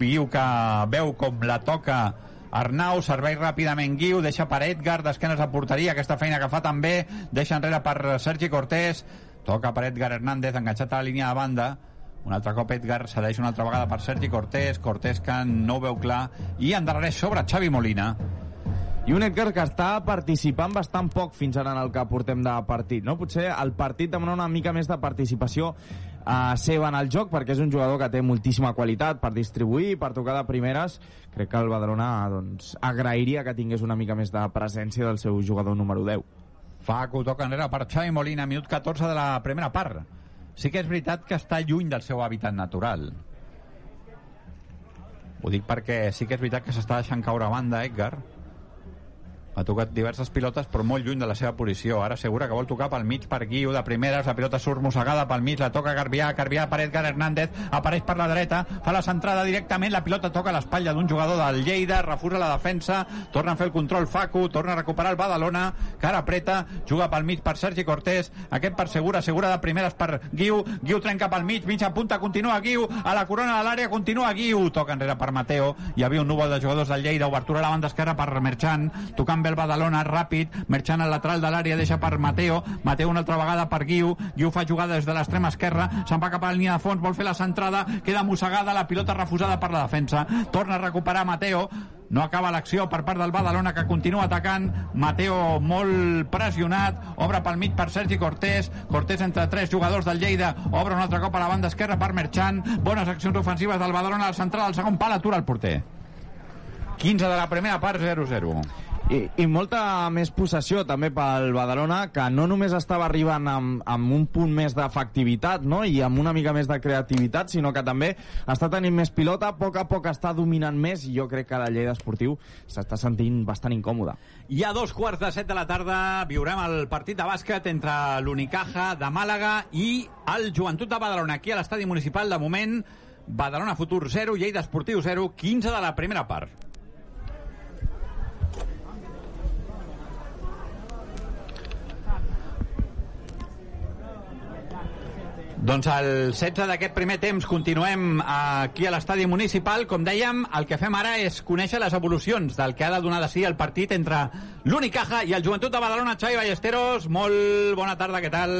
Guiu que veu com la toca Arnau, serveix ràpidament Guiu, deixa per Edgar, d'esquenes a porteria, aquesta feina que fa també, deixa enrere per Sergi Cortés, toca per Edgar Hernández, enganxat a la línia de banda, un altre cop Edgar cedeix una altra vegada per Sergi Cortés, Cortés que no ho veu clar, i endarrereix sobre Xavi Molina. I un Edgar que està participant bastant poc fins ara en el que portem de partit, no? Potser el partit demana una mica més de participació uh, seva en el joc, perquè és un jugador que té moltíssima qualitat per distribuir, per tocar de primeres. Crec que el Badalona doncs, agrairia que tingués una mica més de presència del seu jugador número 10. Facu toca enrere per Xavi Molina, minut 14 de la primera part. Sí que és veritat que està lluny del seu hàbitat natural. Ho dic perquè sí que és veritat que s'està deixant caure a banda Edgar, ha tocat diverses pilotes però molt lluny de la seva posició. Ara segura que vol tocar pel mig per Guiu de primeres, la pilota surt mossegada pel mig la toca Garbià, Garbià per Edgar Hernández apareix per la dreta, fa la centrada directament la pilota toca l'espatlla d'un jugador del Lleida refusa la defensa, torna a fer el control Facu, torna a recuperar el Badalona cara preta, juga pel mig per Sergi Cortés aquest per segura, segura de primeres per Guiu, Guiu trenca pel mig mitja punta, continua Guiu, a la corona de l'àrea continua Guiu, toca enrere per Mateo hi havia un núvol de jugadors del Lleida, obertura a la banda esquerra per Merchan, tocant el Badalona ràpid, Merchan al lateral de l'àrea deixa per Mateo, Mateo una altra vegada per Guiu, Guiu fa jugada des de l'extrema esquerra, se'n va cap a la línia de fons, vol fer la centrada, queda mossegada, la pilota refusada per la defensa, torna a recuperar Mateo, no acaba l'acció per part del Badalona que continua atacant. Mateo molt pressionat. Obre pel mig per Sergi Cortés. Cortés entre tres jugadors del Lleida. Obre un altre cop a la banda esquerra per Merchan bones accions ofensives del Badalona al central. Al segon pal atura el porter. 15 de la primera part 0-0 I, I molta més possessió també pel Badalona, que no només estava arribant amb, amb un punt més d'efectivitat no? i amb una mica més de creativitat, sinó que també està tenint més pilota, a poc a poc està dominant més i jo crec que la llei d'esportiu s'està sentint bastant incòmoda. I a dos quarts de set de la tarda viurem el partit de bàsquet entre l'Unicaja de Màlaga i el Joventut de Badalona. Aquí a l'estadi municipal, de moment, Badalona Futur 0, Lleida Esportiu 0, 15 de la primera part. Doncs el 16 d'aquest primer temps continuem aquí a l'estadi municipal. Com dèiem, el que fem ara és conèixer les evolucions del que ha de donar de si el partit entre l'Unicaja i el Joventut de Badalona. Xavi Ballesteros, molt bona tarda, què tal?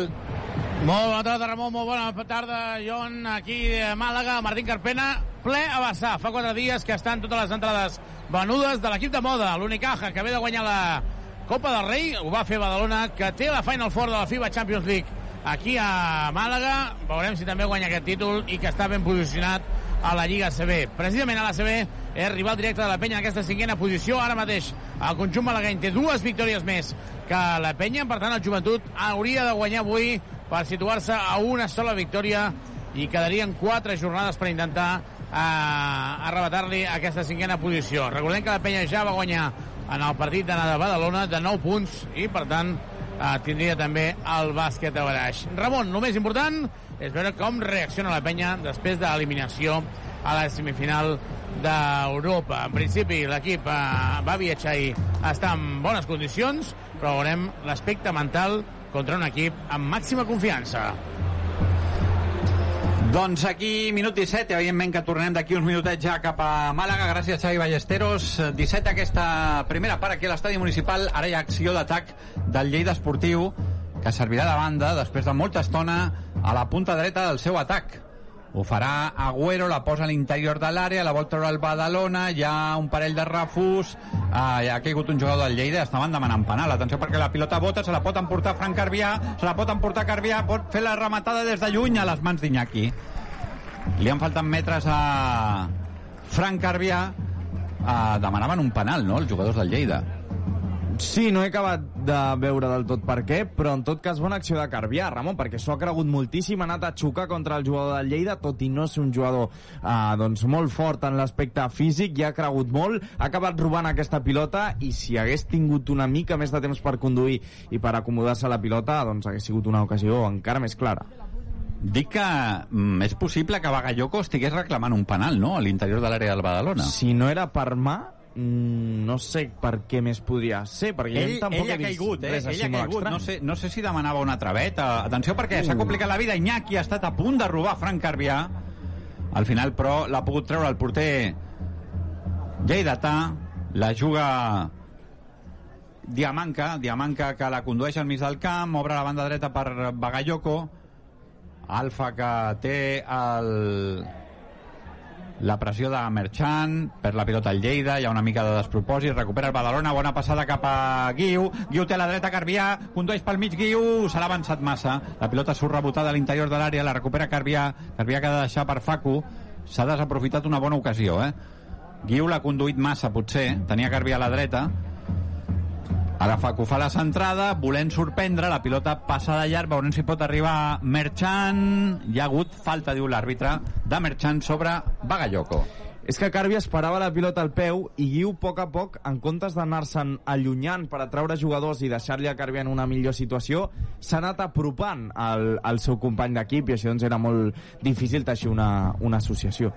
Molt bona tarda, Ramon, molt bona tarda, Jon, aquí a Màlaga, Martín Carpena, ple a vessar. Fa quatre dies que estan totes les entrades venudes de l'equip de moda, l'Unicaja, que ve de guanyar la Copa del Rei, ho va fer Badalona, que té la Final Four de la FIBA Champions League aquí a Màlaga. Veurem si també guanya aquest títol i que està ben posicionat a la Lliga CB. Precisament a la CB és rival directe de la penya en aquesta cinquena posició. Ara mateix el conjunt malagueny té dues victòries més que la penya. Per tant, el joventut hauria de guanyar avui per situar-se a una sola victòria i quedarien quatre jornades per intentar eh, arrebatar-li aquesta cinquena posició. Recordem que la penya ja va guanyar en el partit d'anada de Badalona de 9 punts i, per tant, eh, tindria també el bàsquet a Baraix. Ramon, el més important és veure com reacciona la penya després de l'eliminació a la semifinal d'Europa. En principi, l'equip eh, va viatjar i està en bones condicions, però veurem l'aspecte mental contra un equip amb màxima confiança. Doncs aquí, minut 17, evidentment que tornem d'aquí uns minutets ja cap a Màlaga. Gràcies, Xavi Ballesteros. 17 aquesta primera part aquí a l'estadi municipal. Ara hi ha acció d'atac del Lleida Esportiu, que servirà de banda després de molta estona a la punta dreta del seu atac. Ho farà Agüero, la posa a l'interior de l'àrea, la vol treure el Badalona, hi ha un parell de refús, hi ha caigut un jugador del Lleida, estaven demanant penal. Atenció perquè la pilota bota, se la pot emportar Frank Carbià, se la pot emportar Carbià, pot fer la rematada des de lluny a les mans d'Iñaki. Li han faltat metres a Frank Carbià, ah, demanaven un penal, no?, els jugadors del Lleida. Sí, no he acabat de veure del tot per què, però en tot cas bona acció de Carbià, Ramon, perquè s'ho ha cregut moltíssim, ha anat a xocar contra el jugador del Lleida, tot i no ser un jugador eh, doncs molt fort en l'aspecte físic, i ha cregut molt, ha acabat robant aquesta pilota, i si hagués tingut una mica més de temps per conduir i per acomodar-se a la pilota, doncs hagués sigut una ocasió encara més clara. Dic que mm, és possible que Bagayoko estigués reclamant un penal, no?, a l'interior de l'àrea del Badalona. Si no era per mà, mm, no sé per què més podria ser, perquè ell, jo tampoc ell ha caigut, eh? Ell ha caigut. No sé, no sé si demanava una traveta. Atenció perquè s'ha complicat la vida. Iñaki ha estat a punt de robar Frank Carbià. al final però l'ha pogut treure el porter lleidatà la juga Diamanca, Diamanca que la condueix al mig del camp, obre la banda dreta per Bagayoko, Alfa que té el... la pressió de Merchant, per la pilota al Lleida, hi ha una mica de despropòsit, recupera el Badalona, bona passada cap a Guiu, Guiu té la dreta, Carbià, condueix pel mig Guiu, se l'ha avançat massa, la pilota surt rebotada a l'interior de l'àrea, la recupera Carbià, Carbià que ha de deixar per Facu, s'ha desaprofitat una bona ocasió, eh? Guiu l'ha conduït massa, potser, tenia Carbià a la dreta, Ara Facu fa la centrada, volent sorprendre, la pilota passa de llarg, veurem si pot arribar Merchant. Hi ha hagut falta, diu l'àrbitre, de Merchant sobre Bagayoko. És que Carbi esperava la pilota al peu i Guiu, a poc a poc, en comptes d'anar-se'n allunyant per atraure jugadors i deixar-li a Carbi en una millor situació, s'ha anat apropant al, al seu company d'equip i això doncs era molt difícil teixir una, una associació.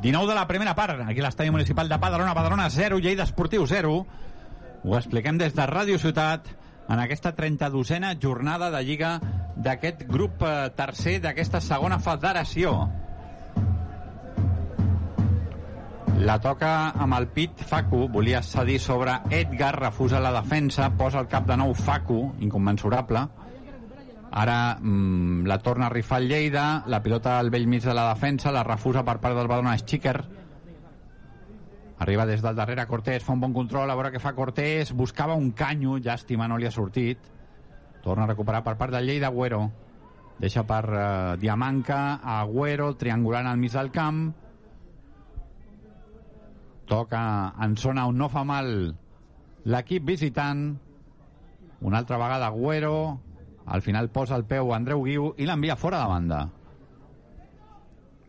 19 de la primera part, aquí l'estadi municipal de Badalona, Badalona 0, Lleida Esportiu 0. Ho expliquem des de Ràdio Ciutat en aquesta 32a jornada de Lliga d'aquest grup eh, tercer d'aquesta segona federació. La toca amb el pit Facu, volia cedir sobre Edgar, refusa la defensa, posa el cap de nou Facu, inconmensurable. Ara mm, la torna a rifar el Lleida, la pilota al vell mig de la defensa, la refusa per part del Badalona Schicker, Arriba des del darrere Cortés, fa un bon control, a veure què fa Cortés, buscava un canyo, llàstima, no li ha sortit. Torna a recuperar per part del Lleida, Agüero. Deixa per uh, Diamanca, Agüero, triangulant al mig del camp. Toca en zona on no fa mal l'equip visitant. Una altra vegada Agüero. Al final posa el peu Andreu Guiu i l'envia fora de banda.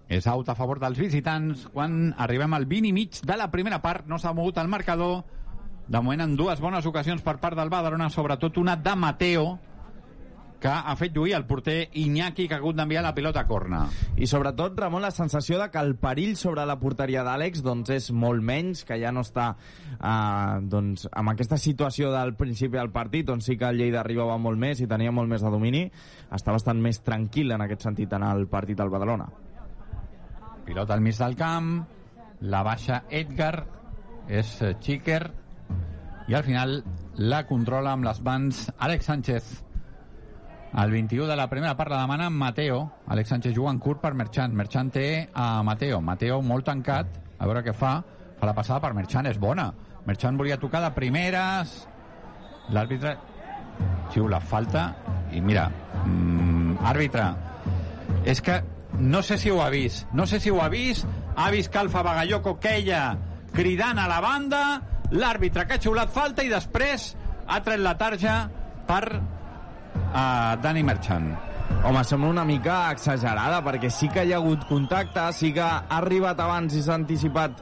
És out a favor dels visitants quan arribem al 20 i mig de la primera part. No s'ha mogut el marcador. De moment en dues bones ocasions per part del Badalona, sobretot una de Mateo, que ha fet lluir el porter Iñaki, que ha hagut d'enviar la pilota a corna. I sobretot, Ramon, la sensació de que el perill sobre la porteria d'Àlex doncs, és molt menys, que ja no està eh, doncs, amb aquesta situació del principi del partit, on sí que el Lleida arribava molt més i tenia molt més de domini, està bastant més tranquil en aquest sentit en el partit del Badalona. Pilota al mig del camp, la baixa Edgar, és Chiker, i al final la controla amb les mans Àlex Sánchez. El 21 de la primera part la demana Mateo. Àlex Sánchez juga en curt per Merchant. Merchant té a Mateo. Mateo molt tancat, a veure què fa. Fa la passada per Merchant, és bona. Merchant volia tocar de primeres. L'àrbitre xiula falta i mira, mm, àrbitre, és que no sé si ho ha vist, no sé si ho ha vist, ha vist que Alfa Bagayoko queia cridant a la banda, l'àrbitre que ha xiulat falta i després ha tret la tarja per uh, Dani Merchant. Home, sembla una mica exagerada, perquè sí que hi ha hagut contacte, sí que ha arribat abans i s'ha anticipat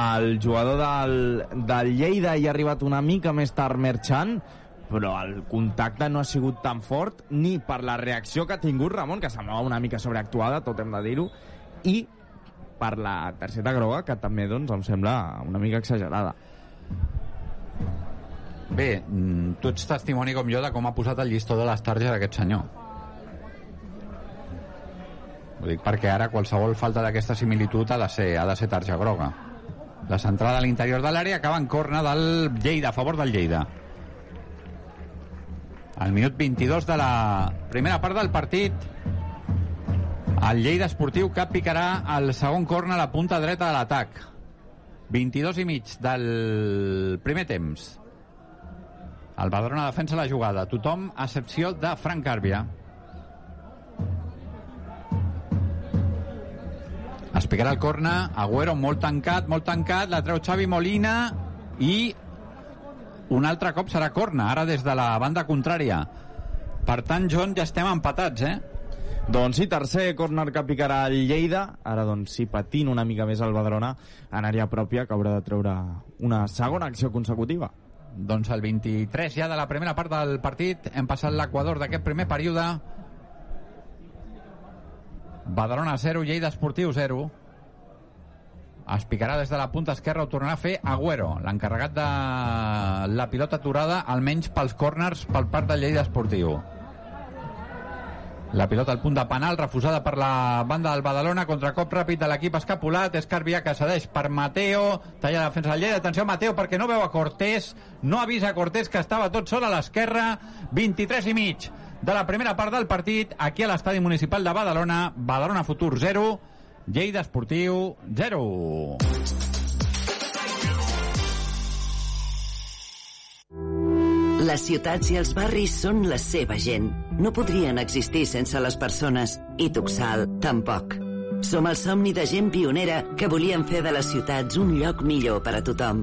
el jugador del, del Lleida i ha arribat una mica més tard Merchant, però el contacte no ha sigut tan fort ni per la reacció que ha tingut Ramon, que semblava una mica sobreactuada, tot hem de dir-ho, i per la tercera groga, que també doncs, em sembla una mica exagerada. Bé, mm, tu ets testimoni com jo de com ha posat el llistó de les targes aquest senyor. Ho dic perquè ara qualsevol falta d'aquesta similitud ha de ser, ha de ser tarja groga. La centrada a l'interior de l'àrea acaba en corna del Lleida, a favor del Lleida. Al minut 22 de la primera part del partit, el Lleida Esportiu que picarà el segon corna a la punta dreta de l'atac. 22 i mig del primer temps. El Badalona defensa la jugada. Tothom, a excepció de Frank Càrbia. Es picarà el corna. Agüero molt tancat, molt tancat. La treu Xavi Molina i un altre cop serà corna, ara des de la banda contrària. Per tant, John, ja estem empatats, eh? Doncs sí, tercer corner que picarà el Lleida. Ara, doncs, sí, patint una mica més el Badalona en àrea pròpia, que haurà de treure una segona acció consecutiva. Doncs el 23 ja de la primera part del partit. Hem passat l'equador d'aquest primer període. Badalona 0, Lleida Esportiu 0. Es picarà des de la punta esquerra, ho tornarà a fer Agüero, l'encarregat de la pilota aturada, almenys pels corners, pel part del Lleida Esportiu. La pilota al punt de penal, refusada per la banda del Badalona, contracop ràpid de l'equip escapulat, Escarvia que cedeix per Mateo, talla la defensa del Lleida, atenció Mateo perquè no veu a Cortés, no avisa Cortés que estava tot sol a l'esquerra, 23 i mig de la primera part del partit, aquí a l'estadi municipal de Badalona, Badalona Futur 0, Lleida Esportiu 0. Les ciutats i els barris són la seva gent. No podrien existir sense les persones. I Tuxal, tampoc. Som el somni de gent pionera que volien fer de les ciutats un lloc millor per a tothom.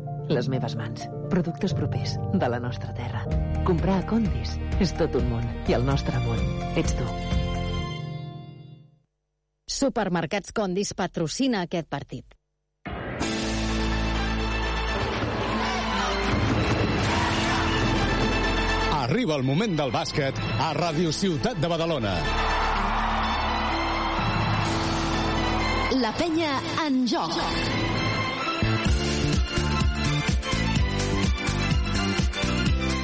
les meves mans, productes propers de la nostra terra. Comprar a Condis és tot un món i el nostre món ets tu. Supermercats Condis patrocina aquest partit. Arriba el moment del bàsquet a Ràdio Ciutat de Badalona. La penya en joc.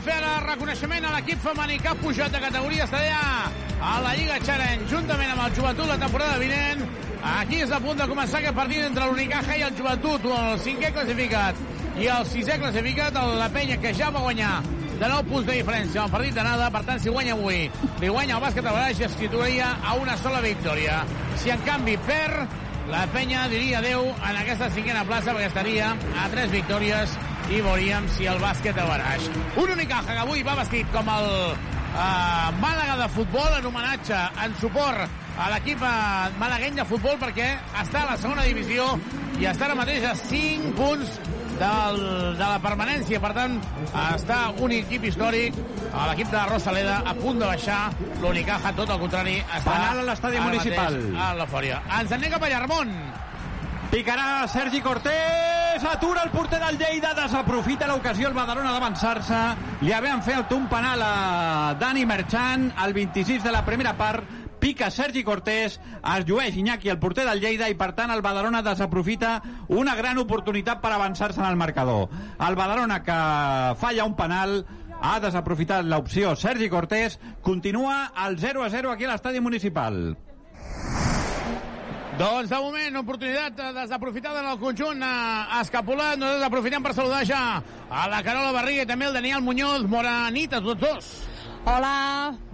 De fer el reconeixement a l'equip femení que ha pujat de categoria estadea a la Lliga Challenge, juntament amb el Joventut la temporada vinent. Aquí és a punt de començar aquest partit entre l'Unicaja i el Joventut, el cinquè classificat i el sisè classificat, el la penya, que ja va guanyar de 9 punts de diferència al partit d'anada, per tant, si guanya avui, li guanya el bàsquet a Baraix i es situaria a una sola victòria. Si, en canvi, perd, la penya diria adeu en aquesta cinquena plaça perquè estaria a tres victòries i veuríem si el bàsquet a Baraix. Un Unicaja que avui va vestit com el uh, Màlaga de futbol en homenatge, en suport a l'equip uh, malagueny de futbol perquè està a la segona divisió i està ara mateix a 5 punts del, de la permanència. Per tant, està un equip històric, l'equip de Rosaleda, a punt de baixar. L'Unicaja, tot el contrari, està Penal a l'estadi municipal. A l'eufòria. Ens anem cap a Llarmont. Picarà Sergi Cortés, atura el porter del Lleida, desaprofita l'ocasió el Badalona d'avançar-se. Li havien fet un penal a Dani Merchan al 26 de la primera part. Pica Sergi Cortés, es llueix Iñaki, el porter del Lleida, i per tant el Badalona desaprofita una gran oportunitat per avançar-se en el marcador. El Badalona que falla un penal ha desaprofitat l'opció Sergi Cortés, continua al 0 a 0 aquí a l'estadi municipal. Doncs de moment, oportunitat desaprofitada en el conjunt eh, escapulat. Nosaltres aprofitem per saludar ja a la Carola Barriga i també el Daniel Muñoz. Bona nit a tots dos. Hola,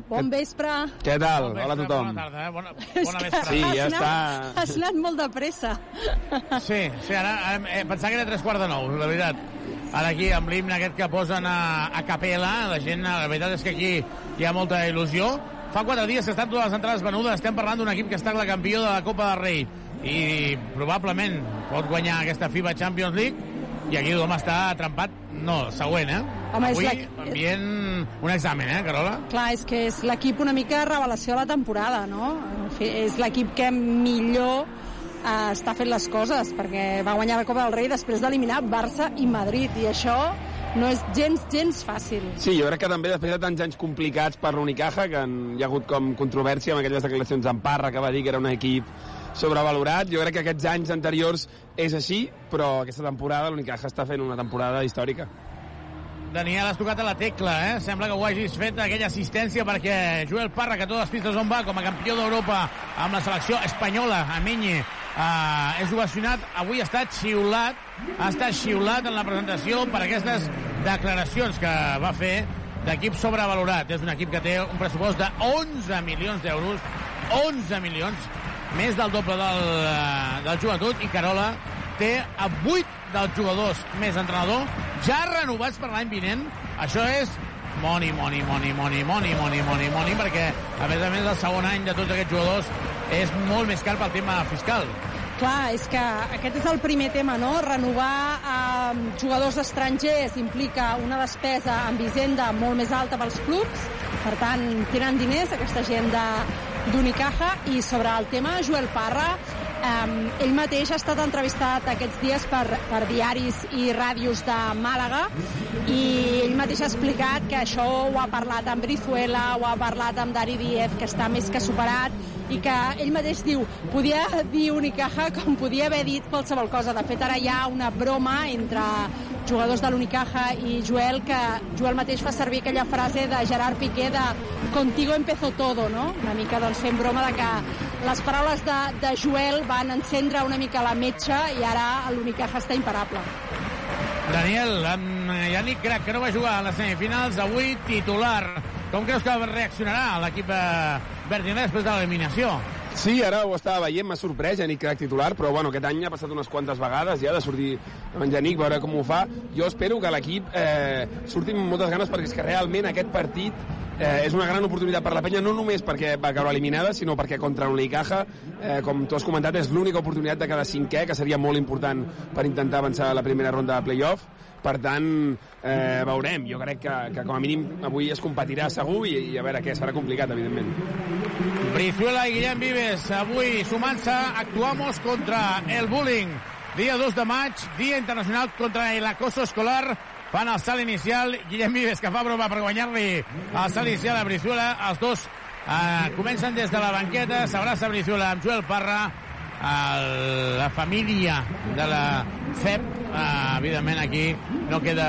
bon vespre. Què tal? Bon Hola a vespre, tothom. Bona tarda, eh? Bona, bona vespre. Sí, has ja anat, està. Has anat molt de pressa. Sí, sí, ara eh, pensava que era tres quarts de nou, la veritat. Ara aquí, amb l'himne aquest que posen a, a capella, la gent, la veritat és que aquí hi ha molta il·lusió. Fa quatre dies que estan totes les entrades venudes, estem parlant d'un equip que està la campió de la Copa del Rei i probablement pot guanyar aquesta FIBA Champions League i aquí tothom està atrempat, no, següent, eh? Home, és Avui la- envient un examen, eh, Carola? Clar, és que és l'equip una mica revelació de la temporada, no? En fi, és l'equip que millor eh, està fent les coses, perquè va guanyar la Copa del Rei després d'eliminar Barça i Madrid, i això no és gens, gens fàcil. Sí, jo crec que també després de tants anys complicats per l'Unicaja, que han, hi ha hagut com controvèrsia amb aquelles declaracions d'en Parra, que va dir que era un equip sobrevalorat. Jo crec que aquests anys anteriors és així, però aquesta temporada l'Unicaja està fent una temporada històrica. Daniel, has tocat a la tecla, eh? Sembla que ho hagis fet aquella assistència perquè Joel Parra, que a totes les pistes on va, com a campió d'Europa amb la selecció espanyola, a Menye, uh, és ovacionat, avui estat xiulat, ha estat xiulat en la presentació per aquestes declaracions que va fer d'equip sobrevalorat. És un equip que té un pressupost de 11 milions d'euros, 11 milions, més del doble del, eh, del joventut, i Carola té a 8 dels jugadors més entrenador ja renovats per l'any vinent. Això és money, money, money, money, money, money, money, money, perquè, a més a més, el segon any de tots aquests jugadors és molt més car pel tema fiscal. Clar, és que aquest és el primer tema, no? Renovar eh, jugadors estrangers implica una despesa en Visenda molt més alta pels clubs, per tant, tenen diners aquesta gent de d'Unicaja i sobre el tema Joel Parra Um, ell mateix ha estat entrevistat aquests dies per, per diaris i ràdios de Màlaga i ell mateix ha explicat que això ho ha parlat amb Brizuela, ho ha parlat amb Dari Díez, que està més que superat i que ell mateix diu, podia dir Unicaja com podia haver dit qualsevol cosa. De fet, ara hi ha una broma entre jugadors de l'Unicaja i Joel, que Joel mateix fa servir aquella frase de Gerard Piqué de contigo empezó todo, no? Una mica doncs fent broma de que les paraules de, de Joel van encendre una mica la metxa i ara l'Unicaja està imparable. Daniel, en Yannick Crac, que no va jugar a les semifinals, avui titular. Com creus que reaccionarà l'equip eh, verdiner després de l'eliminació? Sí, ara ho estava veient, m'ha sorprès, Yannick Crac titular, però bueno, aquest any ha passat unes quantes vegades ja de sortir amb en Yannick, veure com ho fa. Jo espero que l'equip eh, surti amb moltes ganes perquè és que realment aquest partit eh, és una gran oportunitat per la penya, no només perquè va caure eliminada, sinó perquè contra l'Unicaja, eh, com tu has comentat, és l'única oportunitat de cada cinquè, que seria molt important per intentar avançar a la primera ronda de playoff. Per tant, eh, veurem. Jo crec que, que com a mínim avui es competirà segur i, i a veure què, serà complicat, evidentment. Brizuela i Guillem Vives, avui sumant-se, actuamos contra el bullying. Dia 2 de maig, Dia Internacional contra el acoso escolar. Fan el salt inicial. Guillem Vives, que fa broma per guanyar-li el salt inicial a Brizuela. Els dos eh, comencen des de la banqueta. S'abraça Brizuela amb Joel Parra. El, la família de la FEP, eh, evidentment aquí no queda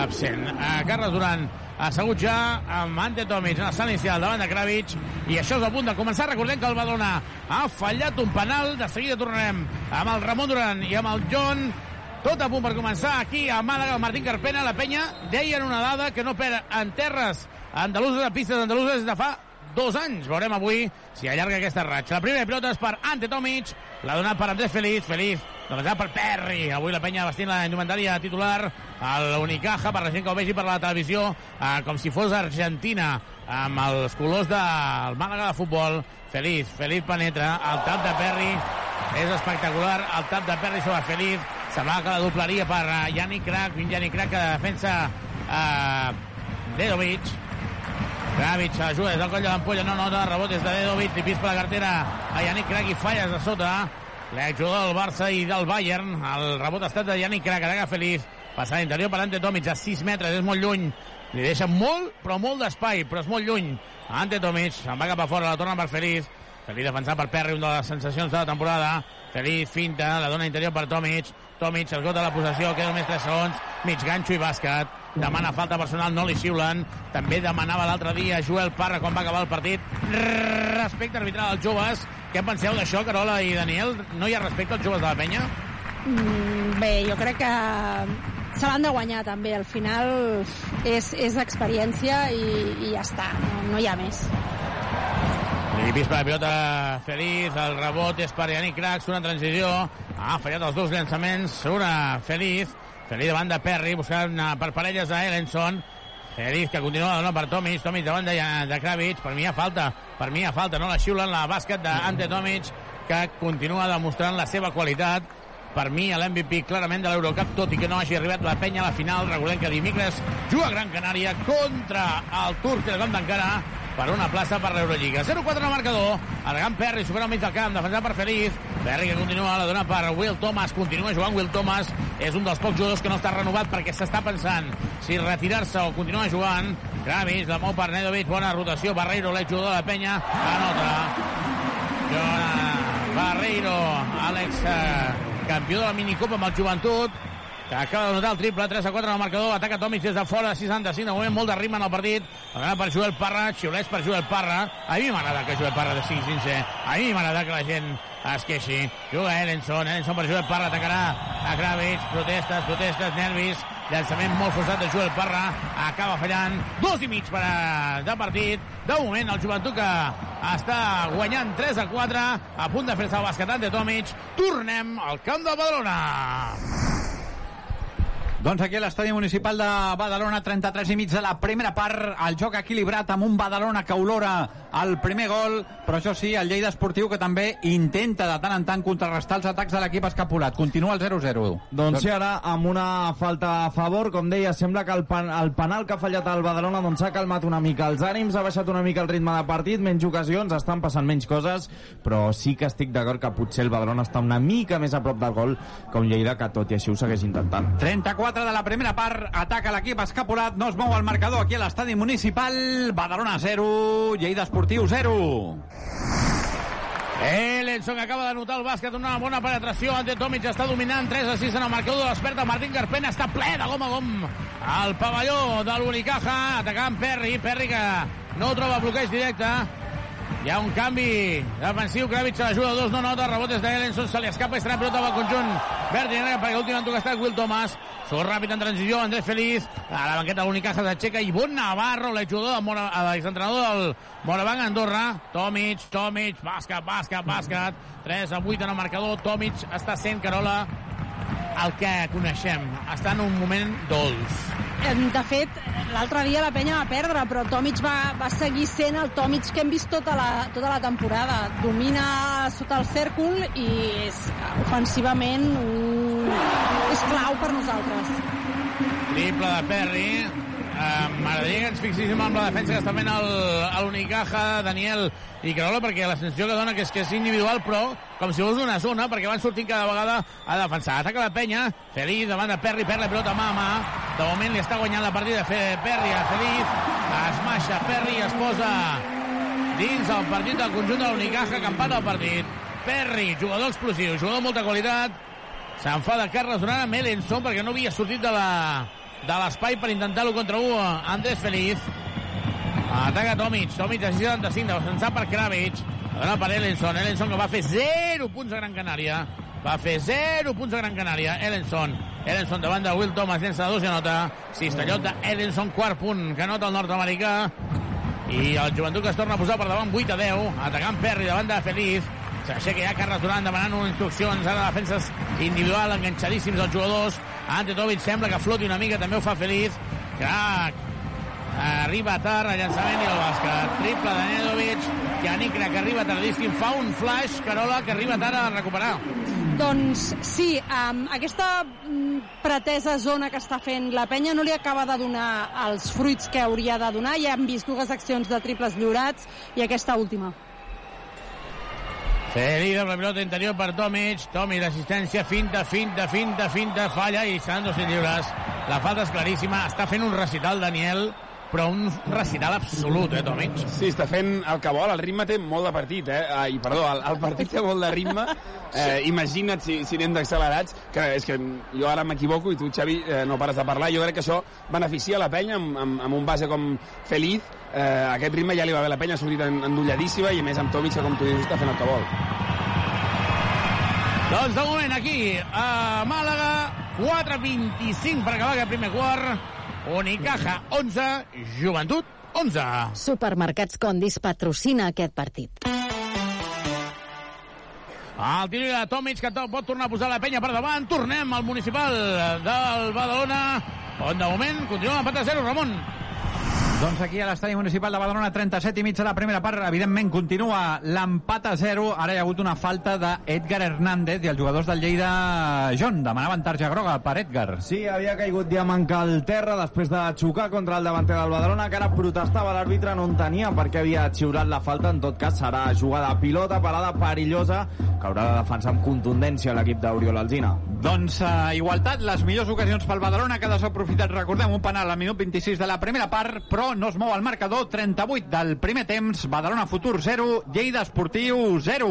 absent. Eh, Carles Duran assegut ja amb Ante Tomic en el salt inicial davant de Kravitz i això és a punt de començar. Recordem que el Badalona ha fallat un penal. De seguida tornarem amb el Ramon Duran i amb el John. Tot a punt per començar aquí a Màlaga, el Martín Carpena, la penya, deien una dada que no perd en terres andaluses, a pistes andaluses de fa dos anys. Veurem avui si allarga aquesta ratxa. La primera pilota és per Ante Tomic, l'ha donat per Andrés Feliz, Feliz defensat per Perry. Avui la penya vestint la indumentària titular a l'Unicaja, per la gent que ho vegi per la televisió, eh, com si fos Argentina, amb els colors del Màlaga de futbol. Feliz, Feliz penetra, el tap de Perry és espectacular, el tap de Perry sobre Feliz, semblava que la doblaria per uh, Yannick Crac, un Yannick Crac que defensa uh, Dedovic, Kravic ajuda des del coll de l'ampolla, no nota, rebot des de Dedovic, li per la cartera a Yannick Crac i falles de sota. L'exjugador del Barça i del Bayern. El rebot ha estat de Yannick Crac, araga feliç. Passant interior per Ante Tomic a 6 metres, és molt lluny. Li deixa molt, però molt d'espai, però és molt lluny. Ante Tomic, se'n va cap a fora, la torna per Feliz. Feliz defensat per Perry, una de les sensacions de la temporada. Feliz finta, la dona interior per Tomic. Tomic esgota la possessió, queda només 3 segons. Mig ganxo i bàsquet. Demana falta personal, no li xiulen. També demanava l'altre dia Joel Parra quan va acabar el partit. Respecte arbitral als joves. Què en penseu d'això, Carola i Daniel? No hi ha respecte als joves de la penya? Mm, bé, jo crec que se l'han de guanyar també. Al final és, és experiència i, i ja està, no, no hi ha més. Li pispa la pilota Feliz, el rebot és per Yannick Crax, una transició. Ha fallat els dos llançaments, una Feliz. Feliz davant de Perry, buscant eh, per parelles a Ellenson. Feliz que continua dona per Tomic, Tomic davant de, de Kravitz, per mi hi ha falta, per mi hi ha falta, no la xiulen la bàsquet d'Ante Tomic, que continua demostrant la seva qualitat, per mi l'MVP clarament de l'Eurocup, tot i que no hagi arribat la penya a la final, recordem que dimecres juga Gran Canària contra el Turc Telecom d'Encara per una plaça per l'Eurolliga. 0-4 en el marcador, el gran Perry supera al mig del camp, defensat per Feliz, Perry que continua, la dona per Will Thomas, continua jugant Will Thomas, és un dels pocs jugadors que no està renovat perquè s'està pensant si retirar-se o continuar jugant. Gravis, la mou per Nedovic, bona rotació, Barreiro, l'exjugador de la penya, anota. Joana Barreiro, Àlex, eh, campió de la minicopa amb el joventut, que acaba de notar el triple, 3 a 4 en el marcador, ataca Tomic des de fora, 65, de moment molt de ritme en el partit, agrada per Joel Parra, xiulets per Joel Parra, a mi m'agrada que Joel Parra de 5 sincer, a mi m'agrada que la gent es queixi, juga Ellenson, Ellenson per Joel Parra, atacarà a Kravitz, protestes, protestes, nervis, llançament molt forçat de Joel Parra, acaba fallant, dos i mig per a, de partit, de moment el joventut que està guanyant 3 a 4, a punt de fer-se el basquetant de Tomic, tornem al camp del Badalona. Doncs aquí a l'estadi municipal de Badalona, 33 i mig de la primera part, el joc equilibrat amb un Badalona que olora el primer gol, però això sí, el Lleida Esportiu que també intenta de tant en tant contrarrestar els atacs de l'equip escapulat. Continua el 0-0. Doncs sí, ara amb una falta a favor, com deia, sembla que el, pan, el penal que ha fallat al Badalona doncs ha calmat una mica els ànims, ha baixat una mica el ritme de partit, menys ocasions, estan passant menys coses, però sí que estic d'acord que potser el Badalona està una mica més a prop del gol que un Lleida que tot i així ho segueix intentant. 34 de la primera part, ataca l'equip escapulat, no es mou el marcador aquí a l'estadi municipal, Badalona 0, Lleida Esportiu 0. Ellenson acaba de notar el bàsquet, una bona penetració, Ante Tomic està dominant, 3 a 6 en el marcador, desperta Martín Carpena, està ple de gom a gom. Al pavelló de l'Unicaja, atacant Perry, Perry que no troba bloqueig directe, hi ha un canvi defensiu, Kravitz a l'ajuda dos, no nota, rebotes d'Ellenson, se li escapa, estarà pilota amb el conjunt verd i negre, perquè l'últim en tocar ha estat Will Thomas, surt ràpid en transició, Andrés Feliz, a la banqueta de l'Unicaja s'aixeca, i Bon Navarro, l'exjugador, Mora, l'exentrenador del Morabanc Andorra, Tomic, Tomic, bàsquet, bàsquet, bàsquet, 3 a 8 en el marcador, Tomic està sent Carola el que coneixem, està en un moment dolç. De fet, l'altre dia la penya va perdre, però Tomic va, va seguir sent el Tomic que hem vist tota la, tota la temporada. Domina sota el cèrcol i és ofensivament un... és clau per nosaltres. Triple de Perry. Uh, M'agradaria que ens fixíssim amb la defensa que està fent el Unicaja, Daniel i Carola, perquè la sensació que dona que és que és individual, però com si fos una zona, perquè van sortint cada vegada a defensar. Ataca la penya, Feliz davant de Perry, perd la pilota mà a mà. De moment li està guanyant la partida Fe- Perry a Feliz. Es maixa Perry, es posa dins el partit del conjunt de l'Unicaja, que empata el partit. Perry, jugador explosiu, jugador de molta qualitat. S'enfada Carles Durant amb Ellenson perquè no havia sortit de la de l'espai per intentar-lo contra 1 Andrés Feliz. Ataca Tomic. Tomic a 65 defensat per Kravitz. Dona per Ellenson Ellenson que va fer 0 punts a Gran Canària. Va fer 0 punts a Gran Canària. Ellenson Ellenson davant de Will Thomas. Llença dos i anota. Cistellot de Ellenson quart punt. Que anota el nord-americà. I el joventut que es torna a posar per davant 8 a 10 atacant Perry davant de Feliz. S'aixeca ja Carles Durant demanant unes instruccions. Ara defenses individual enganxadíssims els jugadors Ante Tovic sembla que floti una mica també ho fa Feliz crac. Arriba tard el llançament i el bàsquet. Triple de Nedovic que Nicra que arriba tardíssim. Fa un flash Carola que arriba tard a recuperar. Doncs sí, um, aquesta mm, pretesa zona que està fent la penya no li acaba de donar els fruits que hauria de donar. Ja hem vist dues accions de triples lliurats i aquesta última. Feliz amb la pilota interior per Tomic. Tomic, l'assistència, finta, finta, finta, finta, falla i seran dos lliures. La falta és claríssima. Està fent un recital, Daniel, però un recital absolut, eh, Tomic? Sí, està fent el que vol, el ritme té molt de partit, eh? Ah, I perdó, el, el partit té molt de ritme. Eh, imagina't si, si anem d'accelerats, que és que jo ara m'equivoco i tu, Xavi, eh, no pares de parlar. Jo crec que això beneficia la penya amb, amb, amb un base com Feliz. Eh, aquest ritme ja li va bé la penya, ha sortit en- endolladíssima i a més amb Tomic, que com tu dius, està fent el que vol. Doncs de moment aquí, a Màlaga, 4.25 per acabar aquest primer quart. Unicaja 11, Joventut 11. Supermercats Condis patrocina aquest partit. El tiro de Tomic, que pot tornar a posar la penya per davant. Tornem al municipal del Badalona, on de moment continua l'empat a 0, Ramon. Doncs aquí a l'estadi municipal de Badalona, 37 i mig de la primera part, evidentment continua l'empat a 0. Ara hi ha hagut una falta d'Edgar Hernández i els jugadors del Lleida, John, demanaven tarja groga per Edgar. Sí, havia caigut Diamanca al terra després de xocar contra el davanter del Badalona, que ara protestava l'àrbitre, no entenia per què havia xiurat la falta. En tot cas, serà jugada a pilota, parada perillosa, que haurà de defensar amb contundència l'equip d'Oriol Alzina. Doncs uh, igualtat, les millors ocasions pel Badalona que ha desaprofitat, recordem, un penal al minut 26 de la primera part, però no es mou el marcador, 38 del primer temps, Badalona Futur 0, Lleida Esportiu 0.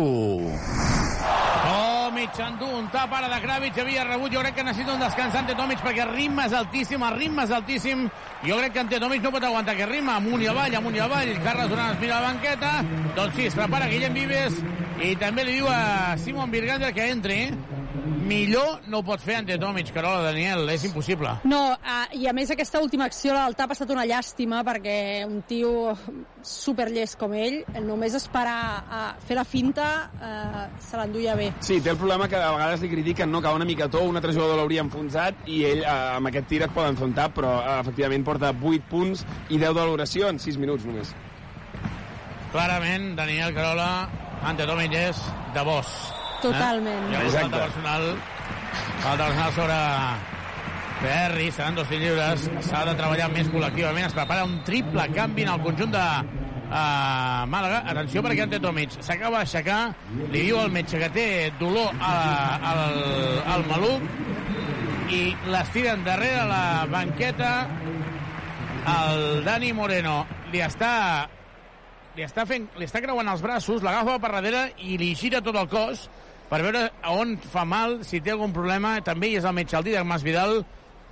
Tomic endú un tap ara de Kravitz, havia rebut, jo crec que necessita un descans Ante Tomic perquè el ritme és altíssim, el ritme és altíssim, jo crec que Ante Tomic no pot aguantar aquest ritme, amunt i avall, amunt i avall, Carles Duran es mira la banqueta, doncs sí, es prepara Guillem Vives i també li diu a Simon Birgander que entri, millor no ho pot fer Ante Tomic, Carola, Daniel, és impossible. No, uh, i a més aquesta última acció del tap ha estat una llàstima perquè un tio superllest com ell, només esperar a fer la finta, uh, se l'enduia bé. Sí, té el problema que a vegades li critiquen no, que va una mica tou, un altre jugador l'hauria enfonsat i ell eh, amb aquest tir et poden fer un tap, però eh, efectivament porta 8 punts i 10 de valoració en 6 minuts només. Clarament, Daniel Carola, Ante Tomic és de bos. Totalment. Eh? Exacte. falta personal, falta personal sobre Perry, seran dos lliures, s'ha de treballar més col·lectivament, es prepara un triple canvi en el conjunt de uh, Màlaga. Atenció perquè Ante Tomic s'acaba d'aixecar, li diu al metge que té dolor a, al, al maluc i l'estiren darrere la banqueta el Dani Moreno li està li està, fent, li està creuant els braços, l'agafa per darrere i li gira tot el cos per veure on fa mal, si té algun problema. També hi és el metge, el Dídac Masvidal.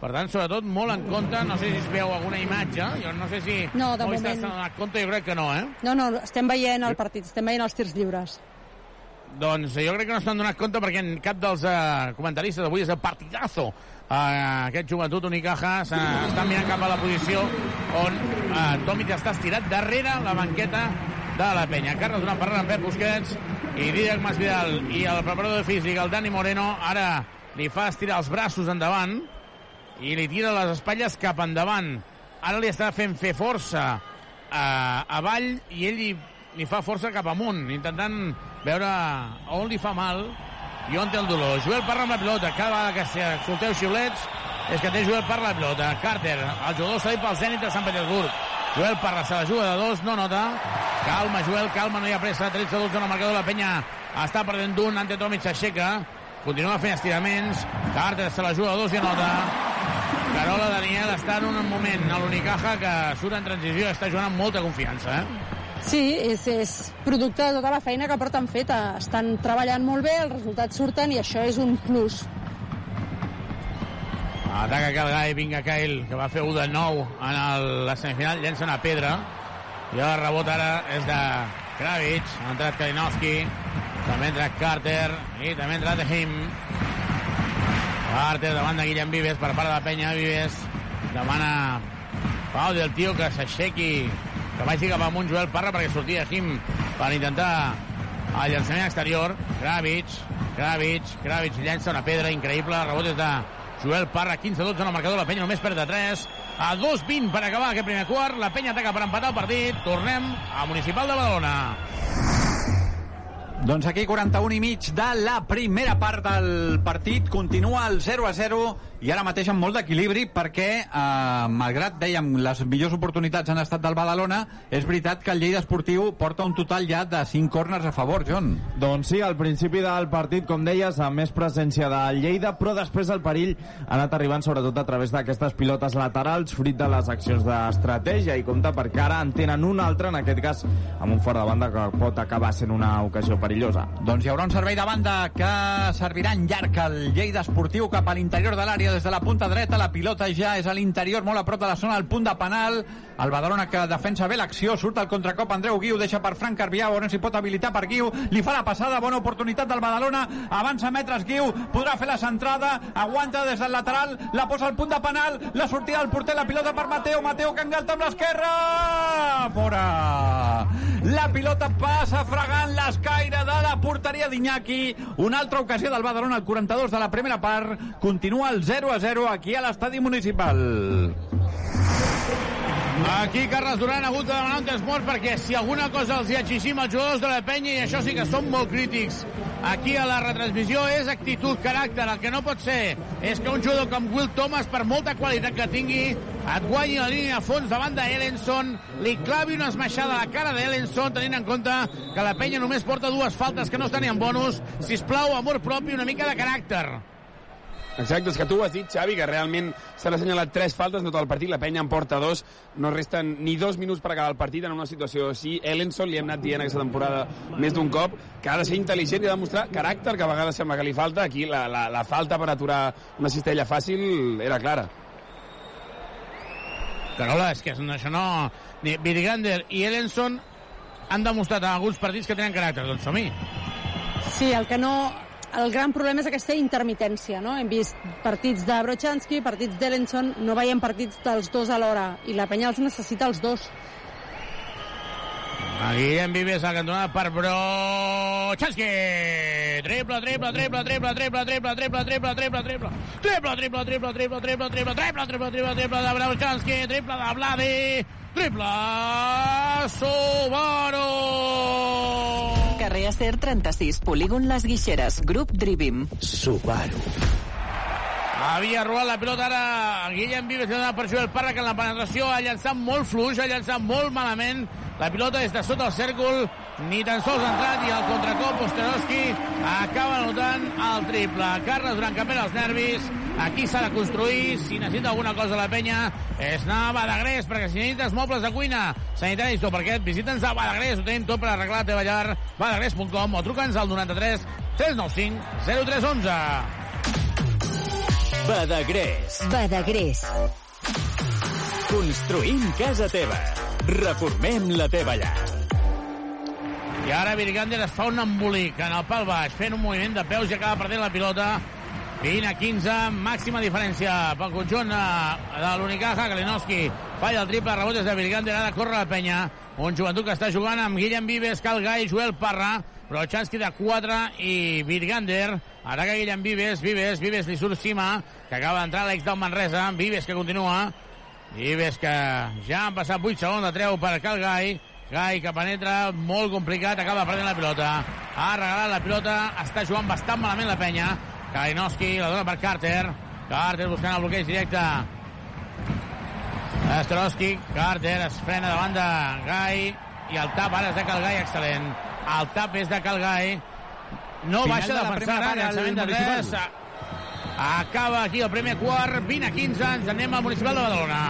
Per tant, sobretot, molt en compte. No sé si es veu alguna imatge. Jo no sé si No, de moment- s'ha donat compte. Jo crec que no, eh? No, no, estem veient el partit, estem veient els tirs lliures. Doncs jo crec que no s'han donat compte perquè en cap dels uh, comentaristes avui és el partidazo. Uh, aquest joventut Unicaja està mirant cap a la posició on uh, Tomic està estirat darrere la banqueta de la penya. Carles donant per en Pep Busquets i Dídac Masvidal i el preparador físic, el Dani Moreno, ara li fa estirar els braços endavant i li tira les espatlles cap endavant. Ara li està fent fer força a, avall i ell li, li fa força cap amunt, intentant veure on li fa mal i on té el dolor. Joel Parra amb la pilota. Cada vegada que solteu xiulets és que té Joel Parra la pilota. Carter, el jugador cedit pel Zenit de Sant Petersburg. Joel Parra se la juga de dos, no nota. Calma, Joel, calma, no hi ha pressa. 13-12 en el marcador la penya. Està perdent d'un, Ante Tomic s'aixeca. Continua fent estiraments. Carter se la juga de dos i anota. Carola Daniel està en un moment a l'Unicaja que surt en transició està jugant amb molta confiança. Eh? Sí, és, és producte de tota la feina que porten feta. Estan treballant molt bé, els resultats surten i això és un plus. Ataca Calgai, vinga Kyle, que va fer 1 de 9 en el, la semifinal, llença una pedra. I el rebot ara és de Kravitz, ha entrat Kalinowski, també ha entrat Carter i també ha entrat Him. Carter davant de Guillem Vives per part de la penya Vives. Demana Pau del tio que s'aixequi, que vagi cap amunt Joel Parra perquè sortia Him per intentar el llançament exterior. Kravitz, Kravitz, Kravitz llença una pedra increïble, el rebot és de Joel Parra, 15-12 en el marcador, la penya només perd de 3. A 2-20 per acabar aquest primer quart, la penya ataca per empatar el partit. Tornem a Municipal de Badalona. Doncs aquí 41 i mig de la primera part del partit. Continua el 0 a 0 i ara mateix amb molt d'equilibri perquè, eh, malgrat, dèiem, les millors oportunitats han estat del Badalona, és veritat que el Lleida Esportiu porta un total ja de 5 corners a favor, John. Doncs sí, al principi del partit, com deies, amb més presència de Lleida, però després el perill ha anat arribant sobretot a través d'aquestes pilotes laterals, fruit de les accions d'estratègia, i compta perquè ara en tenen un altre, en aquest cas amb un fora de banda que pot acabar sent una ocasió perillosa. Doncs hi haurà un servei de banda que servirà en llarg al Lleida Esportiu cap a l'interior de l'àrea des de la punta dreta. La pilota ja és a l'interior, molt a prop de la zona del punt de penal. El Badalona que defensa bé l'acció, surt al contracop Andreu Guiu, deixa per Frank Carbià, veurem si pot habilitar per Guiu, li fa la passada, bona oportunitat del Badalona, avança metres Guiu, podrà fer la centrada, aguanta des del lateral, la posa al punt de penal, la sortida del porter, la pilota per Mateo, Mateo que engalta amb l'esquerra, fora! La pilota passa fregant l'escaire de la porteria d'Iñaki. Una altra ocasió del Badalona al 42 de la primera part. Continua el 0 a 0 aquí a l'estadi municipal. Aquí Carles Duran ha hagut de demanar un temps mort perquè si alguna cosa els hi exigim als jugadors de la penya, i això sí que són molt crítics, aquí a la retransmissió és actitud, caràcter. El que no pot ser és que un jugador com Will Thomas, per molta qualitat que tingui, et guanyi la línia a fons davant d'Ellenson, li clavi una esmaixada a la cara d'Ellenson, tenint en compte que la penya només porta dues faltes que no estan ni en bonus. Si plau, amor propi, una mica de caràcter. Exacte, és que tu ho has dit, Xavi, que realment s'han assenyalat tres faltes en tot el partit, la penya en porta dos, no resten ni dos minuts per acabar el partit en una situació així. Ellenson li hem anat dient aquesta temporada més d'un cop que ha de ser intel·ligent i ha de mostrar caràcter, que a vegades sembla que li falta. Aquí la, la, la falta per aturar una cistella fàcil era clara. Carola, és que això no... Ni Virgander i Ellenson han demostrat en alguns partits que tenen caràcter. Doncs som-hi. Sí, el que no... El gran problema és aquesta intermitència, no? Hem vist partits de Brochanski, partits d'Ellenson, no veiem partits dels dos alhora, i la penya els necessita els dos. A Guillem Vives a cantonada per Brochanski. Triple, triple, triple, triple, triple, triple, triple, triple, triple, triple. Triple, triple, triple, triple, triple, triple, triple, triple, triple, triple de Brochanski, triple de Vladi, triple Subaru. Carrer Acer 36, polígon Les Guixeres, grup Drivim. Subaru. Havia robat la pilota ara Guillem Vives que dona per Joel Parra que en la penetració ha llançat molt fluix, ha llançat molt malament. La pilota des de sota el cèrcol ni tan sols ha entrat i el contracop Osterowski acaba anotant el triple. Carles Duran que perd els nervis aquí s'ha de construir, si necessita alguna cosa la penya és anar a Badagrés perquè si necessites mobles de cuina sanitaris tot perquè visita'ns a Badagrés ho tenim tot per arreglar la teva llar badagrés.com o truca'ns al 93 395 0311 Badagrés. Badagrés. Construïm casa teva. Reformem la teva llar. I ara Virgander es fa un embolic en el pal baix, fent un moviment de peus i acaba perdent la pilota. 20 a 15, màxima diferència pel conjunt de l'Unicaja. Kalinowski falla el triple, rebot des de Virgander, ara corre la penya. Un joventut que està jugant amb Guillem Vives, Calgai, Joel Parra, Brochanski de 4 i Virgander. Que Guillem Vives, Vives, Vives li surt cima, que acaba d'entrar l'ex del Manresa, Vives que continua, Vives que ja han passat 8 segons de treu per Calgai, Gai que penetra, molt complicat, acaba perdent la pilota. Ha regalat la pilota, està jugant bastant malament la penya. Kalinowski la dona per Carter. Carter buscant el bloqueig directe. Ostrowski, Carter es frena davant de Gai i el tap ara és de Calgai, excel·lent. El tap és de Calgai. No Final baixa de de la defensar, primera ara, part, llançament de el 3. Municipal. Acaba aquí el primer quart, 20 a 15, ens anem al Municipal de Badalona.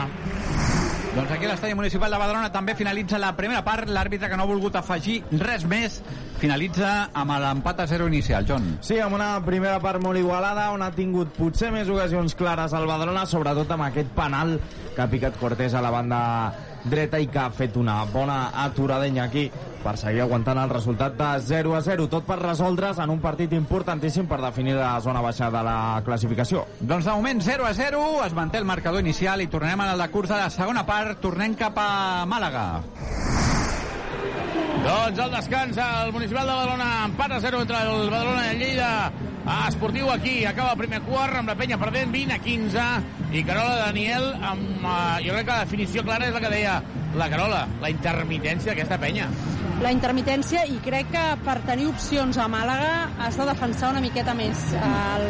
Doncs aquí a l'estadi municipal de Badalona també finalitza la primera part. L'àrbitre que no ha volgut afegir res més finalitza amb l'empat a zero inicial. John. Sí, amb una primera part molt igualada, on ha tingut potser més ocasions clares al Badalona, sobretot amb aquest penal que ha picat Cortés a la banda dreta i que ha fet una bona aturadenya aquí per seguir aguantant el resultat de 0 a 0. Tot per resoldre's en un partit importantíssim per definir la zona baixa de la classificació. Doncs de moment 0 a 0, es manté el marcador inicial i tornem al de curs de la segona part, tornem cap a Màlaga. Doncs el descans al Municipal de Badalona, empat a 0 entre el Badalona i el Lleida. Ah, esportiu aquí, acaba el primer quart amb la penya perdent 20 a 15 i Carola Daniel amb, uh, jo crec que la definició clara és la que deia la Carola, la intermitència d'aquesta penya. La intermitència i crec que per tenir opcions a Màlaga has de defensar una miqueta més. El,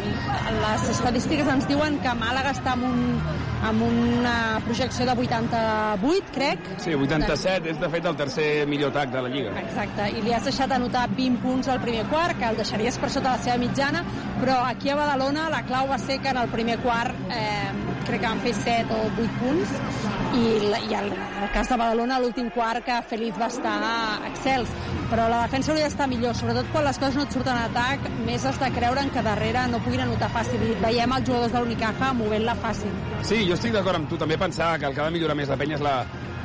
les estadístiques ens diuen que Màlaga està amb, un, amb una projecció de 88, crec. Sí, 87 és de fet el tercer millor atac de la Lliga. Exacte, i li has deixat anotar 20 punts al primer quart, que el deixaries per sota la seva mitjana, però aquí a Badalona la clau va ser que en el primer quart eh, crec que van fer 7 o 8 punts, i, i el, el cas de Badalona, l'últim quart, que Feliz va estar excels, però la defensa hauria d'estar millor, sobretot quan les coses no et surten a atac, més has de creure en que darrere no puguin anotar fàcil, i veiem els jugadors de l'Unicaja movent-la fàcil. Sí, jo estic d'acord amb tu. També pensava que el que ha de millorar més la penya és la,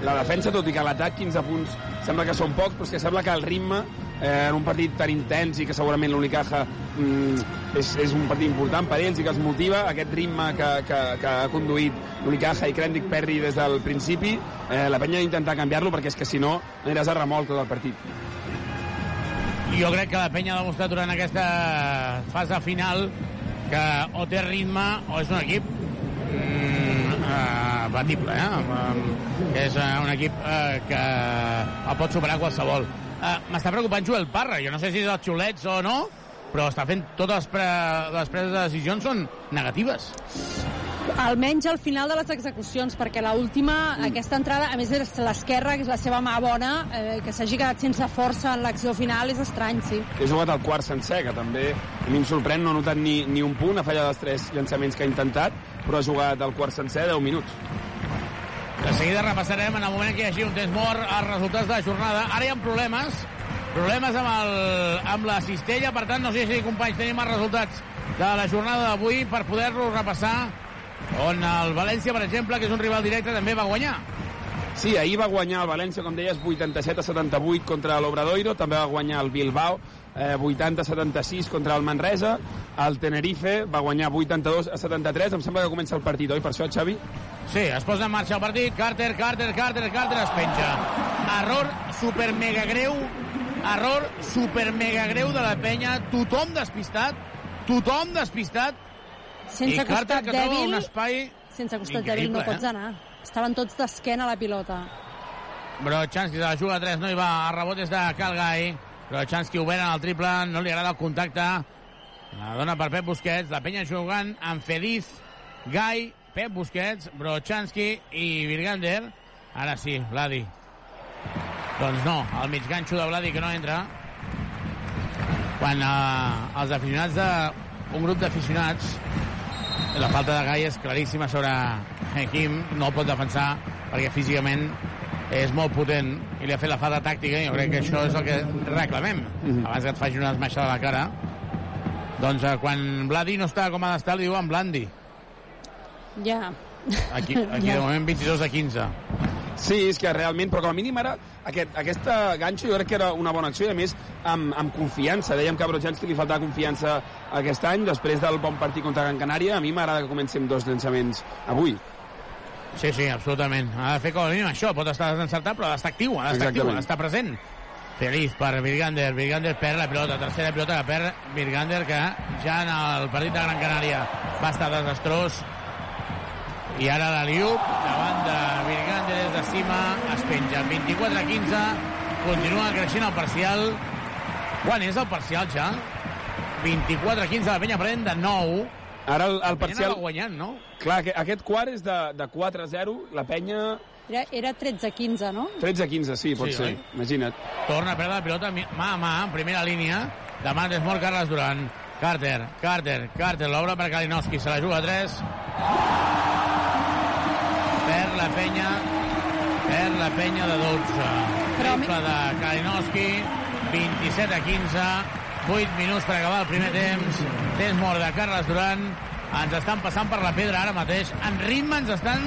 la defensa, tot i que l'atac 15 punts sembla que són pocs, però és que sembla que el ritme eh, en un partit tan intens i que segurament l'Unicaja mm, és, és un partit important per ells i que els motiva, aquest ritme que, que, que ha conduït l'Unicaja i Crendic Perry des del principi, eh, la penya ha d'intentar canviar-lo perquè és que si no aniràs a remolc tot el partit. Jo crec que la penya ha demostrat durant aquesta fase final que o té ritme o és un equip mm, uh, batible, eh? Que és uh, un equip uh, que el pot superar qualsevol. Uh, M'està preocupant Joel Parra, jo no sé si és els xulets o no, però està fent totes les, pre les preses de decisions són negatives. Almenys al final de les execucions, perquè la última, mm. aquesta entrada, a més és l'esquerra, que és la seva mà bona, eh, que s'hagi quedat sense força en l'acció final, és estrany, sí. He jugat al quart sencer, que també a mi em sorprèn, no ha notat ni, ni un punt, a falla dels tres llançaments que ha intentat, però ha jugat al quart sencer 10 minuts. De seguida repassarem en el moment que hi hagi un temps mort els resultats de la jornada. Ara hi ha problemes, problemes amb, el, amb la cistella, per tant, no sé si, companys, tenim els resultats de la jornada d'avui per poder-los repassar on el València, per exemple, que és un rival directe, també va guanyar. Sí, ahir va guanyar el València, com deies, 87 a 78 contra l'Obradoiro, també va guanyar el Bilbao, eh, 80 a 76 contra el Manresa, el Tenerife va guanyar 82 a 73, em sembla que comença el partit, oi, per això, Xavi? Sí, es posa en marxa el partit, Carter, Carter, Carter, Carter, es penja. Error super mega greu, error super mega greu de la penya, tothom despistat, tothom despistat, Sense I Carter que troba dèbil, un espai sense costat dèbil no eh? pots anar. Estaven tots d'esquena a la pilota. Brochanski se la juga a 3, no hi va, a rebot és de Calgai. Brochanski obert el triple, no li agrada el contacte. La dona per Pep Busquets, la penya jugant amb Feliz, Gai, Pep Busquets, Brochanski i Virgander. Ara sí, Vladi. Doncs no, el mig ganxo de Vladi que no entra. Quan eh, els aficionats de... un grup d'aficionats la falta de Gai és claríssima sobre Hakim, no el pot defensar perquè físicament és molt potent i li ha fet la falta tàctica i jo crec que això és el que reclamem abans que et faci una esmaixada a la cara doncs eh, quan Vladi no està com ha d'estar li diuen Blandi Ja. aquí, aquí de moment 22 a 15 Sí, és que realment, però com a mínim ara aquest, aquesta ganxo jo crec que era una bona acció i a més amb, amb confiança. Dèiem que a Brochanski li faltava confiança aquest any, després del bon partit contra Gran Canària. A mi m'agrada que comencem dos llançaments avui. Sí, sí, absolutament. Ha de fer com a mínim això. Pot estar desencertat, però ha d'estar actiu, ha d'estar actiu, ha d'estar present. Feliz per Virgander. Virgander perd la pilota. Tercera pilota que perd Virgander, que ja en el partit de Gran Canària va estar desastrós. I ara la Liup, davant de Virgander des de cima, es penja 24 a 15. Continua creixent el parcial. Quan és el parcial ja? 24 a 15, la penya pren de 9. Ara el, el La parcial... anava guanyant, no? Clar, que aquest quart és de, de 4 a 0, la penya Era, era 13-15, no? 13 a 15, sí, pot Sí, ser. oi? Imagina't. Torna a perdre la pilota mà a mà, en primera línia. Demà és molt Carles Duran. Carter, Carter, Carter, l'obra per Kalinowski, se la juga a 3. Perd la penya, perd la penya de 12. Triple de Kalinowski, 27 a 15, 8 minuts per acabar el primer temps. Temps mort de Carles Duran. Ens estan passant per la pedra ara mateix. En ritme ens estan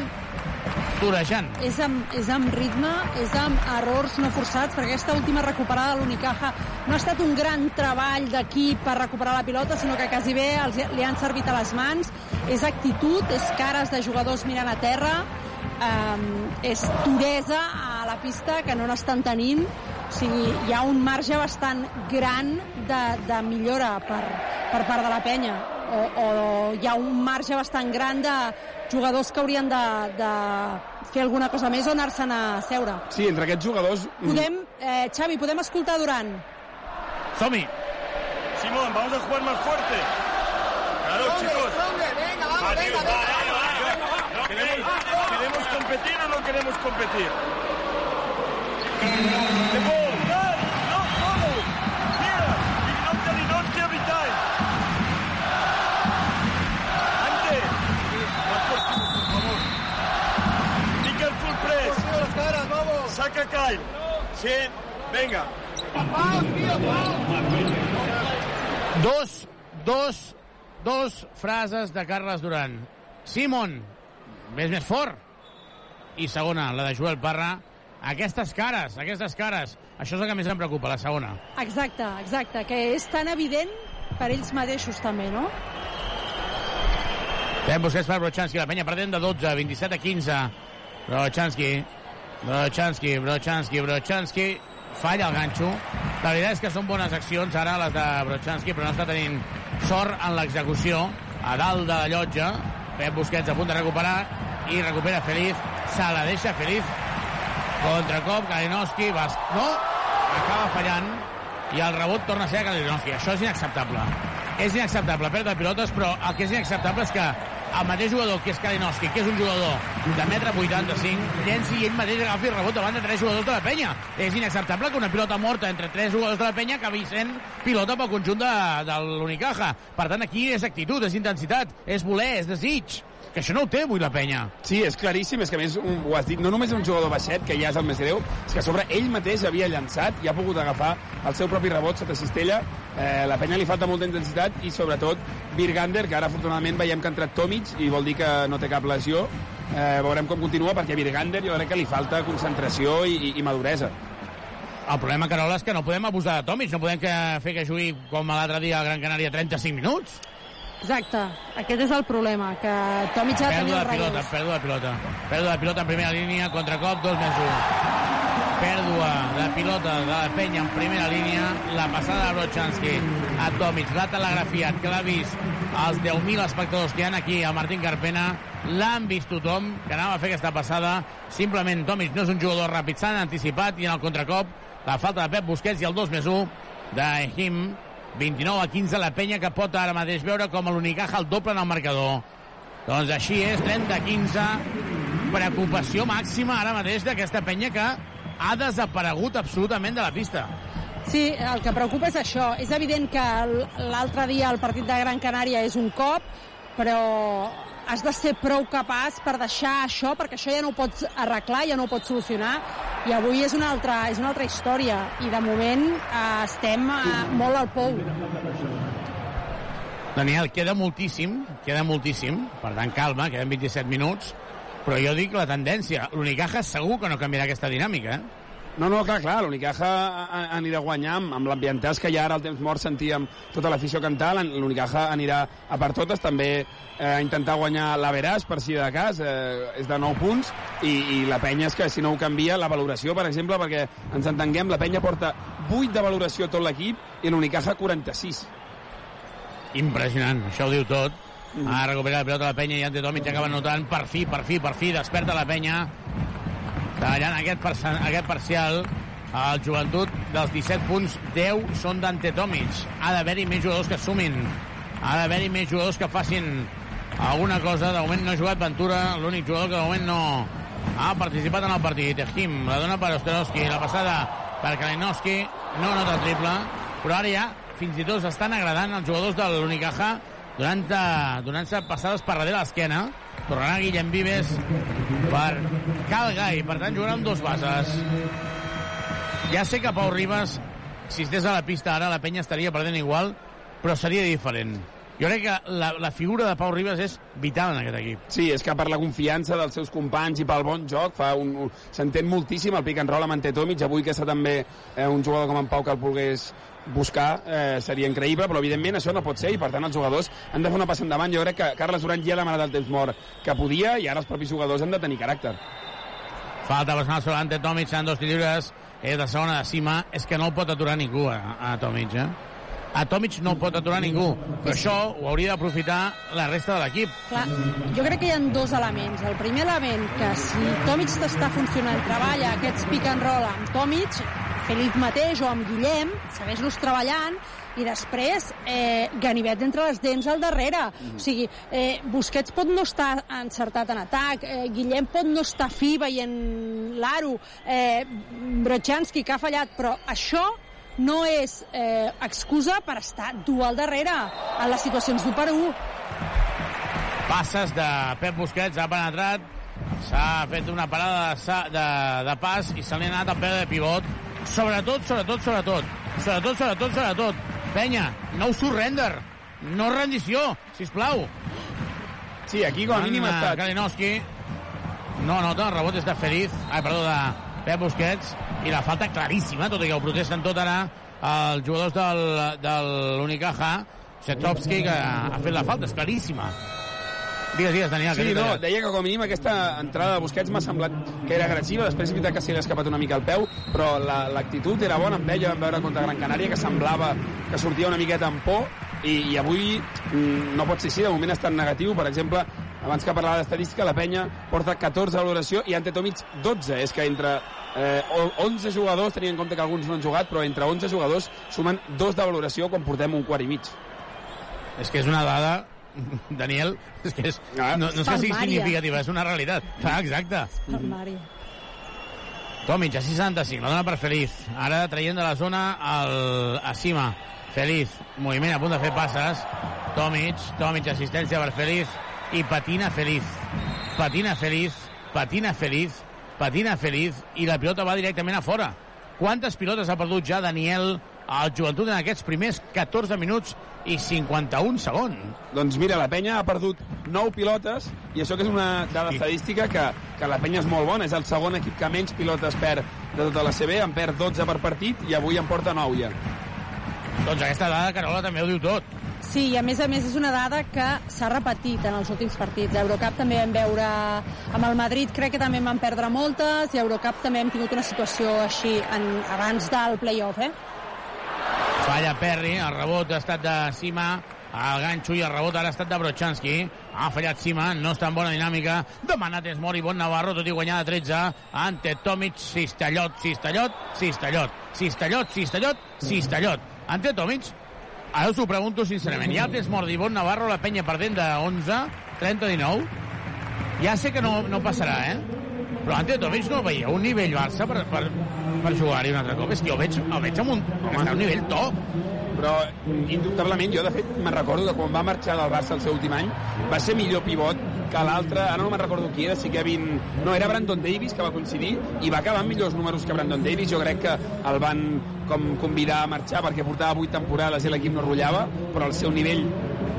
torejant. És amb, és amb ritme, és amb errors no forçats, perquè aquesta última recuperada de l'Unicaja no ha estat un gran treball d'equip per recuperar la pilota, sinó que quasi bé els, li han servit a les mans. És actitud, és cares de jugadors mirant a terra, um, és duresa a la pista que no n'estan tenint. O sigui, hi ha un marge bastant gran de, de millora per, per part de la penya. O, o hi ha un marge bastant gran de jugadors que haurien de, de fer alguna cosa més o anar-se'n a seure. Sí, entre aquests jugadors... mm, Podem, eh, Xavi, podem escoltar Duran? Som-hi! Simón, vamos a jugar más fuerte. Claro, chicos. venga, vamos, Va, tío, venga, va, venga, va, va. ¿No ¿Queremos, ¿Queremos competir o no queremos competir? De ball, dai, no, todo. Mira, Ginocchia, Ginocchia, every time. Ante, por favor. Nickel full press. Saca Kyle. Sí, venga. Dos, dos, dos frases de Carles Duran. Simon, ves més fort. I segona, la de Joel Parra. Aquestes cares, aquestes cares. Això és el que més em preocupa, la segona. Exacte, exacte, que és tan evident per ells mateixos també, no? Fem Busquets per Brochanski, la penya perdent de 12, 27 a 15. Brochanski, Brochanski, Brochanski, Brochanski, falla el ganxo. La veritat és que són bones accions ara les de Brochanski, però no està tenint sort en l'execució. A dalt de la llotja, Pep Busquets a punt de recuperar i recupera Feliz, se la deixa Feliz. Contracop, Kalinowski, Bas... no, acaba fallant i el rebot torna a ser a Kalinowski. Això és inacceptable. És inacceptable perdre pilotes, però el que és inacceptable és que el mateix jugador que és Kalinowski, que és un jugador de metre 85, llenci i ell mateix agafi el rebot davant de tres jugadors de la penya. És inacceptable que una pilota morta entre tres jugadors de la penya acabi sent pilota pel conjunt de, de l'Unicaja. Per tant, aquí és actitud, és intensitat, és voler, és desig que això no ho té avui la penya. Sí, és claríssim, és que a més un, ho has dit, no només un jugador baixet, que ja és el més greu, és que a sobre ell mateix havia llançat i ha pogut agafar el seu propi rebot sota cistella. Eh, la penya li falta molta intensitat i sobretot Virgander, que ara afortunadament veiem que ha entrat Tomic i vol dir que no té cap lesió. Eh, veurem com continua perquè Virgander jo crec que li falta concentració i, i, i maduresa. El problema, Carola, és que no podem abusar de Tomic, no podem que, fer que jugui com l'altre dia a Gran Canària 35 minuts. Exacte, aquest és el problema, que Tomic ha de tenir el de pilota, pèrdua de pilota. Pèrdua de pilota en primera línia, contracop, 2 més 1. Pèrdua de pilota de la penya en primera línia, la passada de Brochanski a Tomic, l'ha telegrafiat, que l'ha vist els 10.000 espectadors que hi ha aquí a Martín Carpena, l'han vist tothom, que anava a fer aquesta passada, simplement Tomic no és un jugador ràpid, s'han anticipat i en el contracop la falta de Pep Busquets i el 2 més 1 d'Ehim, 29 a 15 la penya que pot ara mateix veure com l'Unicaja el doble en el marcador. Doncs així és, 30 a 15, preocupació màxima ara mateix d'aquesta penya que ha desaparegut absolutament de la pista. Sí, el que preocupa és això. És evident que l'altre dia el partit de Gran Canària és un cop, però has de ser prou capaç per deixar això, perquè això ja no ho pots arreglar, ja no ho pots solucionar, i avui és una altra, és una altra història, i de moment eh, estem eh, molt al pou. Daniel, queda moltíssim, queda moltíssim, per tant calma, queden 27 minuts, però jo dic la tendència, l'Unicaja segur que no canviarà aquesta dinàmica, eh? No, no, clar, clar, l'Unicaja anirà a guanyar amb, amb l'ambientàs que ja ara al temps mort sentíem tota l'afició cantar, l'Unicaja anirà a per totes, també eh, a intentar guanyar l'Averàs, per si de cas, eh, és de 9 punts, i, i la penya és que si no ho canvia, la valoració, per exemple, perquè ens entenguem, la penya porta 8 de valoració tot l'equip i l'Unicaja 46. Impressionant, això ho diu tot. Ha recuperat la pilota la penya i Ante Tomic acaba notant per fi, per fi, per fi, desperta la penya. Tallant aquest, aquest parcial, el joventut dels 17 punts, 10 són d'Ante Tomic. Ha d'haver-hi més jugadors que sumin. Ha d'haver-hi més jugadors que facin alguna cosa. De moment no ha jugat Ventura, l'únic jugador que de moment no ha participat en el partit. Ejim, la dona per Ostrowski, la passada per Kalinowski, no nota triple, però ara ja fins i tot s'estan agradant els jugadors de l'Unicaja donant-se donant passades per darrere l'esquena. Tornarà Guillem Vives per Cal Gai. Per tant, jugarà amb dos bases. Ja sé que Pau Ribas, si estés a la pista ara, la penya estaria perdent igual, però seria diferent. Jo crec que la, la figura de Pau Ribas és vital en aquest equip. Sí, és que per la confiança dels seus companys i pel bon joc fa un, un, s'entén moltíssim el pick and roll amb Ante Tomic. Avui que està també eh, un jugador com en Pau que el volgués buscar eh, seria increïble, però evidentment això no pot ser i per tant els jugadors han de fer una passa endavant. Jo crec que Carles Duran ja ha demanat el temps mort que podia i ara els propis jugadors han de tenir caràcter. Falta personal sobre Ante Tomic, seran dos lliures, és de segona de cima, és que no el pot aturar ningú a, a Tomic, eh? A Tomic no pot aturar ningú, però això ho hauria d'aprofitar la resta de l'equip. Clar, jo crec que hi ha dos elements. El primer element, que si Tomic està funcionant, treballa aquests pick and roll amb Tomic, Feliz mateix o amb Guillem, segueix-los treballant, i després eh, Ganivet entre les dents al darrere. O sigui, eh, Busquets pot no estar encertat en atac, eh, Guillem pot no estar fi veient l'Aro, eh, Brochanski que ha fallat, però això no és eh, excusa per estar dur al darrere en les situacions d'un per un. Passes de Pep Busquets, ha penetrat, s'ha fet una parada de, de, de pas i se li ha anat al peu de pivot. Sobretot, sobretot, sobretot. Sobretot, sobretot, sobretot. Penya, no surrender. No rendició, sisplau. Sí, aquí com a mínim ha estat. Kalinowski. No nota, el rebot és de Feliz, ai, perdó, de Pep Busquets, i la falta claríssima, tot i que ho protesten tot ara els jugadors del, de l'Unicaja, Setrovski, que ha fet la falta, és claríssima. Digues, digues, Daniel. Sí, no, deia que com a mínim aquesta entrada de Busquets m'ha semblat que era agressiva, després és veritat que se li ha escapat una mica el peu, però la- l'actitud era bona. Amb ell, vam veure contra Gran Canària que semblava que sortia una miqueta amb por i, i avui mm, no pot ser així, de moment en negatiu, per exemple, abans que parlava d'estadística, la penya porta 14 de valoració i Ante Tomic 12, és que entre eh, o- 11 jugadors, tenint en compte que alguns no han jugat, però entre 11 jugadors sumen dos de valoració quan portem un quart i mig. És que és una dada Daniel, és que és, no, no és que sigui significativa, és una realitat. Clar, exacte. Tomic, a 65, la dona per Feliz. Ara traient de la zona el Asima. Feliz, moviment a punt de fer passes. Tomic, Tomic, assistència per Feliz. I patina Feliz. Patina Feliz, patina Feliz, patina Feliz. I la pilota va directament a fora. Quantes pilotes ha perdut ja Daniel al joventut en aquests primers 14 minuts i 51 segons? Doncs mira, la penya ha perdut 9 pilotes i això que és una dada estadística que, que la penya és molt bona. És el segon equip que menys pilotes perd de tota la CB, en perd 12 per partit i avui en porta 9 ja. Doncs aquesta dada, Carola, també ho diu tot. Sí, i a més a més és una dada que s'ha repetit en els últims partits. A Eurocup també vam veure amb el Madrid, crec que també en van perdre moltes, i a Eurocup també hem tingut una situació així en, abans del play-off, eh? Falla Perry, el rebot ha estat de Sima, el ganxo i el rebot ara ha estat de Brochanski. Ha fallat Sima, no està en bona dinàmica. Demanat és Mori, bon Navarro, tot i guanyar de 13. Ante Tomic, Cistellot, Cistellot, Cistellot, Cistellot, Cistellot, Cistellot. Ante Tomic, ara us ho pregunto sincerament, ja tens Mori, bon Navarro, la penya perdent de 11, 30-19. Ja sé que no, no passarà, eh? Però Ante Tomic no veieu un nivell Barça per, per, per jugar-hi un altre cop. És que el veig, el veig amb un, Home. està a un nivell top. Però, indubtablement, jo, de fet, me'n recordo que quan va marxar del Barça el seu últim any, va ser millor pivot que l'altre, ara no me'n recordo qui era, si Kevin... No, era Brandon Davis, que va coincidir, i va acabar amb millors números que Brandon Davis. Jo crec que el van com convidar a marxar perquè portava 8 temporades i l'equip no rotllava, però el seu nivell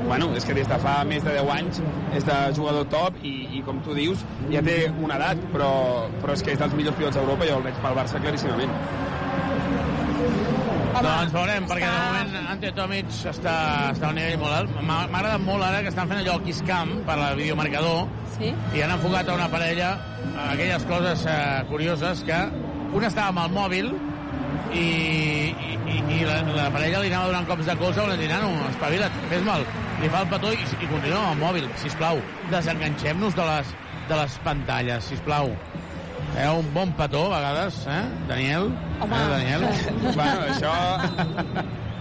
bueno, és que des de fa més de 10 anys és de jugador top i, i com tu dius, ja té una edat, però, però és que és dels millors pilots d'Europa, jo el veig pel Barça claríssimament. Home, doncs veurem, perquè de moment Ante Tomic està, està a un nivell molt alt. M'ha agradat molt ara que estan fent allò al Kiss Cam per al videomarcador. Sí? i han enfocat a una parella a aquelles coses eh, curioses que un estava amb el mòbil i, i, i, i la, la parella li anava donant cops de colze a un nano, espavila't, fes-me'l li fa el petó i, i continua amb el mòbil sisplau, desenganxem-nos de les, de les pantalles, sisplau eh, un bon petó a vegades eh? Daniel, Home. eh, Daniel? bueno, això...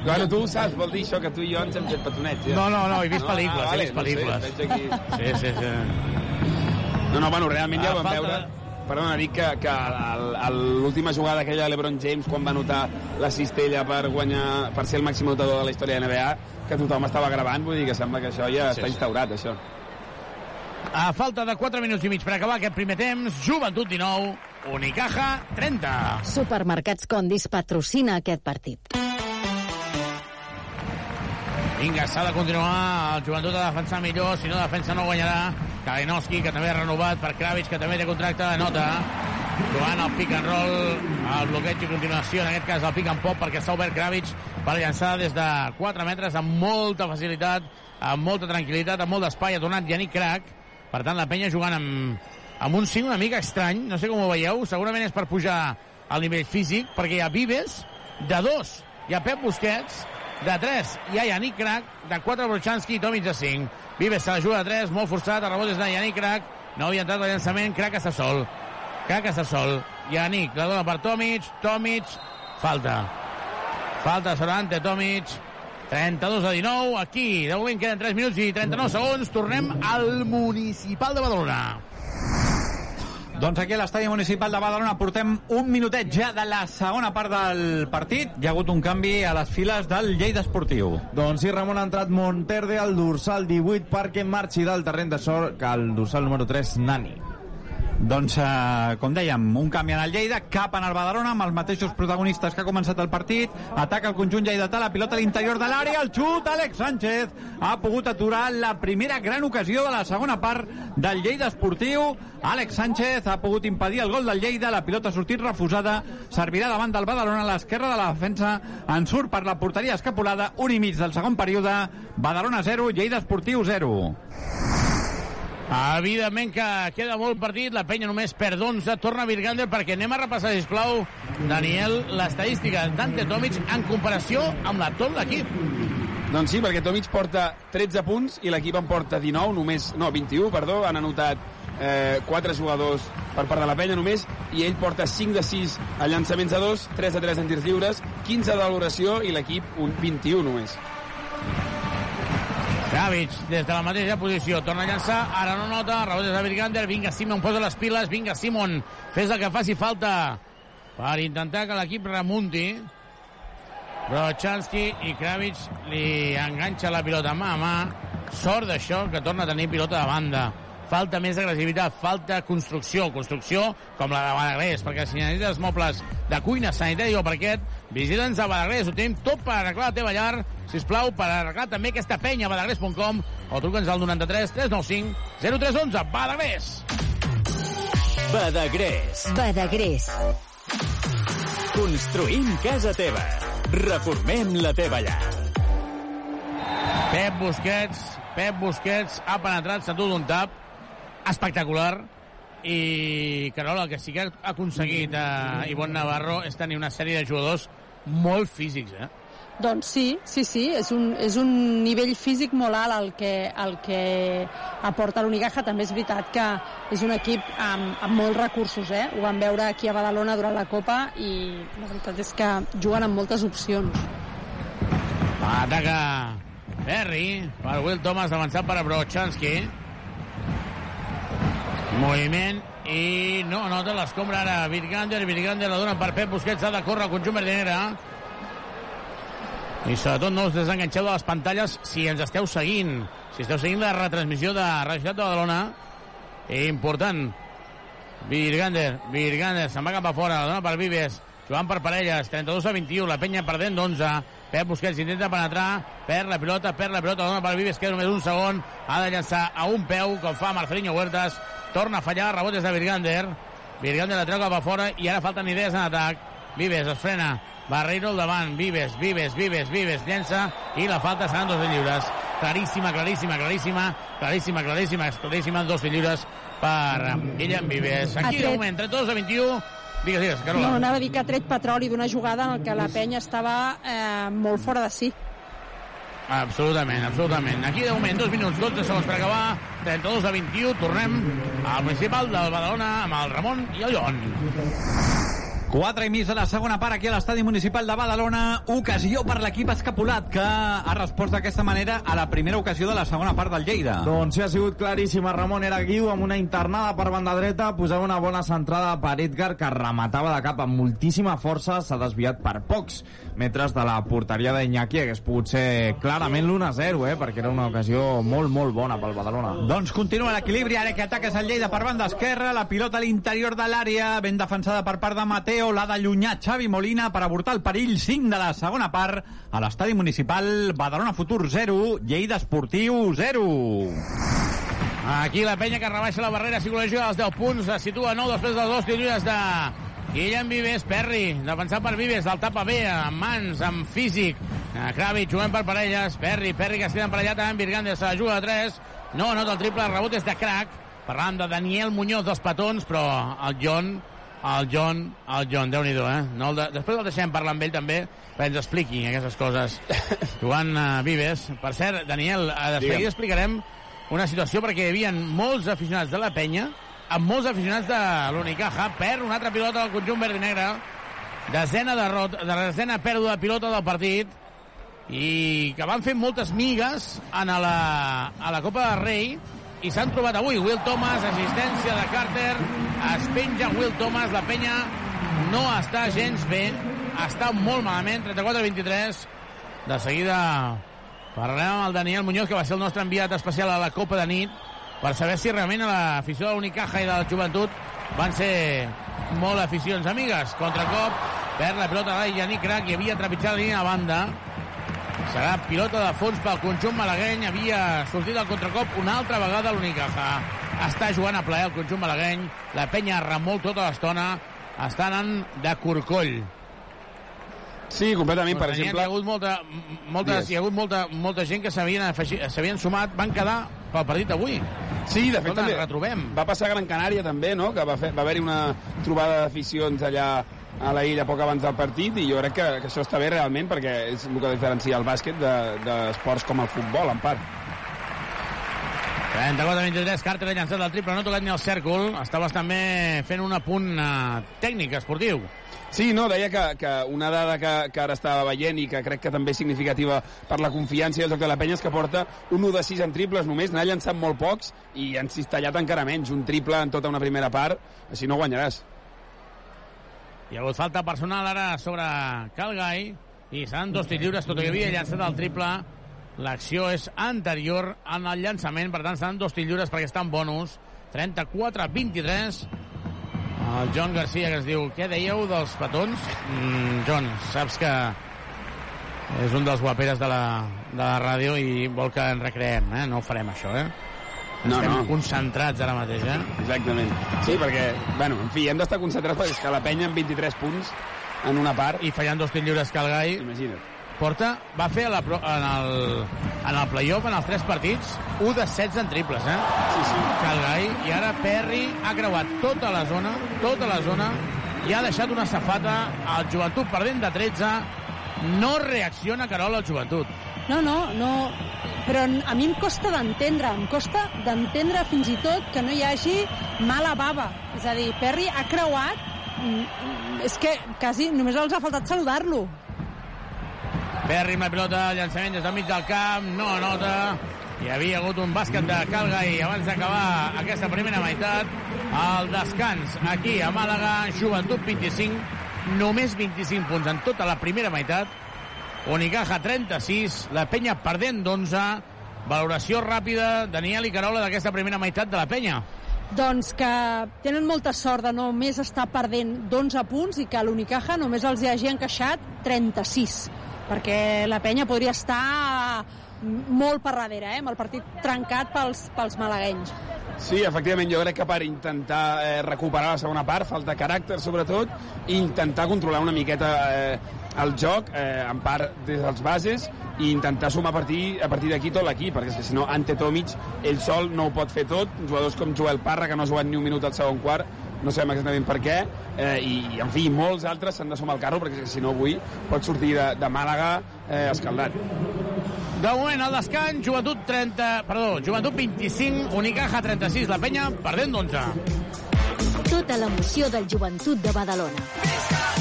Bueno, tu ho saps, vol dir això que tu i jo ens hem fet petonets, ja? No, no, no, he vist pel·lícules, ah, he vist pel·lícules. No sé, aquí... Sí, sí, sí. No, no, bueno, realment ja A ho vam falta veure. Perdona, dic que, que l'última jugada aquella de l'Ebron James quan va anotar la cistella per guanyar per ser el màxim notador de la història de NBA que tothom estava gravant, vull dir que sembla que això ja Sí, està sí. instaurat, això. A falta de 4 minuts i mig per acabar aquest primer temps, Joventut 19, Unicaja 30. Supermercats Condis patrocina aquest partit. Vinga, s'ha de continuar. El joventut ha de defensar millor. Si no defensa, no guanyarà. Kalinowski, que també ha renovat per Kravitz, que també té contracte de nota. Jugant el pick and roll, el bloqueig i continuació, en aquest cas el pick and pop, perquè s'ha obert Kravitz per llançar des de 4 metres amb molta facilitat, amb molta tranquil·litat, amb molt d'espai. Ha tornat Yannick Crac. Per tant, la penya jugant amb, amb un 5 una mica estrany. No sé com ho veieu. Segurament és per pujar al nivell físic, perquè hi ha Vives de 2. Hi ha Pep Busquets de 3. Hi ha Yannick Crac, de 4 Brochanski i Tomic de 5. Vives se la juga de 3, molt forçat, el rebot és de Yannick Crac, no havia entrat el llançament, Crac està sol. Crac està sol. Yannick la dona per Tomic, Tomic, falta. Falta sobre Ante Tomic, 32 a 19, aquí, de moment queden 3 minuts i 39 segons, tornem al Municipal de Badalona. Doncs aquí a l'estadi municipal de Badalona portem un minutet ja de la segona part del partit. Hi ha hagut un canvi a les files del Lleida Esportiu. Doncs sí, Ramon ha entrat Monterde al dorsal 18 perquè marxi del terreny de sort que el dorsal número 3, Nani. Doncs, eh, com dèiem, un canvi en el Lleida, cap en el Badalona, amb els mateixos protagonistes que ha començat el partit. Ataca el conjunt lleidatà, la pilota a l'interior de l'àrea, el xut, Àlex Sánchez ha pogut aturar la primera gran ocasió de la segona part del Lleida Esportiu. Àlex Sánchez ha pogut impedir el gol del Lleida, la pilota ha sortit refusada, servirà davant del Badalona a l'esquerra de la defensa, en surt per la porteria escapulada, un i mig del segon període, Badalona 0, Lleida Esportiu 0. Evidentment que queda molt partit, la penya només perd 11, torna Virgander perquè anem a repassar, sisplau, Daniel, l'estadística d'Ante Tomic en comparació amb la tot l'equip. Doncs sí, perquè Tomic porta 13 punts i l'equip en porta 19, només, no, 21, perdó, han anotat eh, 4 jugadors per part de la penya només, i ell porta 5 de 6 a llançaments a 2, 3 de 3 en tirs lliures, 15 de valoració i l'equip un 21 només. Kravic, des de la mateixa posició, torna a llançar, ara no nota, rebot de Virgander, vinga Simon, posa les piles, vinga Simon, fes el que faci falta per intentar que l'equip remunti. Brochanski i Kravic li enganxa la pilota mà a mà. Sort d'això que torna a tenir pilota de banda. Falta més agressivitat, falta construcció, construcció com la de Badagrés, perquè si necessites mobles de cuina, sanitari o parquet, visita'ns a Badagrés, ho tenim tot per arreglar la teva llar, sisplau, per arreglar també aquesta penya a badagrés.com o truca'ns al 93 395 0311, Badagrés! Badagrés. Badagrés. Construïm casa teva. Reformem la teva llar. Pep Busquets, Pep Busquets ha penetrat, s'ha dut un tap espectacular i Carola, el que sí que ha aconseguit eh, Ivonne Navarro és tenir una sèrie de jugadors molt físics, eh? Doncs sí, sí, sí, és un, és un nivell físic molt alt el que, el que aporta l'Unicaja. També és veritat que és un equip amb, amb molts recursos, eh? Ho vam veure aquí a Badalona durant la Copa i la veritat és que juguen amb moltes opcions. Ataca Perry per Will Thomas avançat per Brochanski. Moviment i no nota l'escombra ara. Virgander, Virgander la dona per Pep Busquets, ha de córrer el conjunt verdinera i sobretot no us desenganxeu de les pantalles si ens esteu seguint. Si esteu seguint la retransmissió de Ciutat de Badalona important. Virgander, Virgander se'n va cap a fora, la dona per Vives jugant per parelles, 32 a 21 la penya perdent d'11, Pep Busquets intenta penetrar, perd la pilota, perd la pilota la dona per Vives, queda només un segon. Ha de llançar a un peu, com fa Marcelinho Huertas torna a fallar, rebot des de Virgander Virgander la treu cap a fora i ara falten idees en atac, Vives es frena Barreiro al davant, Vives, Vives, Vives, Vives, llença i la falta seran dos lliures. Claríssima, claríssima, claríssima, claríssima, claríssima, claríssima, dos lliures per Guillem Vives. Aquí de moment, 32 a 21. Digues, digues, Carola. No, anava a dir que ha tret petroli d'una jugada en què la penya estava eh, molt fora de si. Absolutament, absolutament. Aquí de moment, dos minuts, 12 segons per acabar, 32 a 21, tornem al principal del Badalona amb el Ramon i el Joan. 4 i mig de la segona part aquí a l'estadi municipal de Badalona. Ocasió per l'equip escapulat, que ha respost d'aquesta manera a la primera ocasió de la segona part del Lleida. Doncs sí, ha sigut claríssima. Ramon era Guiu amb una internada per banda dreta, posava una bona centrada per Edgar, que rematava de cap amb moltíssima força, s'ha desviat per pocs metres de la porteria d'Iñaki, hagués pogut ser clarament l'1-0, eh, perquè era una ocasió molt, molt bona pel Badalona. Doncs continua l'equilibri, ara que ataques el Lleida per banda esquerra, la pilota a l'interior de l'àrea, ben defensada per part de Mateo, l'ha d'allunyar Xavi Molina per avortar el perill 5 de la segona part a l'estadi municipal Badalona Futur 0, Lleida Esportiu 0. Aquí la penya que rebaixa la barrera psicològica dels 10 punts, es situa a 9 després dels dos tirs de Guillem Vives, Perry, defensat per Vives, del tapa bé, amb mans, amb físic. Eh, Kravic jugant per parelles, Perry, Perry que es queda emparellat amb Virgander, se la juga de 3, no anota el triple, rebot és de crack, parlant de Daniel Muñoz dels petons, però el John, el John, el John, déu nhi eh? No de... Després el deixem parlar amb ell també, perquè ens expliqui aquestes coses. Jugant a Vives. Per cert, Daniel, eh, de seguida explicarem una situació perquè hi havia molts aficionats de la penya amb molts aficionats de l'Unicaja per una altra pilota del conjunt verd i negre desena de, rot, de desena pèrdua de pilota del partit i que van fer moltes migues en a la, a la Copa del Rei i s'han trobat avui. Will Thomas, assistència de Carter. Es penja Will Thomas la penya. No està gens bé. Està molt malament. 34-23 de seguida parlarem amb el Daniel Muñoz que va ser el nostre enviat especial a la Copa de nit per saber si realment a l'afició de l'Unicaja i de la joventut van ser molt aficions amigues. Contracop, perd la pilota de Yannick Crac i havia trepitjat la línia de banda. Serà pilota de fons pel conjunt malagueny. Havia sortit el contracop una altra vegada l'Unicaja. Està jugant a plaer el conjunt malagueny. La penya remol tota l'estona. Està anant de corcoll. Sí, completament, per tenien- exemple... Hi ha hagut molta, moltes, Digues. hi ha hagut molta, molta gent que s'havien sumat, van quedar pel partit d'avui. Sí, de fet, Escolta, també retrobem. va passar a Gran Canària també, no? que va, fer, va haver-hi una trobada d'aficions allà a la illa poc abans del partit i jo crec que, que això està bé realment perquè és el que diferencia el bàsquet de- d'esports de, com el futbol, en part. 34-23, Carter ha llançat el triple, no ha tocat ni el cèrcol. Estaves també fent un apunt eh, tècnic, esportiu. Sí, no, deia que, que una dada que, que ara estava veient i que crec que també és significativa per la confiança i el joc de la penya és que porta un 1 de 6 en triples només, n'ha llançat molt pocs i han cistellat encara menys, un triple en tota una primera part, així no guanyaràs. Hi ha hagut falta personal ara sobre Calgai i seran dos tirs lliures, tot i que havia llançat el triple. L'acció és anterior en el llançament, per tant seran dos tirs lliures perquè estan bonus. 34-23. El John Garcia que es diu, què dèieu dels petons? Mm, John, saps que és un dels guaperes de la, de la ràdio i vol que ens recreem, eh? No ho farem, això, eh? No, Estem no. concentrats ara mateix, eh? Exactament. Sí, perquè, bueno, en fi, hem d'estar concentrats perquè és que la penya amb 23 punts en una part... I fallant dos tirs lliures Calgai. Imagina't. Porta, va fer a la, en el, en el playoff, en els tres partits, 1 de 16 en triples, eh? Sí, sí. Calgai, i ara Perry ha creuat tota la zona, tota la zona, i ha deixat una safata al joventut perdent de 13. No reacciona Carol al joventut. No, no, no, però a mi em costa d'entendre, em costa d'entendre fins i tot que no hi hagi mala bava. És a dir, Perry ha creuat, mm, és que quasi només els ha faltat saludar-lo. Perry amb la pilota, llançament des del mig del camp, no anota. Hi havia hagut un bàsquet de Calgai abans d'acabar aquesta primera meitat. El descans aquí a Màlaga, Joventut 25, només 25 punts en tota la primera meitat. Unicaja 36, la penya perdent d'11. Valoració ràpida, Daniel i Carola, d'aquesta primera meitat de la penya. Doncs que tenen molta sort de només estar perdent d'11 punts i que l'Unicaja només els hi hagi encaixat 36, perquè la penya podria estar molt per darrere, eh, amb el partit trencat pels, pels malaguenys. Sí, efectivament, jo crec que per intentar eh, recuperar la segona part falta caràcter, sobretot, i intentar controlar una miqueta eh, el joc, eh, en part des dels bases, i intentar sumar a partir, a partir d'aquí tot l'equip, perquè és que si no, Ante Tomic, ell sol no ho pot fer tot, jugadors com Joel Parra, que no ha jugat ni un minut al segon quart, no sabem exactament per què, eh, i, en fi, molts altres s'han de sumar al carro, perquè si no avui pot sortir de, de Màlaga eh, escaldat. De moment, al descans, Joventut 30... Perdó, Joventut 25, Unicaja 36, la penya perdent d'11. Tota l'emoció del joventut de Badalona.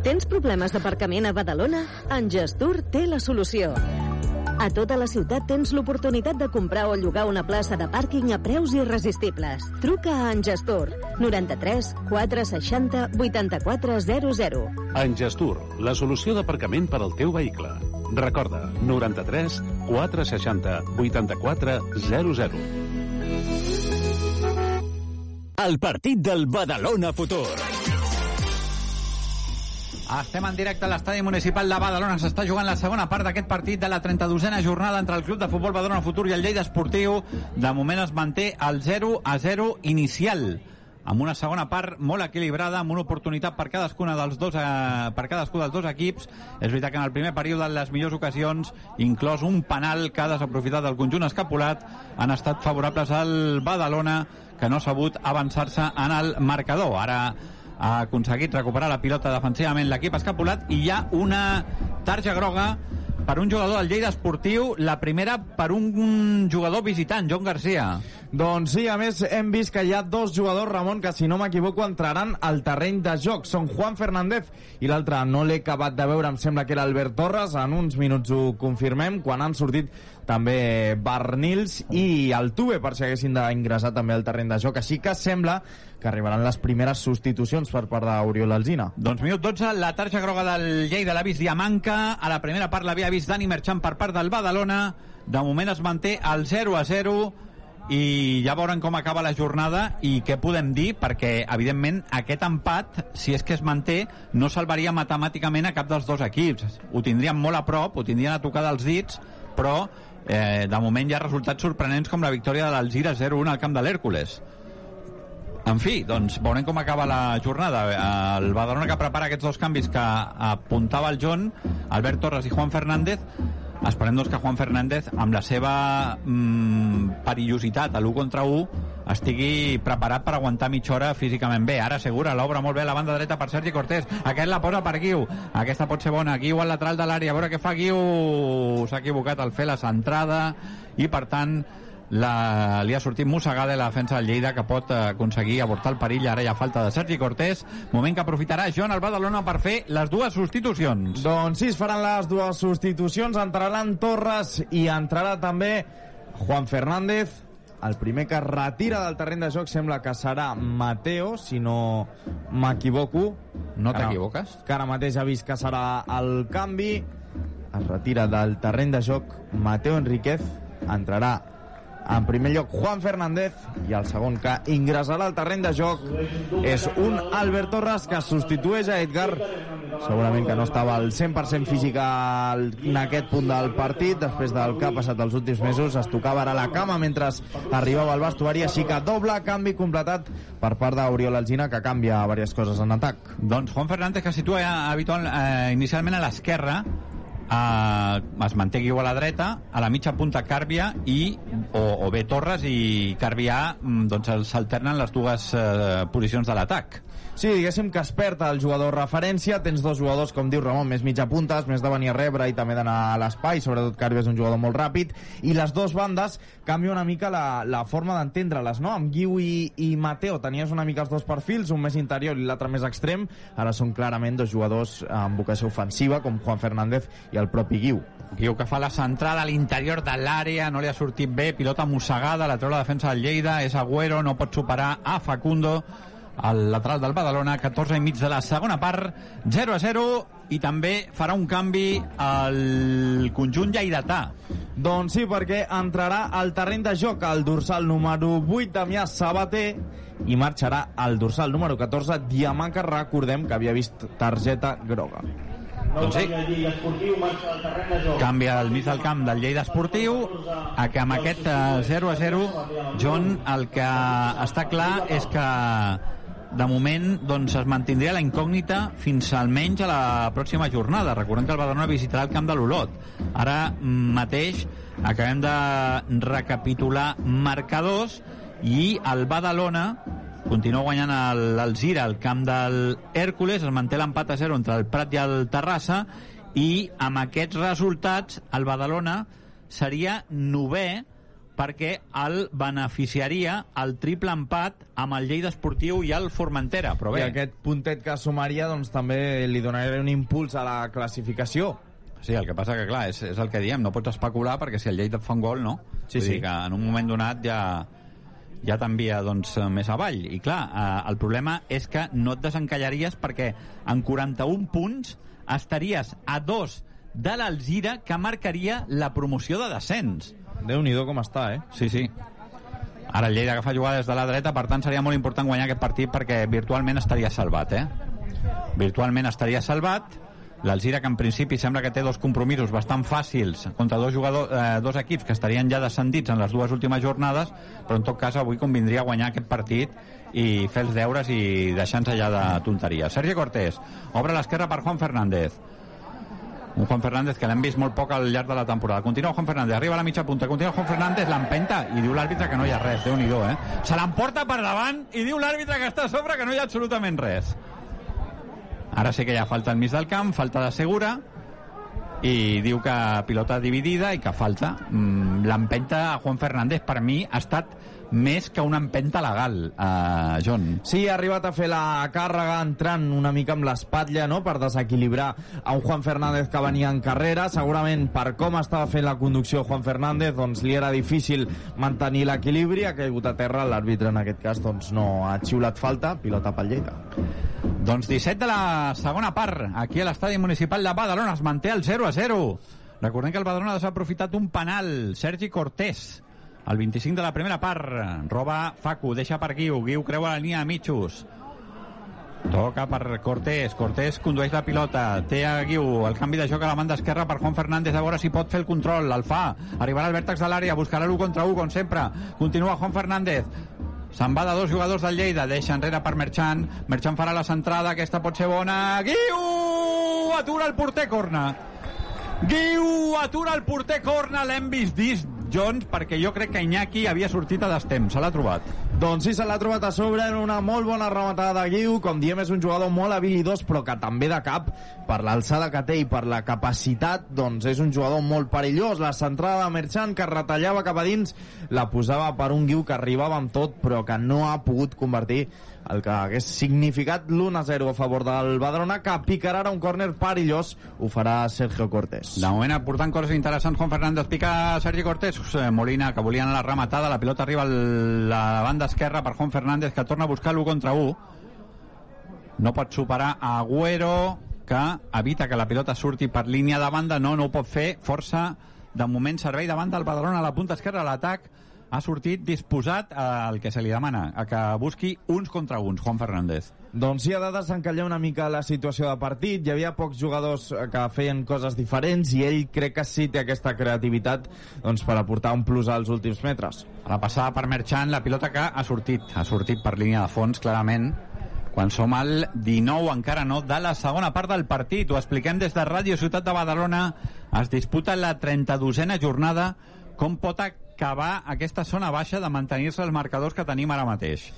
Tens problemes d'aparcament a Badalona? En Gestur té la solució. A tota la ciutat tens l'oportunitat de comprar o llogar una plaça de pàrquing a preus irresistibles. Truca a Engestur 93 460 8400. Engestur, la solució d'aparcament per al teu vehicle. Recorda, 93 460 84 00. El partit del Badalona Futur. Estem en directe a l'estadi municipal de Badalona. S'està jugant la segona part d'aquest partit de la 32a jornada entre el Club de Futbol Badalona Futur i el Lleida Esportiu. De moment es manté el 0 a 0 inicial amb una segona part molt equilibrada, amb una oportunitat per cadascuna dels dos, eh, per cadascú dels dos equips. És veritat que en el primer període, en les millors ocasions, inclòs un penal que ha desaprofitat el conjunt escapulat, han estat favorables al Badalona, que no ha sabut avançar-se en el marcador. Ara ha aconseguit recuperar la pilota defensivament l'equip escapulat i hi ha una tarja groga per un jugador del Lleida Esportiu, la primera per un jugador visitant, Joan Garcia. Doncs sí, a més hem vist que hi ha dos jugadors, Ramon, que si no m'equivoco entraran al terreny de joc. Són Juan Fernández i l'altre no l'he acabat de veure, em sembla que era Albert Torres. En uns minuts ho confirmem, quan han sortit també Barnils i el Tuve, per si haguessin d'ingressar també al terreny de joc. Així que sembla que arribaran les primeres substitucions per part d'Oriol Alzina. Doncs minut 12, la tarja groga del Lleida l'ha vist Diamanca, a la primera part l'havia vist Dani Merchant per part del Badalona, de moment es manté el 0 a 0 i ja veurem com acaba la jornada i què podem dir, perquè evidentment aquest empat, si és que es manté no salvaria matemàticament a cap dels dos equips. Ho tindrien molt a prop, ho tindrien a tocar dels dits, però eh, de moment hi ha resultats sorprenents com la victòria de l'Alzira 0-1 al camp de l'Hèrcules en fi, doncs veurem com acaba la jornada. El Badalona que prepara aquests dos canvis que apuntava el John, Albert Torres i Juan Fernández, esperem doncs, que Juan Fernández, amb la seva mm, perillositat a l'1 contra 1, estigui preparat per aguantar mitja hora físicament bé. Ara segura, l'obra molt bé la banda dreta per Sergi Cortés. Aquest la posa per Guiu. Aquesta pot ser bona. Guiu al lateral de l'àrea. A veure què fa Guiu. S'ha equivocat al fer la centrada i, per tant, la, li ha sortit mossegada la defensa del Lleida que pot eh, aconseguir avortar el perill ara hi ha falta de Sergi Cortés moment que aprofitarà Joan al Badalona per fer les dues substitucions Doncs sí, es faran les dues substitucions entraran Torres i entrarà també Juan Fernández el primer que es retira del terreny de joc sembla que serà Mateo, si no m'equivoco. No t'equivoques? Que ara mateix ha vist que serà el canvi. Es retira del terreny de joc Mateo Enríquez. Entrarà en primer lloc Juan Fernández. I el segon que ingressarà al terreny de joc és un Albert Torres que substitueix a Edgar. Segurament que no estava al 100% físic en aquest punt del partit. Després del que ha passat els últims mesos es tocava ara la cama mentre arribava al vestuari. Així que doble canvi completat per part d'Oriol Alzina que canvia diverses coses en atac. Doncs Juan Fernández que situa eh, habitual, eh, inicialment a l'esquerra eh, es manté Guiu a la dreta a la mitja punta Càrbia i, o, o bé Torres i Càrbia mm, doncs s'alternen les dues eh, posicions de l'atac Sí, diguéssim que es perd el jugador referència, tens dos jugadors, com diu Ramon, més mitja puntes, més de venir a rebre i també d'anar a l'espai, sobretot Carbi és un jugador molt ràpid, i les dues bandes canvia una mica la, la forma d'entendre-les, no? Amb Guiu i, i Mateo tenies una mica els dos perfils, un més interior i l'altre més extrem, ara són clarament dos jugadors amb vocació ofensiva, com Juan Fernández i el propi Guiu. Guiu que fa la centrada a l'interior de l'àrea, no li ha sortit bé, pilota mossegada, la treu la defensa del Lleida, és Agüero, no pot superar a Facundo, el lateral del Badalona, 14 i mig de la segona part, 0 a 0, i també farà un canvi al conjunt lleidatà. Doncs sí, perquè entrarà al terreny de joc el dorsal número 8, Damià Sabater, i marxarà al dorsal número 14, Diamanca, recordem que havia vist targeta groga. Doncs sí. Canvia al mig del camp del Lleida Esportiu a que amb aquest eh, 0 a 0 John el que està clar és que de moment doncs, es mantindria la incògnita fins almenys a la pròxima jornada. Recordem que el Badalona visitarà el camp de l'Olot. Ara mateix acabem de recapitular marcadors i el Badalona continua guanyant l'Alzira al camp del Hèrcules, es manté l'empat a 0 entre el Prat i el Terrassa i amb aquests resultats el Badalona seria novè perquè el beneficiaria el triple empat amb el Lleida Esportiu i el Formentera, però bé... I aquest puntet que sumaria doncs, també li donaria un impuls a la classificació. Sí, el que passa que, clar, és, és el que diem, no pots especular perquè si el Lleida et fa un gol, no? Sí, Vull sí. dir que en un moment donat ja ja t'envia doncs, més avall. I clar, eh, el problema és que no et desencallaries perquè en 41 punts estaries a dos de l'Alzira que marcaria la promoció de descens. Déu-n'hi-do com està, eh? Sí, sí. Ara el Lleida agafa jugades de la dreta, per tant seria molt important guanyar aquest partit perquè virtualment estaria salvat, eh? Virtualment estaria salvat. L'Alzira, que en principi sembla que té dos compromisos bastant fàcils contra dos, jugadors, eh, dos equips que estarien ja descendits en les dues últimes jornades, però en tot cas avui convindria guanyar aquest partit i fer els deures i deixar-nos allà de tonteries. Sergi Cortés, obre l'esquerra per Juan Fernández. Un Juan Fernández que l'hem vist molt poc al llarg de la temporada. Continua Juan Fernández, arriba a la mitja punta, continua Juan Fernández, l'empenta i diu l'àrbitre que no hi ha res, déu nhi eh? Se l'emporta per davant i diu l'àrbitre que està a sobre que no hi ha absolutament res. Ara sí que hi ha falta al mig del camp, falta de segura, i diu que pilota dividida i que falta. Mm, L'empenta a Juan Fernández per mi ha estat més que una empenta legal, uh, John. Sí, ha arribat a fer la càrrega entrant una mica amb l'espatlla no? per desequilibrar a un Juan Fernández que venia en carrera. Segurament per com estava fent la conducció Juan Fernández doncs li era difícil mantenir l'equilibri. Ha caigut a terra, l'àrbitre en aquest cas doncs, no ha xiulat falta, pilota pel Lleida. Doncs 17 de la segona part, aquí a l'estadi municipal de Badalona es manté el 0 a 0. Recordem que el Badalona ha desaprofitat un penal, Sergi Cortés, el 25 de la primera part. Roba Facu, deixa per Guiu, Guiu creua la línia de Mitjos. Toca per Cortés, Cortés condueix la pilota, té a Guiu, el canvi de joc a la banda esquerra per Juan Fernández, a veure si pot fer el control, el fa, arribarà al vèrtex de l'àrea, buscarà l'1 contra 1, com sempre, continua Juan Fernández, Se'n va de dos jugadors del Lleida, deixa enrere per Merchant, Merchant farà la centrada, aquesta pot ser bona, Guiu! Atura el porter, corna. Guiu atura el porter, corna, l'hem vist Jones, perquè jo crec que Iñaki havia sortit a destemps, se l'ha trobat. Doncs sí, se l'ha trobat a sobre en una molt bona rematada de Guiu. Com diem, és un jugador molt habilidós, però que també de cap, per l'alçada que té i per la capacitat, doncs és un jugador molt perillós. La centrada de Merchant, que retallava cap a dins, la posava per un Guiu que arribava amb tot, però que no ha pogut convertir el que hagués significat l'1-0 a favor del Badalona, que picarà ara un córner perillós, ho farà Sergio Cortés. De moment aportant coses interessants, Juan Fernández pica Sergi Cortés, eh, Molina, que a la rematada, la pilota arriba a la banda esquerra per Juan Fernández, que torna a buscar l'1 contra 1. No pot superar a Agüero, que evita que la pilota surti per línia de banda, no, no ho pot fer, força, de moment servei davant del Badalona a la punta esquerra, l'atac, ha sortit disposat al que se li demana, a que busqui uns contra uns, Juan Fernández. Doncs sí, ha de desencallar una mica la situació de partit. Hi havia pocs jugadors eh, que feien coses diferents i ell crec que sí té aquesta creativitat doncs, per aportar un plus als últims metres. A la passada per Merchant, la pilota que ha sortit, ha sortit per línia de fons, clarament, quan som al 19, encara no, de la segona part del partit. Ho expliquem des de Ràdio Ciutat de Badalona. Es disputa la 32a jornada. Com pot acabar aquesta zona baixa de mantenir-se els marcadors que tenim ara mateix?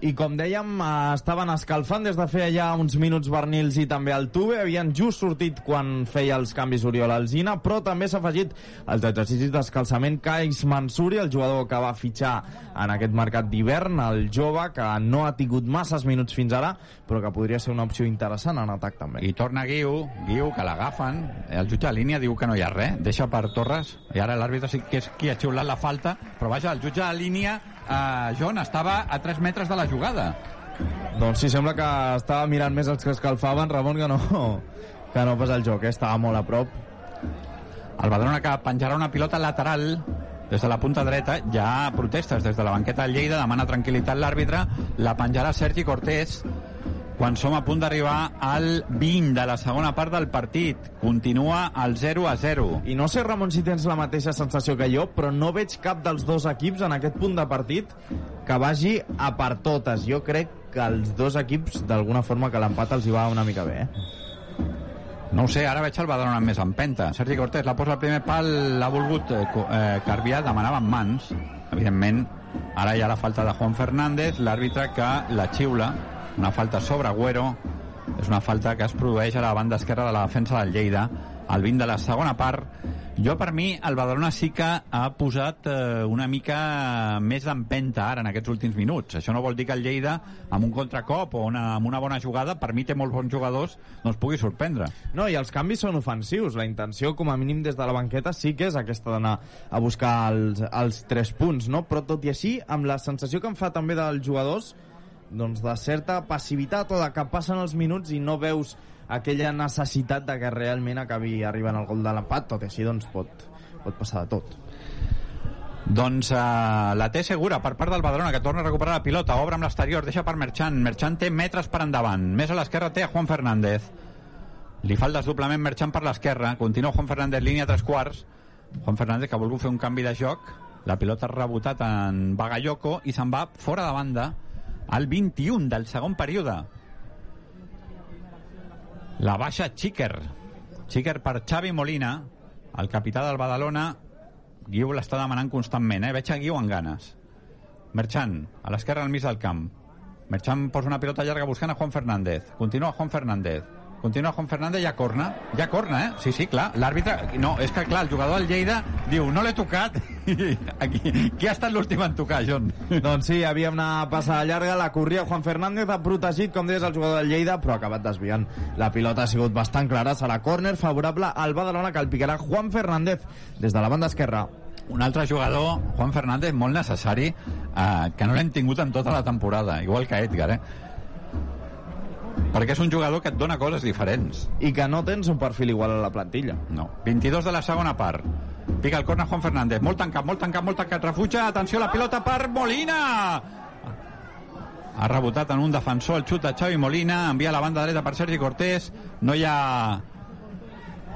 I com dèiem, eh, estaven escalfant des de feia ja uns minuts Bernils i també el Tuve, havien just sortit quan feia els canvis Oriol Alzina, però també s'ha afegit els exercicis d'escalçament Kais Mansuri, el jugador que va fitxar en aquest mercat d'hivern, el jove que no ha tingut masses minuts fins ara, però que podria ser una opció interessant en atac també. I torna Guiu, Guiu que l'agafen, el jutge de línia diu que no hi ha res, deixa per Torres, i ara l'àrbitre sí que és qui ha xiulat la falta, però vaja, el jutge de línia eh, John estava a 3 metres de la jugada. Doncs sí, sembla que estava mirant més els que escalfaven, Ramon, que no, que no pas el joc, eh? estava molt a prop. El Badalona que penjarà una pilota lateral des de la punta dreta, ha protestes des de la banqueta del Lleida, demana tranquil·litat l'àrbitre, la penjarà Sergi Cortés, quan som a punt d'arribar al 20 de la segona part del partit. Continua el 0 a 0. I no sé, Ramon, si tens la mateixa sensació que jo, però no veig cap dels dos equips en aquest punt de partit que vagi a per totes. Jo crec que els dos equips, d'alguna forma, que l'empat els hi va una mica bé, eh? No ho sé, ara veig el Badalona més empenta. Sergi Cortés la posa al primer pal, l'ha volgut eh, eh, Carvià, demanava mans. Evidentment, ara hi ha la falta de Juan Fernández, l'àrbitre que la xiula, una falta sobre Agüero, és una falta que es produeix a la banda esquerra de la defensa del Lleida, al 20 de la segona part. Jo, per mi, el Badalona sí que ha posat eh, una mica més d'empenta ara en aquests últims minuts. Això no vol dir que el Lleida, amb un contracop o una, amb una bona jugada, per mi té molts bons jugadors, no es pugui sorprendre. No, i els canvis són ofensius. La intenció, com a mínim, des de la banqueta sí que és aquesta d'anar a buscar els, els tres punts, no? Però, tot i així, amb la sensació que em fa també dels jugadors, doncs de certa passivitat o de que passen els minuts i no veus aquella necessitat de que realment acabi arribant el gol de l'empat, tot i així doncs pot, pot passar de tot. Doncs uh, la té segura per part del Badalona, que torna a recuperar la pilota, obre amb l'exterior, deixa per Merchant. Merchant té metres per endavant. Més a l'esquerra té a Juan Fernández. Li fa el desdoblament Merchant per l'esquerra. Continua Juan Fernández, línia tres quarts. Juan Fernández que ha volgut fer un canvi de joc. La pilota ha rebotat en Bagayoko i se'n va fora de banda al 21 del segon període. La baixa Xiquer. Xiquer per Xavi Molina, el capità del Badalona. Guiu l'està demanant constantment, eh? Veig a Guiu amb ganes. Merchant, a l'esquerra al mig del camp. Merchant posa una pilota llarga buscant a Juan Fernández. Continua Juan Fernández. Continua Juan Fernández, ha corna. Ha corna, eh? Sí, sí, clar. L'àrbitre... No, és que, clar, el jugador del Lleida diu, no l'he tocat. Aquí, qui ha estat l'últim en tocar, John? Doncs sí, havia una passada llarga, la corria Juan Fernández, ha protegit, com deies, el jugador del Lleida, però ha acabat desviant. La pilota ha sigut bastant clara, serà córner favorable al Badalona, que el picarà Juan Fernández des de la banda esquerra. Un altre jugador, Juan Fernández, molt necessari, eh, que no l'hem tingut en tota la temporada, igual que Edgar, eh? Perquè és un jugador que et dona coses diferents. I que no tens un perfil igual a la plantilla. No. 22 de la segona part. Pica el corna Juan Fernández. Molt tancat, molt tancat, molt tancat. Refugia. Atenció, la pilota per Molina. Ha rebotat en un defensor el xut de Xavi Molina. Envia a la banda dreta per Sergi Cortés. No hi ha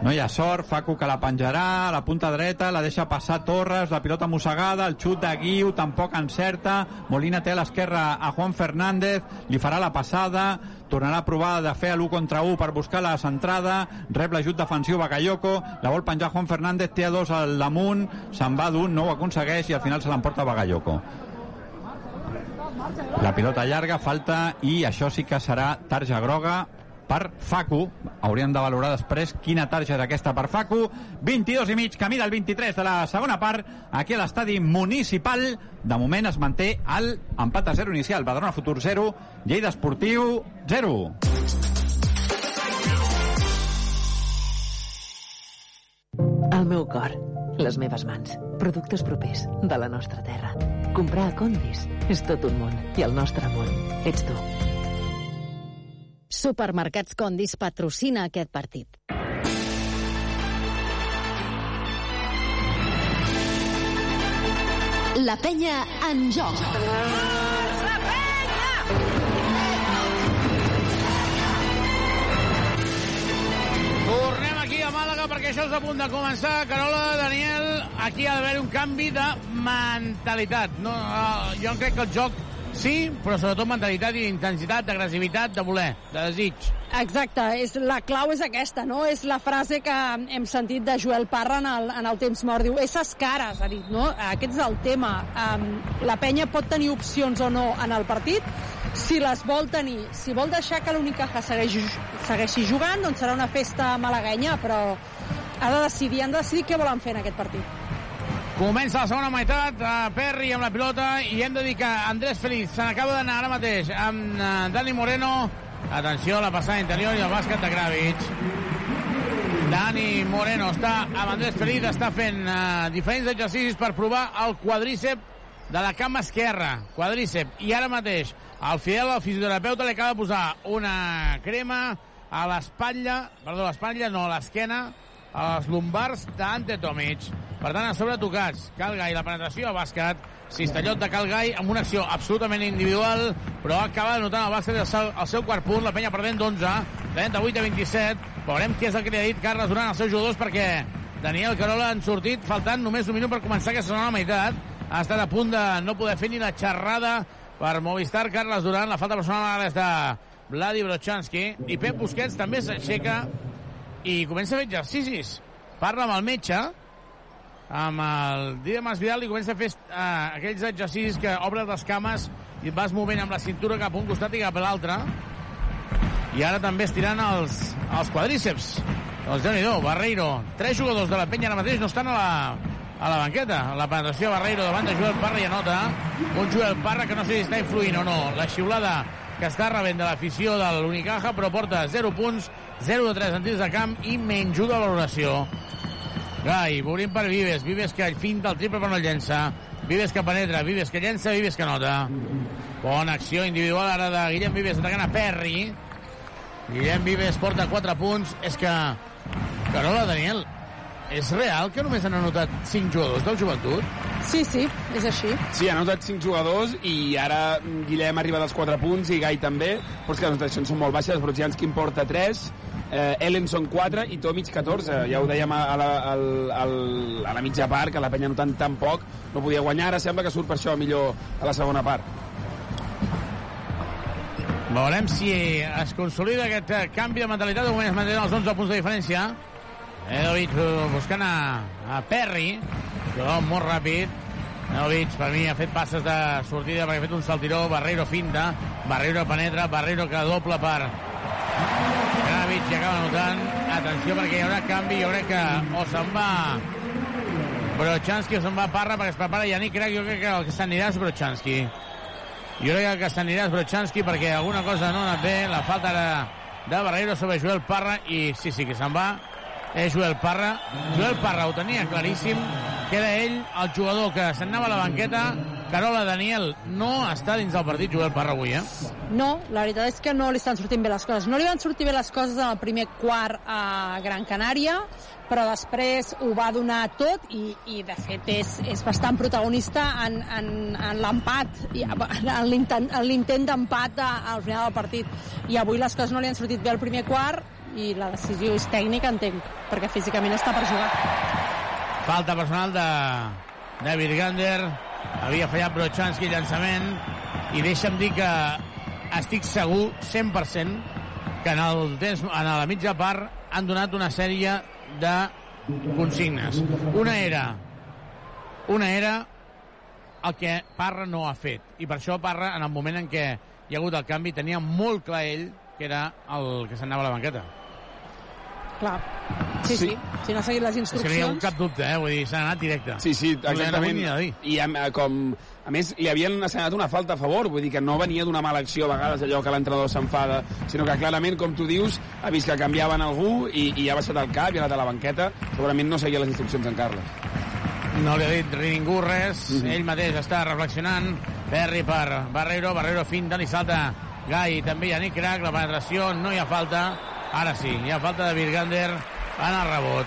no hi ha sort, Facu que la penjarà la punta dreta, la deixa passar Torres, la pilota mossegada, el xut de Guiu tampoc encerta, Molina té a l'esquerra a Juan Fernández, li farà la passada, tornarà a provar de fer l'1 contra 1 per buscar la centrada, rep l'ajut defensiu Bagayoko, la vol penjar Juan Fernández, té a dos al damunt, se'n va d'un, no ho aconsegueix i al final se l'emporta Bagayoko. La pilota llarga, falta i això sí que serà tarja groga per Facu. Hauríem de valorar després quina tarja és aquesta per Facu. 22 i mig, camí del 23 de la segona part, aquí a l'estadi municipal. De moment es manté el empat a 0 inicial. Badalona Futur 0, Lleida Esportiu 0. El meu cor, les meves mans, productes propers de la nostra terra. Comprar a Condis és tot un món i el nostre món ets tu. Supermercats Condis patrocina aquest partit. La penya en joc. Tornem aquí a Màlaga perquè això és a punt de començar. Carola, Daniel, aquí ha d'haver un canvi de mentalitat. No, uh, jo crec que el joc sí, però sobretot mentalitat i intensitat, d'agressivitat, de voler, de desig. Exacte, és, la clau és aquesta, no? És la frase que hem sentit de Joel Parra en el, en el temps mort. Diu, esses cares, ha dit, no? Aquest és el tema. Um, la penya pot tenir opcions o no en el partit, si les vol tenir. Si vol deixar que l'Unicaja segueixi, segueixi jugant, doncs serà una festa malaguenya, però ha de decidir, han de decidir què volen fer en aquest partit. Comença la segona meitat, uh, Perry amb la pilota, i hem de dir que Andrés Feliz se n'acaba d'anar ara mateix amb uh, Dani Moreno. Atenció, la passada interior i el bàsquet de Kravitz. Dani Moreno està amb Andrés Feliz, està fent uh, diferents exercicis per provar el quadrícep de la cama esquerra, quadrícep. I ara mateix, el Fidel, el fisioterapeuta, li acaba de posar una crema a l'espatlla, perdó, a l'espatlla, no, a l'esquena, a les lumbars d'Ante Tomic. Per tant, a sobre tocats. Calgai, la penetració a bàsquet. Cistellot de Calgai amb una acció absolutament individual, però acaba notar el bàsquet el seu, el seu quart punt. La penya perdent d'11, 38 a 27. Veurem què és el que li ha dit Carles Duran als seus jugadors perquè Daniel Carola han sortit faltant només un minut per començar aquesta segona meitat. Ha estat a punt de no poder fer ni la xerrada per Movistar. Carles Duran, la falta personal ara és de Vladi Brochanski. I Pep Busquets també s'aixeca i comença a fer exercicis. Parla amb el metge, amb el Didamas Vidal i comença a fer uh, aquells exercicis que obres les cames i vas movent amb la cintura cap a un costat i cap a l'altre. I ara també estirant els, els quadríceps. Doncs déu nhi Barreiro. Tres jugadors de la penya ara mateix no estan a la, a la banqueta. La penetració Barreiro davant de Joel Parra i anota. Un Joel Parra que no sé si està influint o no. La xiulada que està rebent de l'afició de l'Unicaja però porta 0 punts 0 de 3 en tirs de camp i menys de valoració Gai, obrim per Vives. Vives que finta el triple però no llença. Vives que penetra, Vives que llença, Vives que nota. Bona acció individual ara de Guillem Vives atacant a Perry. Guillem Vives porta 4 punts. És que... Carola, Daniel, és real que només han anotat 5 jugadors del joventut? Sí, sí, és així. Sí, ha anotat 5 jugadors i ara Guillem arriba als 4 punts i Gai també, però és que les anotacions són molt baixes. Brodzianski en porta 3, eh, Ellen són 4 i Tomic 14. Ja ho dèiem a, a, la, a, a, a la mitja part, que la penya no tant tan poc, no podia guanyar. Ara sembla que surt per això millor a la segona part. Veurem si es consolida aquest eh, canvi de mentalitat. De moment es mantenen els 11 punts de diferència. Edovic buscant a, a Perry, però molt ràpid. Edovic, per mi, ha fet passes de sortida perquè ha fet un saltiró. Barreiro finta, Barreiro penetra, Barreiro que doble per Tomic i acaba notant. Atenció, perquè hi haurà canvi. Jo crec que o se'n va Brochanski o se'n va Parra perquè es prepara Yannick Crac. Jo crec que el que s'anirà és Brochanski. Jo crec que el que s'anirà és Brochanski perquè alguna cosa no ha anat bé. La falta era de Barreiro sobre Joel Parra i sí, sí, que se'n va és Joel Parra. Joel Parra ho tenia claríssim que era ell el jugador que s'anava a la banqueta. Carola Daniel no està dins del partit Joel Parra avui, eh? No, la veritat és que no li estan sortint bé les coses. No li van sortir bé les coses en el primer quart a Gran Canària, però després ho va donar tot i, i de fet, és, és bastant protagonista en, en, en l'empat, en l'intent en l'intent d'empat al final del partit. I avui les coses no li han sortit bé al primer quart i la decisió és tècnica, entenc, perquè físicament està per jugar. Falta personal de, de Virgander. Havia fallat Brochanski llançament. I deixa'm dir que estic segur 100% que en, el temps, en la mitja part han donat una sèrie de consignes. Una era una era el que Parra no ha fet. I per això Parra, en el moment en què hi ha hagut el canvi, tenia molt clar ell que era el que s'anava a la banqueta. Clar. Sí, sí. Si no ha seguit les És que no hi ha hagut instruccions... cap dubte, eh? Vull dir, s'ha anat directe. Sí, sí, No exactament. dir. I a, com, a més, li havien assenyalat una falta a favor, vull dir que no venia d'una mala acció a vegades allò que l'entrenador s'enfada, sinó que clarament, com tu dius, ha vist que canviaven algú i, i ha baixat el cap i ha anat a la banqueta. Segurament no seguia les instruccions en Carles. No li ha dit ningú res, Mhm. ell mateix està reflexionant. Perry per Barreiro, Barreiro finta, li salta Gai, també Yannick Crac, la penetració, no hi ha falta. Ara sí, hi ha falta de Virgander en el rebot.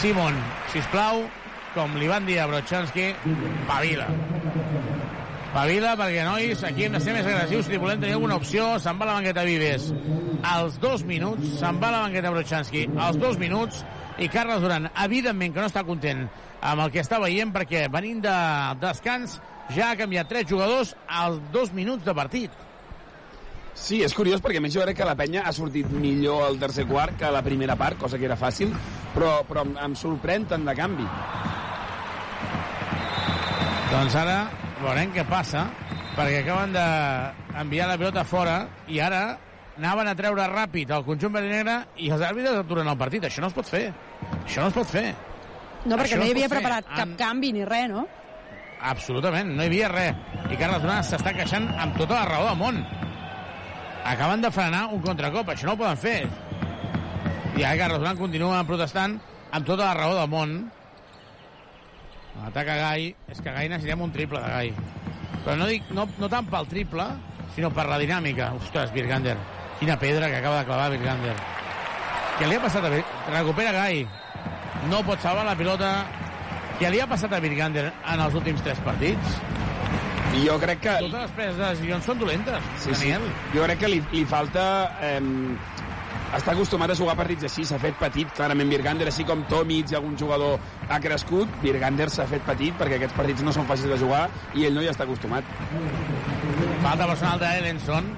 Simon, sisplau, com li van dir a Brochanski, pavila. Pavila, perquè, nois, aquí hem de ser més agressius si volem tenir alguna opció. Se'n va la banqueta Vives. Als dos minuts, se'n va la banqueta Brochanski. Als dos minuts, i Carles Duran, evidentment que no està content amb el que està veient, perquè venint de descans ja ha canviat tres jugadors als dos minuts de partit. Sí, és curiós perquè a més jo crec que la penya ha sortit millor al tercer quart que a la primera part, cosa que era fàcil, però, però em, em sorprèn tant de canvi. Doncs ara veurem què passa, perquè acaben d'enviar la pilota fora i ara anaven a treure ràpid el conjunt verd i negre i els àrbitres aturen el partit. Això no es pot fer. Això no es pot fer. No, perquè Això no hi havia pot fer. preparat cap canvi ni res, no? Absolutament, no hi havia res. I Carles Duran s'està queixant amb tota la raó del món. Acaben de frenar un contracop, això no ho poden fer. I ara Carles Duran continua protestant amb tota la raó del món. Ataca Gai, és que Gai necessitem un triple de Gai. Però no, dic, no, no tant pel triple, sinó per la dinàmica. Ostres, Virgander, quina pedra que acaba de clavar Virgander. Què li ha passat a Vir... Recupera Gai. No pot salvar la pilota. Què li ha passat a Virgander en els últims tres partits? Jo crec que... Totes les preses de decisions són dolentes, Sí, sí. Daniel. Jo crec que li, li falta... Eh, està acostumat a jugar partits així, s'ha fet petit, clarament Virgander, així com Tomic i algun jugador ha crescut, Virgander s'ha fet petit perquè aquests partits no són fàcils de jugar i ell no hi està acostumat. Falta personal d'Elenson.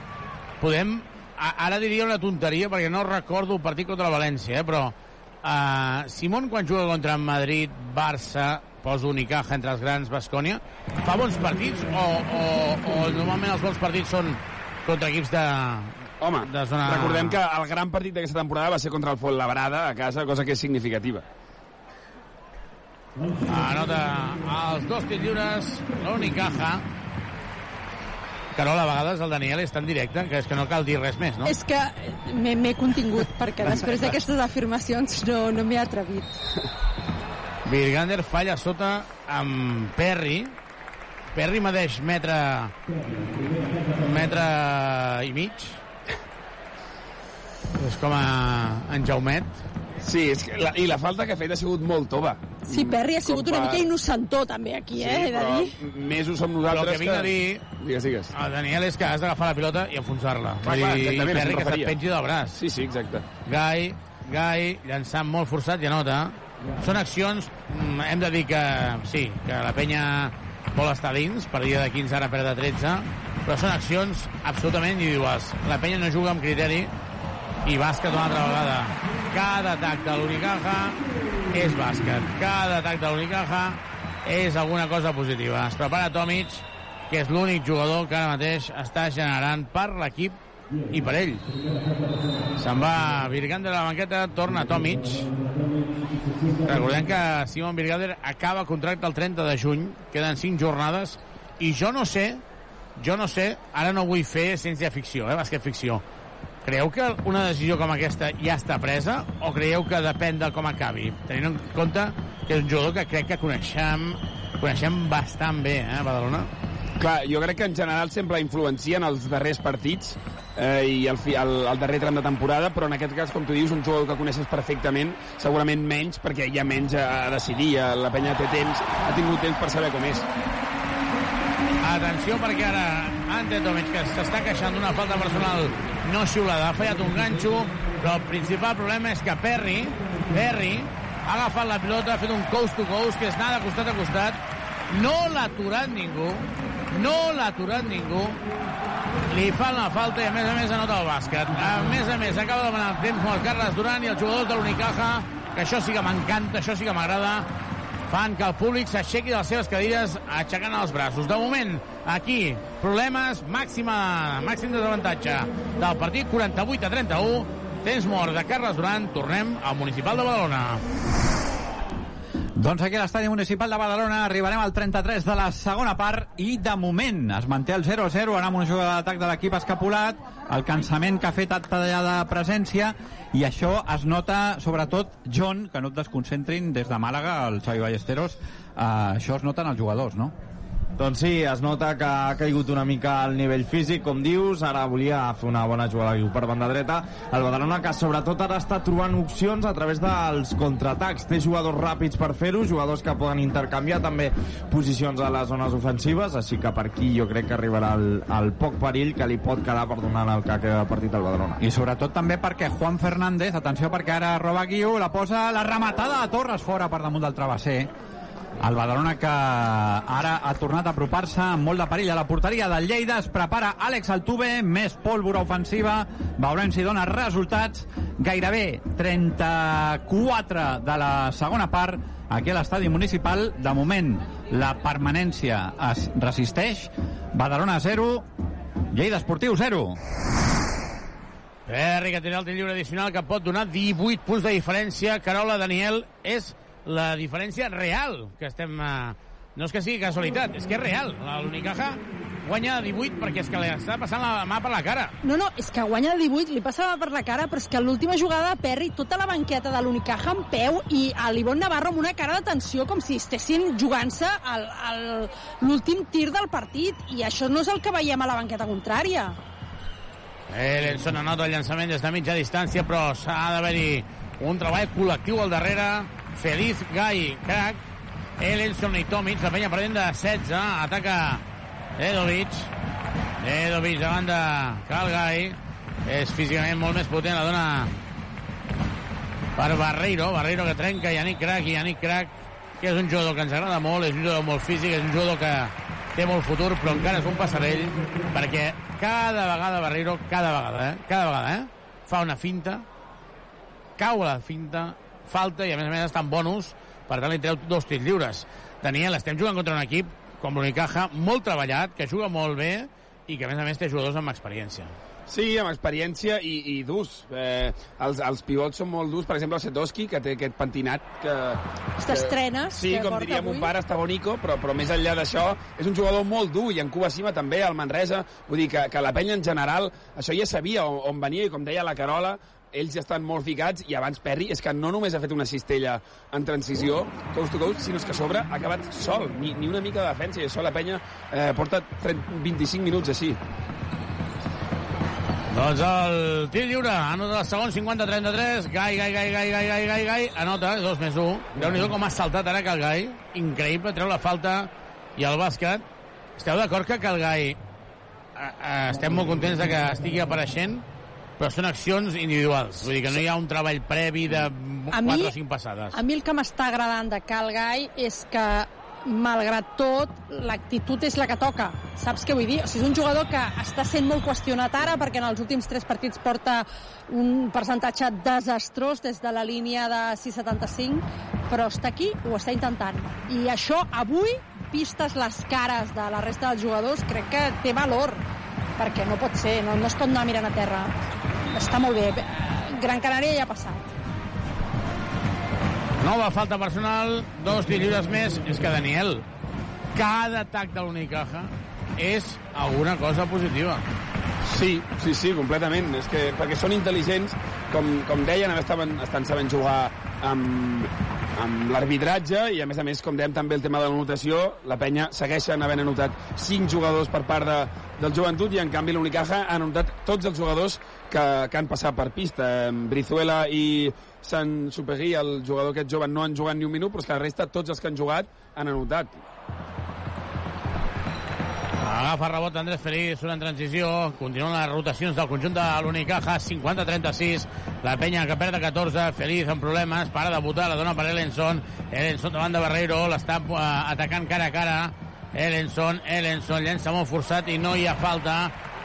Podem... a- Ara diria una tonteria perquè no recordo el partit contra la València, eh? però uh, Simón quan juga contra Madrid, Barça, poso Unicaja entre els grans, Bascònia, fa bons partits o, o, o normalment els bons partits són contra equips de, Home, de zona... recordem que el gran partit d'aquesta temporada va ser contra el Labrada a casa, cosa que és significativa. Anota els dos tirs lliures, l'Unicaja. Carola, a vegades el Daniel és tan directe que és que no cal dir res més, no? És que m'he contingut, perquè després d'aquestes afirmacions no, no m'he atrevit. Virgander falla sota amb Perry. Perry medeix metre... metre i mig. És com a en Jaumet. Sí, és que la, i la falta que ha fet ha sigut molt tova. Sí, Perry ha sigut Com una per- mica innocentó també aquí, eh, he de dir. més ho som nosaltres el que vinc a dir Digues, digues. al Daniel és que has d'agafar la pilota i enfonsar-la. Clar, Vull clar, dir, exactament, Perry que se't pengi del braç. Sí, sí, exacte. Gai, Gai, llançant molt forçat i anota. Són accions, mm, hem de dir que sí, que la penya vol estar dins, per dia de 15 ara perd de 13, però són accions absolutament individuals. La penya no juga amb criteri i bàsquet una altra vegada. Cada atac de l'Unicaja és bàsquet. Cada atac de l'Unicaja és alguna cosa positiva. Es prepara Tomic, que és l'únic jugador que ara mateix està generant per l'equip i per ell. Se'n va Virgander a la banqueta, torna Tomic. Recordem que Simon Virgander acaba contracte el 30 de juny, queden 5 jornades, i jo no sé, jo no sé, ara no vull fer ciència ficció, eh, bàsquet ficció. Creieu que una decisió com aquesta ja està presa o creieu que depèn de com acabi? Tenint en compte que és un jugador que crec que coneixem, coneixem bastant bé, eh, Badalona? Clar, jo crec que en general sempre influencien els darrers partits eh, i el, fi- el, el darrer tram de temporada, però en aquest cas, com tu dius, un jugador que coneixes perfectament, segurament menys, perquè hi ha menys a, a decidir, la penya té temps, ha tingut temps per saber com és. Atenció perquè ara Ante Tomic, que s'està queixant d'una falta personal no xiulada, ha fallat un ganxo, però el principal problema és que Perry, Perry, ha agafat la pilota, ha fet un coast to coast, que és anar de costat a costat, no l'ha aturat ningú, no l'ha aturat ningú, li fan la falta i a més a més anota el bàsquet. A més a més, acaba de demanar el temps el Carles Duran i els jugadors de l'Unicaja, que això sí que m'encanta, això sí que m'agrada, fan que el públic s'aixequi de les seves cadires aixecant els braços. De moment, aquí, problemes, màxima, màxim desavantatge del partit 48 a 31, temps mort de Carles Duran, tornem al Municipal de Badalona. Doncs aquí a l'estadi municipal de Badalona arribarem al 33 de la segona part i de moment es manté el 0-0 ara amb una jugada d'atac de l'equip escapulat el cansament que ha fet tallada presència i això es nota sobretot John, que no et desconcentrin des de Màlaga, el Xavi Ballesteros eh, això es nota en els jugadors, no? Doncs sí, es nota que ha caigut una mica al nivell físic, com dius, ara volia fer una bona jugada per banda dreta. El Badalona que sobretot ara està trobant opcions a través dels contraatacs. Té jugadors ràpids per fer-ho, jugadors que poden intercanviar també posicions a les zones ofensives, així que per aquí jo crec que arribarà el, el poc perill que li pot quedar per donar el que queda partit al Badalona. I sobretot també perquè Juan Fernández, atenció perquè ara roba Guiu, la posa la rematada de Torres fora per damunt del travesser. El Badalona que ara ha tornat a apropar-se amb molt de perill a la porteria del Lleida. Es prepara Àlex Altuve, més pólvora ofensiva. Veurem si dona resultats. Gairebé 34 de la segona part aquí a l'estadi municipal. De moment, la permanència es resisteix. Badalona 0, Lleida Esportiu 0. Perry, que tindrà el tir lliure addicional que pot donar 18 punts de diferència. Carola Daniel és la diferència real que estem... Eh, no és que sigui casualitat, és que és real. L'Unicaja guanya 18 perquè és que li està passant la mà per la cara. No, no, és que guanya de 18, li passava per la cara, però és que l'última jugada Perry, tota la banqueta de l'Unicaja en peu i a l'Ivon Navarro amb una cara de tensió com si estessin jugant-se l'últim tir del partit i això no és el que veiem a la banqueta contrària. Ellenson anota el llançament des de mitja distància, però s'ha d'haver-hi un treball col·lectiu al darrere. Feliz Gai, crack. Ellenson i Tomic, la penya perdent de 16. Ataca Dedovic. Dedovic davant de Cal Gai. És físicament molt més potent, la dona per Barreiro. Barreiro que trenca Yannick Crack i Yannick Crack que és un jugador que ens agrada molt, és un jugador molt físic, és un jugador que té molt futur, però encara és un passarell, perquè cada vegada Barreiro, cada vegada, eh? Cada vegada, eh? Fa una finta, cau a la finta, falta i a més a més està en bonus, per tant li treu dos tirs lliures. Daniel, estem jugant contra un equip com l'Unicaja, molt treballat, que juga molt bé i que a més a més té jugadors amb experiència. Sí, amb experiència i, i durs. Eh, els, els pivots són molt durs. Per exemple, el Setoski, que té aquest pentinat que... T'estrenes, Sí, que com porta diria avui. mon pare, està bonico, però, però més enllà d'això, és un jugador molt dur, i en Cuba Cima també, al Manresa. Vull dir que, que la penya en general, això ja sabia on, on venia, i com deia la Carola, ells ja estan molt ficats, i abans Perry és que no només ha fet una cistella en transició, coast to coast, sinó que a sobre ha acabat sol, ni, ni una mica de defensa, i això la penya eh, porta 30, 25 minuts així. Doncs el tir lliure, anota el segon, 50-33, Gai, Gai, Gai, Gai, Gai, Gai, Gai, Gai, anota, 2 més 1. Déu-n'hi-do com ha saltat ara que el Gai, increïble, treu la falta i el bàsquet. Esteu d'acord que el Gai, eh, eh, estem molt contents de que estigui apareixent, però són accions individuals, vull dir que no hi ha un treball previ de 4 o 5 passades. A mi el que m'està agradant de Cal Gai és que malgrat tot, l'actitud és la que toca. Saps què vull dir? O sigui, és un jugador que està sent molt qüestionat ara perquè en els últims tres partits porta un percentatge desastrós des de la línia de 6,75, però està aquí, ho està intentant. I això, avui, vistes les cares de la resta dels jugadors, crec que té valor. Perquè no pot ser, no, no es pot anar mirant a terra. Està molt bé. Gran Canària ja ha passat. Nova falta personal, dos lliures més. És que, Daniel, cada atac de l'Unicaja és alguna cosa positiva. Sí, sí, sí, completament. És que, perquè són intel·ligents, com, com deien, estaven, estan sabent jugar amb, amb l'arbitratge i a més a més, com dèiem també el tema de l'anotació, la penya segueixen havent anotat 5 jugadors per part de, del joventut i en canvi l'Unicaja ha anotat tots els jugadors que, que han passat per pista. Brizuela i Sant Supegui, el jugador aquest jove, no han jugat ni un minut, però és que la resta, tots els que han jugat, han anotat. Agafa rebot Andrés Feliz, una en transició. Continuen les rotacions del conjunt de l'Unicaja, 50-36. La penya que perd a 14. Feliz amb problemes, para de votar, la dona per Ellenson. Ellenson davant de Barreiro, l'està uh, atacant cara a cara. Ellenson, Ellenson, llença molt forçat i no hi ha falta.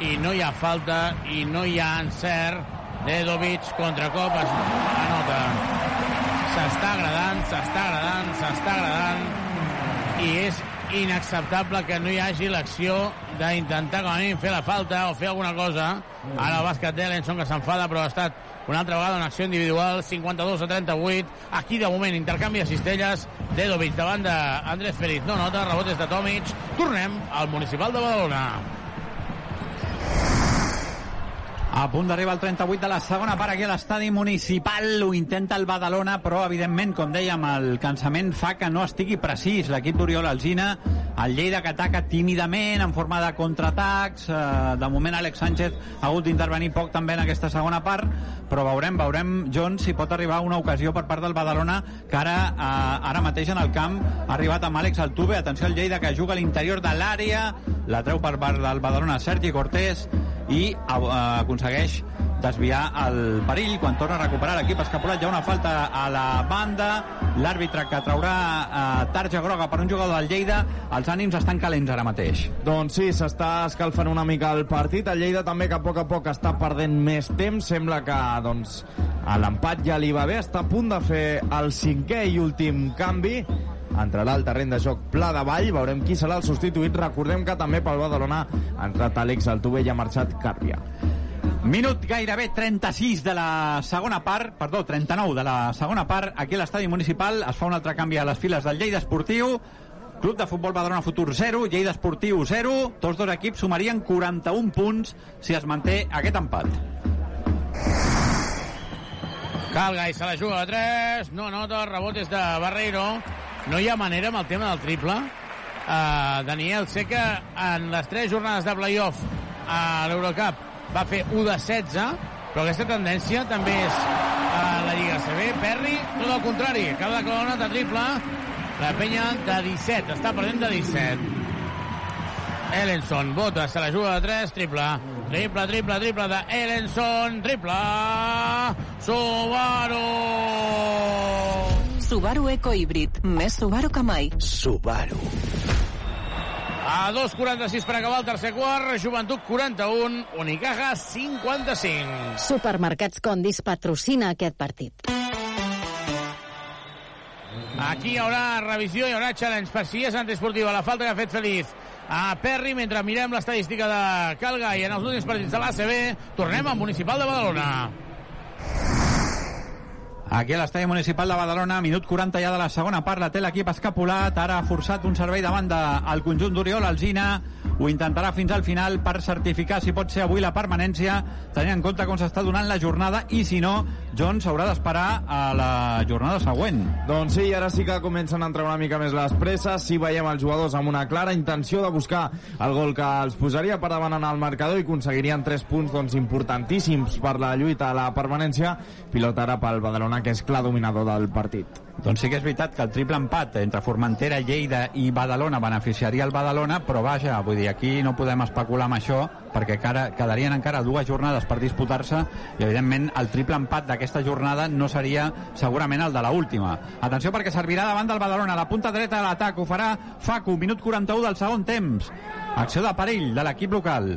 I no hi ha falta, i no hi ha encert. Dedovic, contracop, anota. S'està agradant, s'està agradant, s'està agradant. I és inacceptable que no hi hagi l'acció d'intentar com a mínim fer la falta o fer alguna cosa. Ara el bàsquet d'Ellenson que s'enfada però ha estat una altra vegada una acció individual 52 a 38 aquí de moment intercanvi de cistelles Dedovic davant d'Andrés Feliz. No nota, rebotes de Tomic. Tornem al Municipal de Badalona A punt d'arribar al 38 de la segona part aquí a l'estadi municipal. Ho intenta el Badalona, però evidentment, com dèiem, el cansament fa que no estigui precís. L'equip d'Oriol Alzina, el Lleida que ataca tímidament, en forma de contraatacs. Eh, de moment, Àlex Sánchez ha hagut d'intervenir poc també en aquesta segona part, però veurem, veurem, John, si pot arribar una ocasió per part del Badalona, que ara, eh, ara mateix en el camp ha arribat amb Àlex Altuve. Atenció al Lleida, que juga a l'interior de l'àrea, la treu per part del Badalona Sergi Cortés, i uh, aconsegueix desviar el perill quan torna a recuperar l'equip escapulat hi ha una falta a la banda l'àrbitre que traurà uh, tarja groga per un jugador del Lleida els ànims estan calents ara mateix Doncs sí, s'està escalfant una mica el partit. El Lleida també que a poc a poc està perdent més temps. Sembla que doncs, l'empat ja li va bé. Està a punt de fer el cinquè i últim canvi entrarà al terreny de joc Pla de Vall, veurem qui serà el substituït. Recordem que també pel Badalona ha entrat Àlex Altuve i ha marxat Càrpia. Minut gairebé 36 de la segona part, perdó, 39 de la segona part, aquí a l'estadi municipal es fa un altre canvi a les files del Lleida Esportiu, Club de Futbol Badalona Futur 0, Lleida Esportiu 0, tots dos equips sumarien 41 punts si es manté aquest empat. Calgai se la juga a 3, no nota, rebotes de Barreiro. No hi ha manera amb el tema del triple. Uh, Daniel, que en les tres jornades de playoff a l'Eurocup va fer 1 de 16, però aquesta tendència també és a la Lliga CB. Perry, tot el contrari, de clavar una altra triple. La penya de 17, està perdent de 17. Ellenson, bota, se la juga de 3, triple. Triple, triple, triple de Ellenson, triple. Subaru! Subaru Eco Híbrid. Més Subaru que mai. Subaru. A 2.46 per acabar el tercer quart, Joventut 41, Unicaja 55. Supermercats Condis patrocina aquest partit. Aquí hi haurà revisió, hi haurà challenge per si és antiesportiva, la falta que ha fet Feliz a Perry, mentre mirem l'estadística de Calga i en els últims partits de l'ACB, tornem al Municipal de Badalona. Aquí a l'estadi municipal de Badalona, minut 40 ja de la segona part, la té l'equip escapulat, ara ha forçat un servei de banda al conjunt d'Oriol Alzina, ho intentarà fins al final per certificar si pot ser avui la permanència, tenint en compte com s'està donant la jornada, i si no, John s'haurà d'esperar a la jornada següent. Doncs sí, ara sí que comencen a entrar una mica més les presses, sí veiem els jugadors amb una clara intenció de buscar el gol que els posaria per davant en el marcador i aconseguirien tres punts doncs, importantíssims per la lluita a la permanència, pilota ara pel Badalona que és clar dominador del partit. Doncs sí que és veritat que el triple empat entre Formentera, Lleida i Badalona beneficiaria el Badalona, però vaja, vull dir, aquí no podem especular amb això, perquè encara, quedarien encara dues jornades per disputar-se i, evidentment, el triple empat d'aquesta jornada no seria segurament el de la última. Atenció perquè servirà davant del Badalona, la punta dreta de l'atac, ho farà Facu, minut 41 del segon temps. Acció de perill de l'equip local.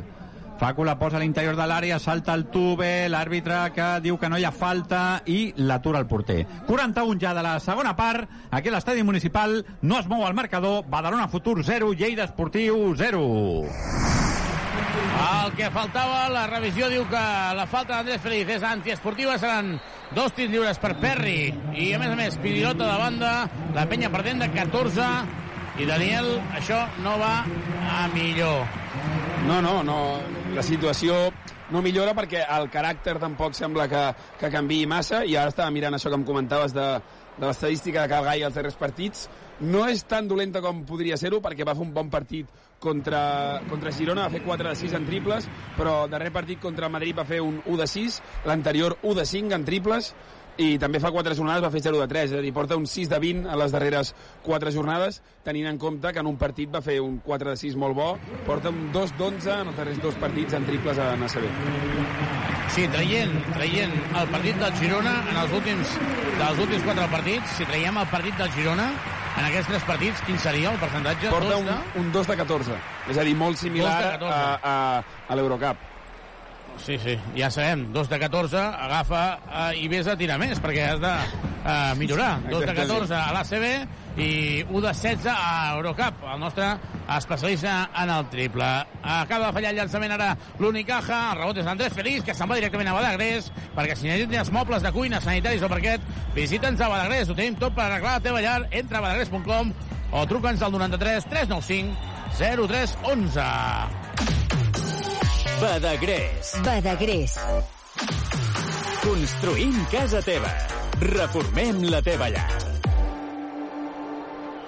Facu la posa a l'interior de l'àrea, salta el tube, l'àrbitre que diu que no hi ha falta i l'atura el porter. 41 ja de la segona part, aquí a l'estadi municipal no es mou el marcador, Badalona Futur 0, Lleida Esportiu 0. El que faltava, la revisió diu que la falta d'Andrés Feliz és antiesportiva, seran dos tirs lliures per Perry i a més a més pilota de banda, la penya perdent de 14 i Daniel, això no va a millor. No, no, no. La situació no millora perquè el caràcter tampoc sembla que, que canvi massa i ara estava mirant això que em comentaves de, de l'estadística de Cal Gai als darrers partits no és tan dolenta com podria ser-ho perquè va fer un bon partit contra, contra Girona, va fer 4 de 6 en triples però darrer partit contra el Madrid va fer un 1 de 6, l'anterior 1 de 5 en triples i també fa 4 jornades va fer 0 de 3, és a dir, porta un 6 de 20 a les darreres 4 jornades, tenint en compte que en un partit va fer un 4 de 6 molt bo, porta un 2 d'11 en els darrers dos partits en triples a ACB. Sí, traient, traient el partit del Girona en els últims, dels últims quatre partits, si traiem el partit del Girona, en aquests tres partits, quin seria el percentatge? Porta Dos un, de... un 2 de 14, és a dir, molt similar Dos de 14. a, a, a l'Eurocup. Sí, sí, ja sabem, dos de 14, agafa eh, i vés a tirar més, perquè has de eh, millorar. Dos de 14 a l'ACB i 1 de 16 a Eurocup, el nostre especialista en el triple. Acaba de fallar el llançament ara l'Unicaja, el rebot és d'Andrés Feliz, que se'n va directament a Badagrés, perquè si necessites mobles de cuina, sanitaris o parquet, visita'ns a Badagrés, ho tenim tot per arreglar la teva llar, entra a badagrés.com o truca'ns al 93 395 0311. Badagrés. Badagrés. Construïm casa teva. Reformem la teva llar.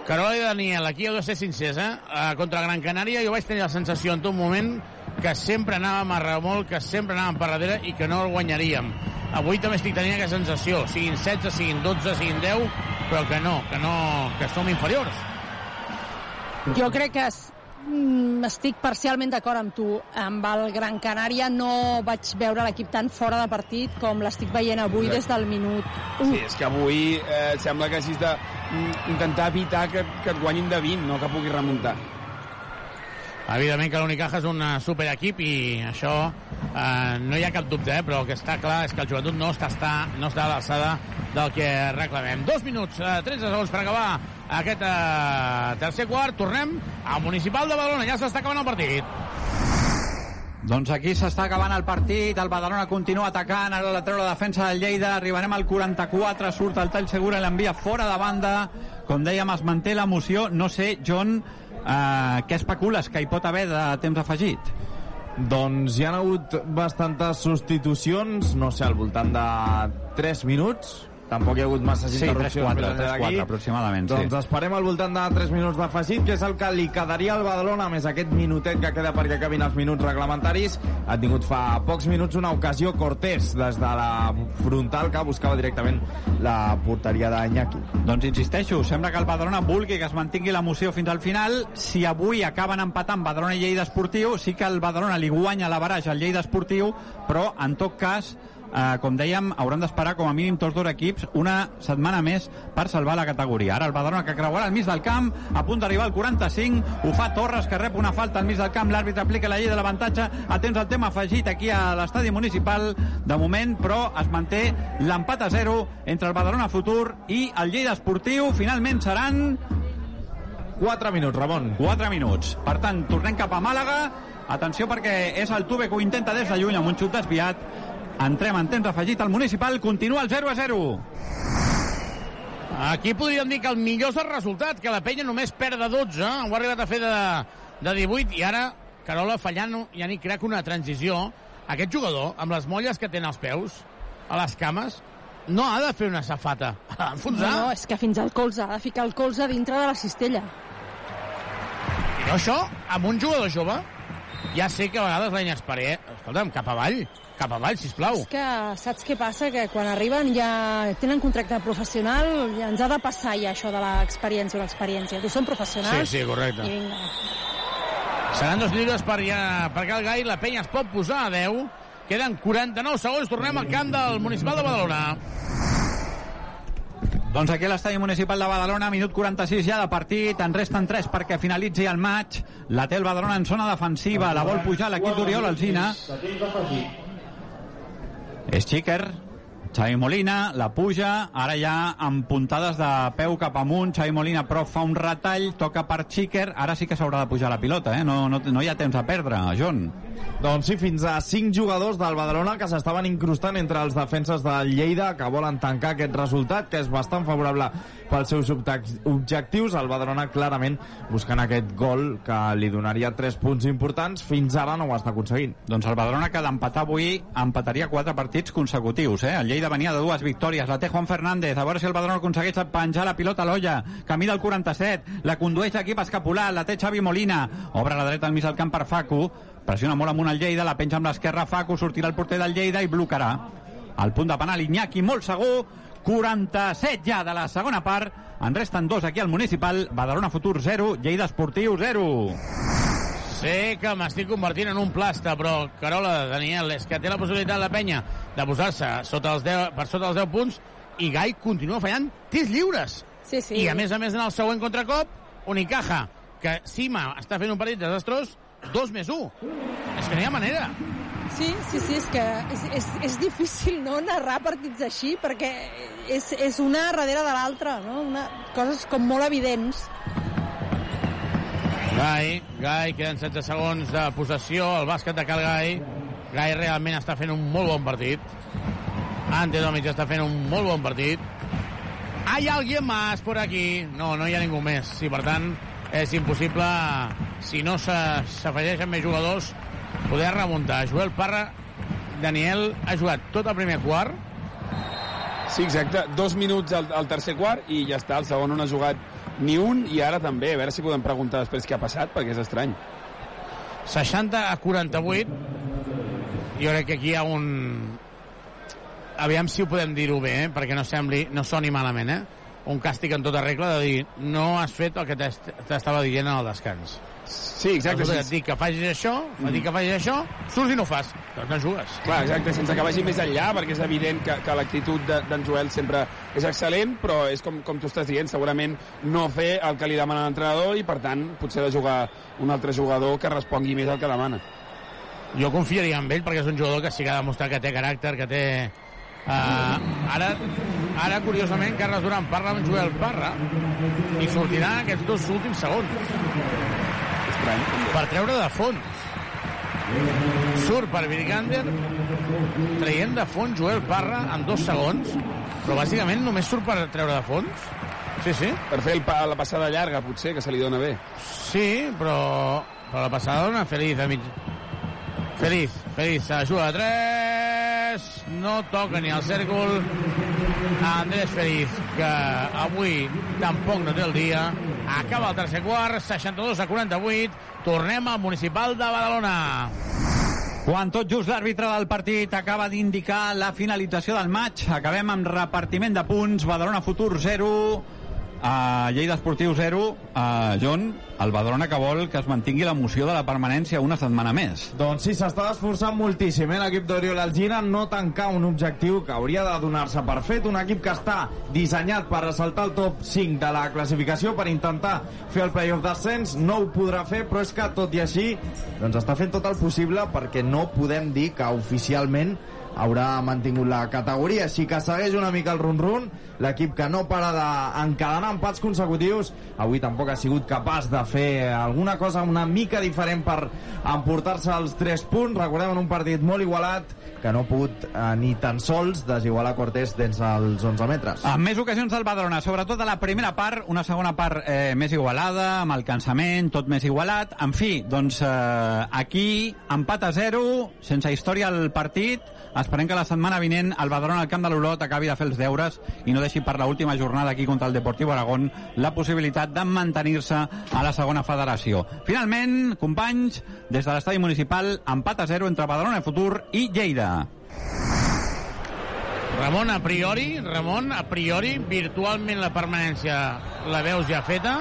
Carola i Daniel, aquí heu de ser sincers, eh? Uh, contra Gran Canària jo vaig tenir la sensació en tot moment que sempre anàvem a remolc, que sempre anàvem per darrere i que no el guanyaríem. Avui també estic tenint aquesta sensació, siguin 16, siguin 12, siguin 10, però que no, que no, que som inferiors. Jo crec que es- estic parcialment d'acord amb tu. Amb el Gran Canària no vaig veure l'equip tan fora de partit com l'estic veient avui des del minut 1. Sí, és que avui eh, sembla que hagis d'intentar evitar que, que et guanyin de 20, no que puguis remuntar. Evidentment que l'Unicaja és un eh, superequip i això eh, no hi ha cap dubte, eh? però el que està clar és que el joventut no està, està, no està a l'alçada del que reclamem. Dos minuts, eh, 13 segons per acabar aquest eh, tercer quart. Tornem al Municipal de Badalona. Ja s'està acabant el partit. Doncs aquí s'està acabant el partit, el Badalona continua atacant, ara la treu la defensa del Lleida, arribarem al 44, surt el tall segura i l'envia fora de banda, com dèiem, es manté l'emoció, no sé, John, eh, què especules que hi pot haver de temps afegit? Doncs hi ha hagut bastantes substitucions, no sé, al voltant de 3 minuts, tampoc hi ha hagut masses Sí, interrupcions. 3-4, més enllà d'aquí. 3-4 aproximadament, sí. Doncs esperem al voltant de 3 minuts d'afegit, que és el que li quedaria al Badalona, més aquest minutet que queda perquè acabin els minuts reglamentaris. Ha tingut fa pocs minuts una ocasió Cortés des de la frontal que buscava directament la porteria d'Iñaki. Doncs insisteixo, sembla que el Badalona vulgui que es mantingui l'emoció fins al final. Si avui acaben empatant Badalona i Lleida Esportiu, sí que el Badalona li guanya la baraja al Lleida Esportiu, però en tot cas eh, com dèiem, hauran d'esperar com a mínim tots dos equips una setmana més per salvar la categoria. Ara el Badalona que creuarà al mig del camp, a punt d'arribar al 45, ho fa Torres, que rep una falta al mig del camp, l'àrbitre aplica la llei de l'avantatge, atents al tema afegit aquí a l'estadi municipal, de moment, però es manté l'empat a 0 entre el Badalona Futur i el Lleida Esportiu. Finalment seran 4 minuts, Ramon. 4 minuts. Per tant, tornem cap a Màlaga. Atenció perquè és el Tuve que ho intenta des de lluny amb un xut desviat. Entrem en temps afegit al municipal. Continua el 0 a 0. Aquí podríem dir que el millor és el resultat, que la penya només perd de 12, ho ha arribat a fer de, de 18, i ara Carola fallant, ja ni crec una transició. Aquest jugador, amb les molles que té als peus, a les cames, no ha de fer una safata. Ha No, d'enfonsar. no, és que fins al colze, ha de ficar el colze dintre de la cistella. I això, amb un jugador jove, ja sé que a vegades la inexperiència... Escolta'm, cap avall, cap avall, sisplau. És que saps què passa? Que quan arriben ja tenen contracte professional, ja ens ha de passar ja això de l'experiència o l'experiència. Tu són professionals Sí, sí, correcte. i vinga. Seran dos lliures per, ja, per Gai. La penya es pot posar a 10. Queden 49 segons. Tornem al camp del Municipal de Badalona. Doncs aquí a l'estadi municipal de Badalona, minut 46 ja de partit, en resten 3 perquè finalitzi el maig. La té el Badalona en zona defensiva, la vol pujar l'equip d'Oriol Alzina. És Xiquer, Xavi Molina la puja, ara ja amb puntades de peu cap amunt, Xavi Molina però fa un retall, toca per Xiquer, ara sí que s'haurà de pujar la pilota, eh? no, no, no hi ha temps a perdre, John. Doncs sí, fins a 5 jugadors del Badalona que s'estaven incrustant entre els defenses del Lleida que volen tancar aquest resultat, que és bastant favorable pels seus objectius. El Badalona clarament buscant aquest gol que li donaria 3 punts importants. Fins ara no ho està aconseguint. Doncs el Badalona que d'empatar avui empataria quatre partits consecutius. Eh? El Lleida venia de dues victòries. La té Juan Fernández. A veure si el Badalona aconsegueix penjar la pilota a l'olla. Camí del 47. La condueix l'equip escapular. La té Xavi Molina. Obre la dreta al mig del camp per Facu. Pressiona molt amunt el Lleida. La penja amb l'esquerra Facu. Sortirà el porter del Lleida i blocarà. Al punt de penal Iñaki molt segur. 47 ja de la segona part. En resten dos aquí al Municipal. Badalona Futur 0. Lleida Esportiu 0. Sé que m'estic convertint en un plasta, però Carola, Daniel, és que té la possibilitat la penya de posar-se sota els 10, per sota els 10 punts i Gai continua fallant tirs lliures. Sí, sí. I a més a més en el següent contracop, Unicaja, que Sima està fent un partit desastrós, 2 més 1. És que no hi ha manera. Sí, sí, sí, és que és, és, és difícil no narrar partits així perquè és, és una darrere de l'altra, no? Una, coses com molt evidents. Gai, Gai, queden 16 segons de possessió, el bàsquet de Cal Gai. Gai realment està fent un molt bon partit. Ante Domic està fent un molt bon partit. Hay alguien más por aquí. No, no hi ha ningú més. I per tant, és impossible, si no s'afegeixen més jugadors, poder remuntar. Joel Parra, Daniel, ha jugat tot el primer quart. Sí, exacte. Dos minuts al, al tercer quart i ja està. El segon no n'ha jugat ni un i ara també. A veure si podem preguntar després què ha passat, perquè és estrany. 60 a 48. Jo crec que aquí hi ha un... Aviam si ho podem dir-ho bé, eh? perquè no sembli, no soni malament, eh? Un càstig en tota regla de dir no has fet el que t'est- t'estava dient en el descans. Sí, exacte. Que et dic que facis això, mm. et dic que facis això, surts i no ho fas. Doncs no jugues. Clar, exacte, sense que vagi més enllà, perquè és evident que, que l'actitud de- d'en Joel sempre és excel·lent, però és com, com tu estàs dient, segurament no fer el que li demana l'entrenador i, per tant, potser de jugar un altre jugador que respongui més al que demana. Jo confiaria en ell perquè és un jugador que sí que ha demostrat que té caràcter, que té... Uh, ara, ara, curiosament, Carles Duran parla amb Joel Parra i sortirà aquests dos últims segons. Per treure de fons. Surt per Virgander traient de fons Joel Parra en dos segons, però bàsicament només surt per treure de fons. Sí, sí. Per fer el pa, la passada llarga, potser, que se li dona bé. Sí, però, però la passada dona Feliz a mig... Feliz, Feliz, ajuda de 3, no toca ni al cèrcol. Andrés Feliz, que avui tampoc no té el dia. Acaba el tercer quart, 62 a 48. Tornem al Municipal de Badalona. Quan tot just l'àrbitre del partit acaba d'indicar la finalització del maig, acabem amb repartiment de punts, Badalona Futur 0, a Lleida Esportiu 0, a John, el Badalona que vol que es mantingui l'emoció de la permanència una setmana més. Doncs sí, s'està esforçant moltíssim, eh, l'equip d'Oriol Algina, no tancar un objectiu que hauria de donar-se per fet, un equip que està dissenyat per ressaltar el top 5 de la classificació, per intentar fer el playoff d'ascens, no ho podrà fer, però és que, tot i així, doncs està fent tot el possible perquè no podem dir que oficialment haurà mantingut la categoria, així que segueix una mica el run-run, l'equip que no para d'encadenar empats consecutius, avui tampoc ha sigut capaç de fer alguna cosa una mica diferent per emportar-se els 3 punts, recordem en un partit molt igualat, que no ha pogut eh, ni tan sols desigualar Cortés dins els 11 metres. Amb més ocasions del Badalona, sobretot a la primera part, una segona part eh, més igualada, amb el cansament, tot més igualat. En fi, doncs eh, aquí, empat a 0, sense història al partit. Esperem que la setmana vinent el Badalona al camp de l'Olot acabi de fer els deures i no deixi per l'última jornada aquí contra el Deportiu Aragón la possibilitat de mantenir-se a la segona federació. Finalment, companys, des de l'estadi municipal, empat a 0 entre Badalona Futur i Lleida. Ramon, a priori, Ramon, a priori, virtualment la permanència la veus ja feta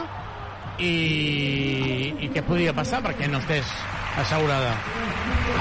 i, i què podria passar perquè no estés assegurada.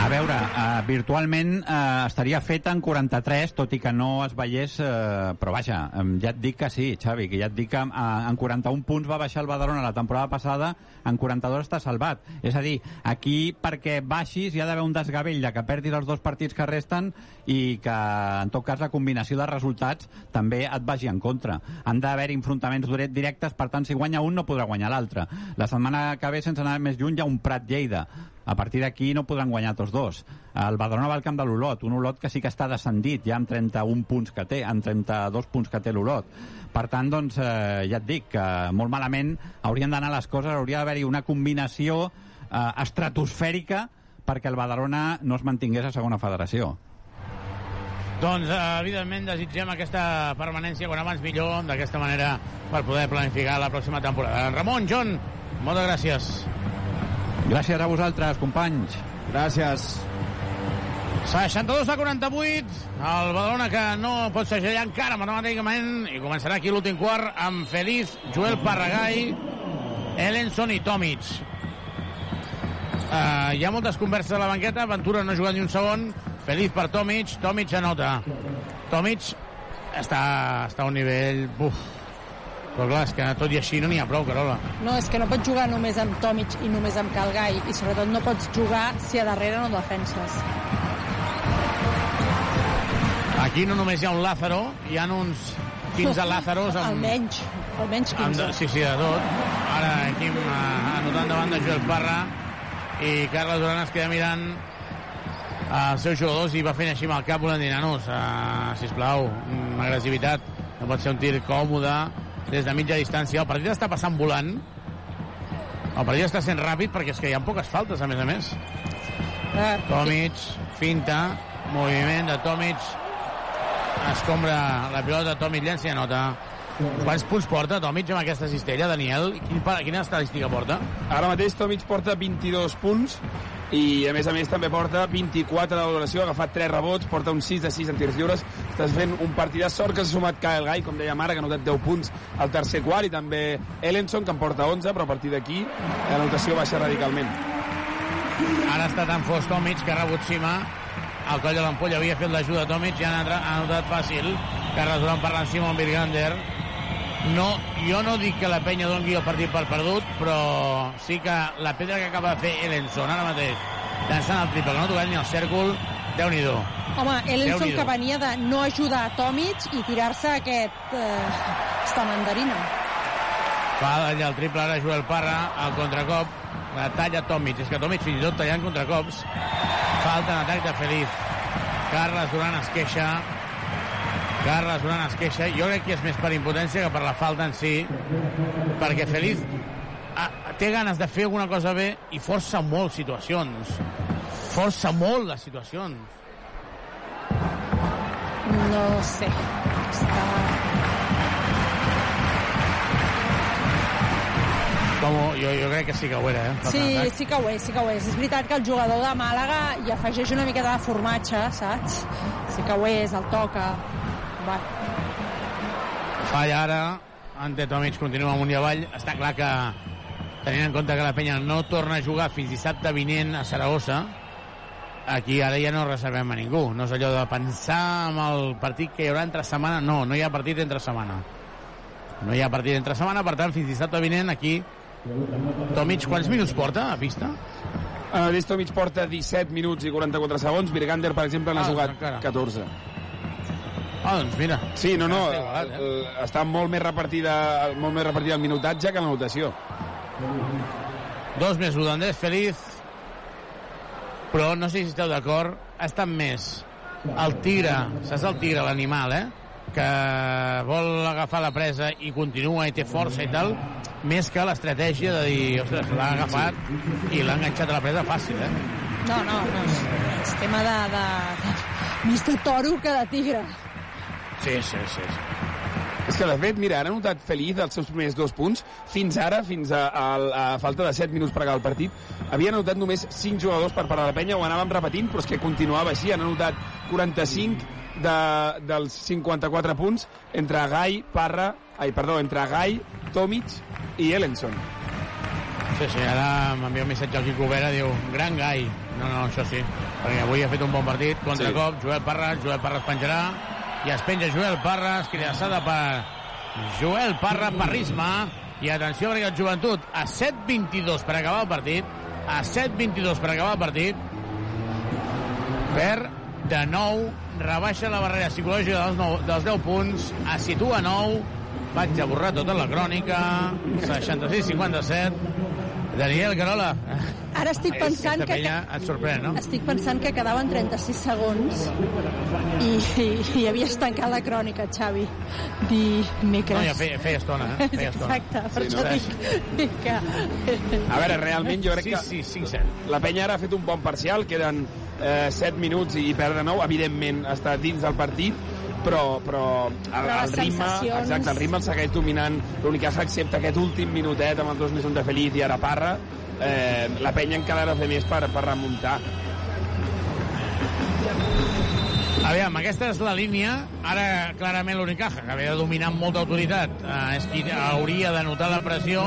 A veure, uh, virtualment uh, estaria feta en 43, tot i que no es veiés, uh, però vaja, um, ja et dic que sí, Xavi, que ja et dic que uh, en 41 punts va baixar el Badalona la temporada passada, en 42 està salvat. És a dir, aquí perquè baixis hi ha d'haver un desgavell de que perdis els dos partits que resten i que, en tot cas, la combinació de resultats també et vagi en contra. Han d'haver enfrontaments directes, per tant, si guanya un no podrà guanyar l'altre. La setmana que ve, sense anar més lluny, hi ha un Prat-Lleida. A partir d'aquí no podran guanyar tots dos. El Badalona va al camp de l'Olot, un Olot que sí que està descendit, ja amb 31 punts que té, amb 32 punts que té l'Olot. Per tant, doncs, eh, ja et dic que molt malament haurien d'anar les coses, hauria d'haver-hi una combinació eh, estratosfèrica perquè el Badalona no es mantingués a segona federació. Doncs, eh, evidentment, desitgem aquesta permanència quan abans millor, d'aquesta manera, per poder planificar la pròxima temporada. Ramon, John, moltes gràcies. Gràcies a vosaltres, companys. Gràcies. 62 a 48, el Badalona que no pot segellar encara matemàticament i començarà aquí l'últim quart amb Feliz, Joel Parragai, Ellenson i Tomic. Uh, hi ha moltes converses a la banqueta, Ventura no ha jugat ni un segon, Feliz per Tomic, Tomic anota. Tomic està, està a un nivell... Buf. Però clar, és que tot i així no n'hi ha prou, Carola. No, és que no pots jugar només amb Tomic i només amb Calgai, i sobretot no pots jugar si a darrere no defenses. Aquí no només hi ha un Lázaro, hi ha uns 15 Lázaros amb, Almenys, almenys amb 15. de, sí, sí, de tot. Ara aquí eh, anotant davant de Joel Parra i Carles Duran es queda mirant els seus jugadors i va fent així amb el cap volent dir, nanos, uh, sisplau, mm, agressivitat, no pot ser un tir còmode des de mitja distància. El partit està passant volant, el partit està sent ràpid perquè és que hi ha poques faltes, a més a més. Eh, Tomic, finta, moviment de Tomic, escombra la pilota, Tomic llença i anota. Quants punts porta Tomic amb aquesta cistella, Daniel? Quina estadística porta? Ara mateix Tomic porta 22 punts i a més a més també porta 24 de valoració, ha agafat 3 rebots, porta un 6 de 6 en tirs lliures, estàs fent un partidàs sort que s'ha sumat Kyle Guy, com deia Mara, que ha anotat 10 punts al tercer quart, i també Ellenson, que en porta 11, però a partir d'aquí la notació baixa radicalment. Ara està tan fos Tomic que ha rebut cima el coll de l'ampolla havia fet l'ajuda a Tomic i ha anotat fàcil Carles Duran parlant Simon Birgander no, jo no dic que la penya doni el partit per perdut però sí que la pedra que acaba de fer Ellenson ara mateix llançant el triple no ha tocat ni el cèrcol déu nhi Home, Ellenson Déu-n'hi-do. que venia de no ajudar a Tomic i tirar-se aquest... Eh, esta mandarina. fa allà el triple ara Joel Parra al contracop. La talla Tomic és que Tomic fins i tot tallant contracops. Falta en atac de Feliz. Carles Duran es queixa Carles Duran es queixa jo crec que és més per impotència que per la falta en si perquè Feliz ah, té ganes de fer alguna cosa bé i força molt situacions força molt les situacions No sé. Està... Com, jo, jo crec que sí que ho era eh? Sí, atac. sí que ho és, sí que ho és. És veritat que el jugador de Màlaga hi afegeix una miqueta de formatge, saps? Sí que ho és, el toca. Va. Falla ara, Ante Tomic continua amunt i avall. Està clar que, tenint en compte que la penya no torna a jugar fins dissabte vinent a Saragossa, aquí ara ja no reservem a ningú. No és allò de pensar en el partit que hi haurà entre setmana. No, no hi ha partit entre setmana. No hi ha partit entre setmana, per tant, fins dissabte vinent aquí Tomic, quants minuts porta a pista? Mateix Tomic porta 17 minuts i 44 segons, Virgander, per exemple, n'ha Ah, jugat encara. 14. Ah, doncs mira. Sí, no, no, eh? el- està molt més repartida, molt més repartida el minutatge que la notació. Dos més, l'Udandés feliç. Però no sé si esteu d'acord, ha estat més el tigre, saps el tigre, l'animal, eh? que vol agafar la presa i continua i té força i tal, més que l'estratègia de dir, ostres, l'ha agafat i l'ha enganxat a la presa fàcil, eh? No, no, no. És, és tema de, de, de... Més de toro que de tigre. Sí, sí, sí. És que, de fet, mira, han anotat Feliz els seus primers dos punts. Fins ara, fins a, a, a falta de 7 minuts per acabar el partit, havien anotat només 5 jugadors per part de la penya, ho anàvem repetint, però és que continuava així. Han anotat 45 de, dels 54 punts entre Gai, Parra... Ai, perdó, entre Gai, Tomic i Ellenson. Sí, sí, ara m'envia un missatge al Quico Vera, diu, gran gai. No, no, això sí, perquè avui ha fet un bon partit, contracop, sí. Joel Parra, Joel Parra es penjarà, i es penja Joel Parra, escridassada per Joel Parra, Parrisma, i atenció perquè el joventut a 7-22 per acabar el partit, a 7-22 per acabar el partit, per de nou rebaixa la barrera psicològica dels, 9, dels 10 punts, es situa a 9, vaig a borrar tota la crònica, 66-57, Daniel Carola. Ara estic pensant Aquesta que... penya et sorprèn, no? Estic pensant que quedaven 36 segons i, i, i havies tancat la crònica, Xavi. Dimecres. No, ja feia, feia estona, eh? Feia estona. Exacte, per Sí, això no? dic que... A veure, realment jo crec que... Sí, sí, 5-7. La penya ara ha fet un bon parcial, queden eh, 7 minuts i perdre 9. Evidentment està dins del partit, però, però el, Però el ritme, sensacions- exacte, el ritme el segueix dominant l'Unicaja, excepte aquest últim minutet amb els dos més un de Feliz i ara Parra. Eh, la penya encara ha de fer més per, per remuntar. Aviam, aquesta és la línia. Ara, clarament, l'Unicaja, que ve de dominar amb molta autoritat, eh, és qui hauria de notar la pressió.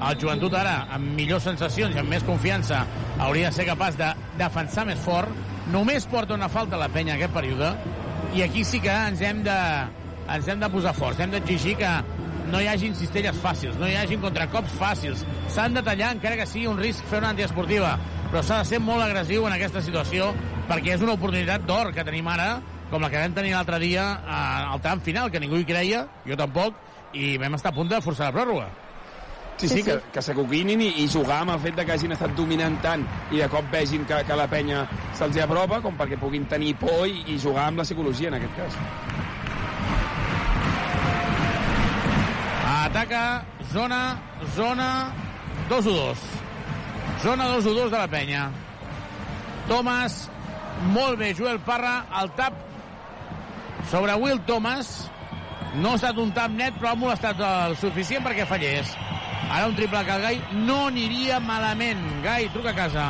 El joventut ara, amb millors sensacions i amb més confiança, hauria de ser capaç de defensar més fort. Només porta una falta a la penya aquest període. I aquí sí que ens hem de, ens hem de posar forts. Hem d'exigir que no hi hagin cistelles fàcils, no hi hagin contracops fàcils. S'han de tallar, encara que sigui un risc fer una antiesportiva, però s'ha de ser molt agressiu en aquesta situació perquè és una oportunitat d'or que tenim ara, com la que vam tenir l'altre dia eh, al tram final, que ningú hi creia, jo tampoc, i vam estar a punt de forçar la pròrroga. Sí, sí, que, que s'acoquinin i, i jugar amb el fet de que hagin estat dominant tant i de cop vegin que, que la penya se'ls hi apropa com perquè puguin tenir por i, i jugar amb la psicologia en aquest cas. Ataca, zona, zona, 2-1-2. Zona 2-1-2 de la penya. Thomas, molt bé, Joel Parra, el tap sobre Will Thomas. No ha estat un tap net, però ha molestat el suficient perquè fallés. Ara un triple que el Gai no aniria malament. Gai, truca a casa.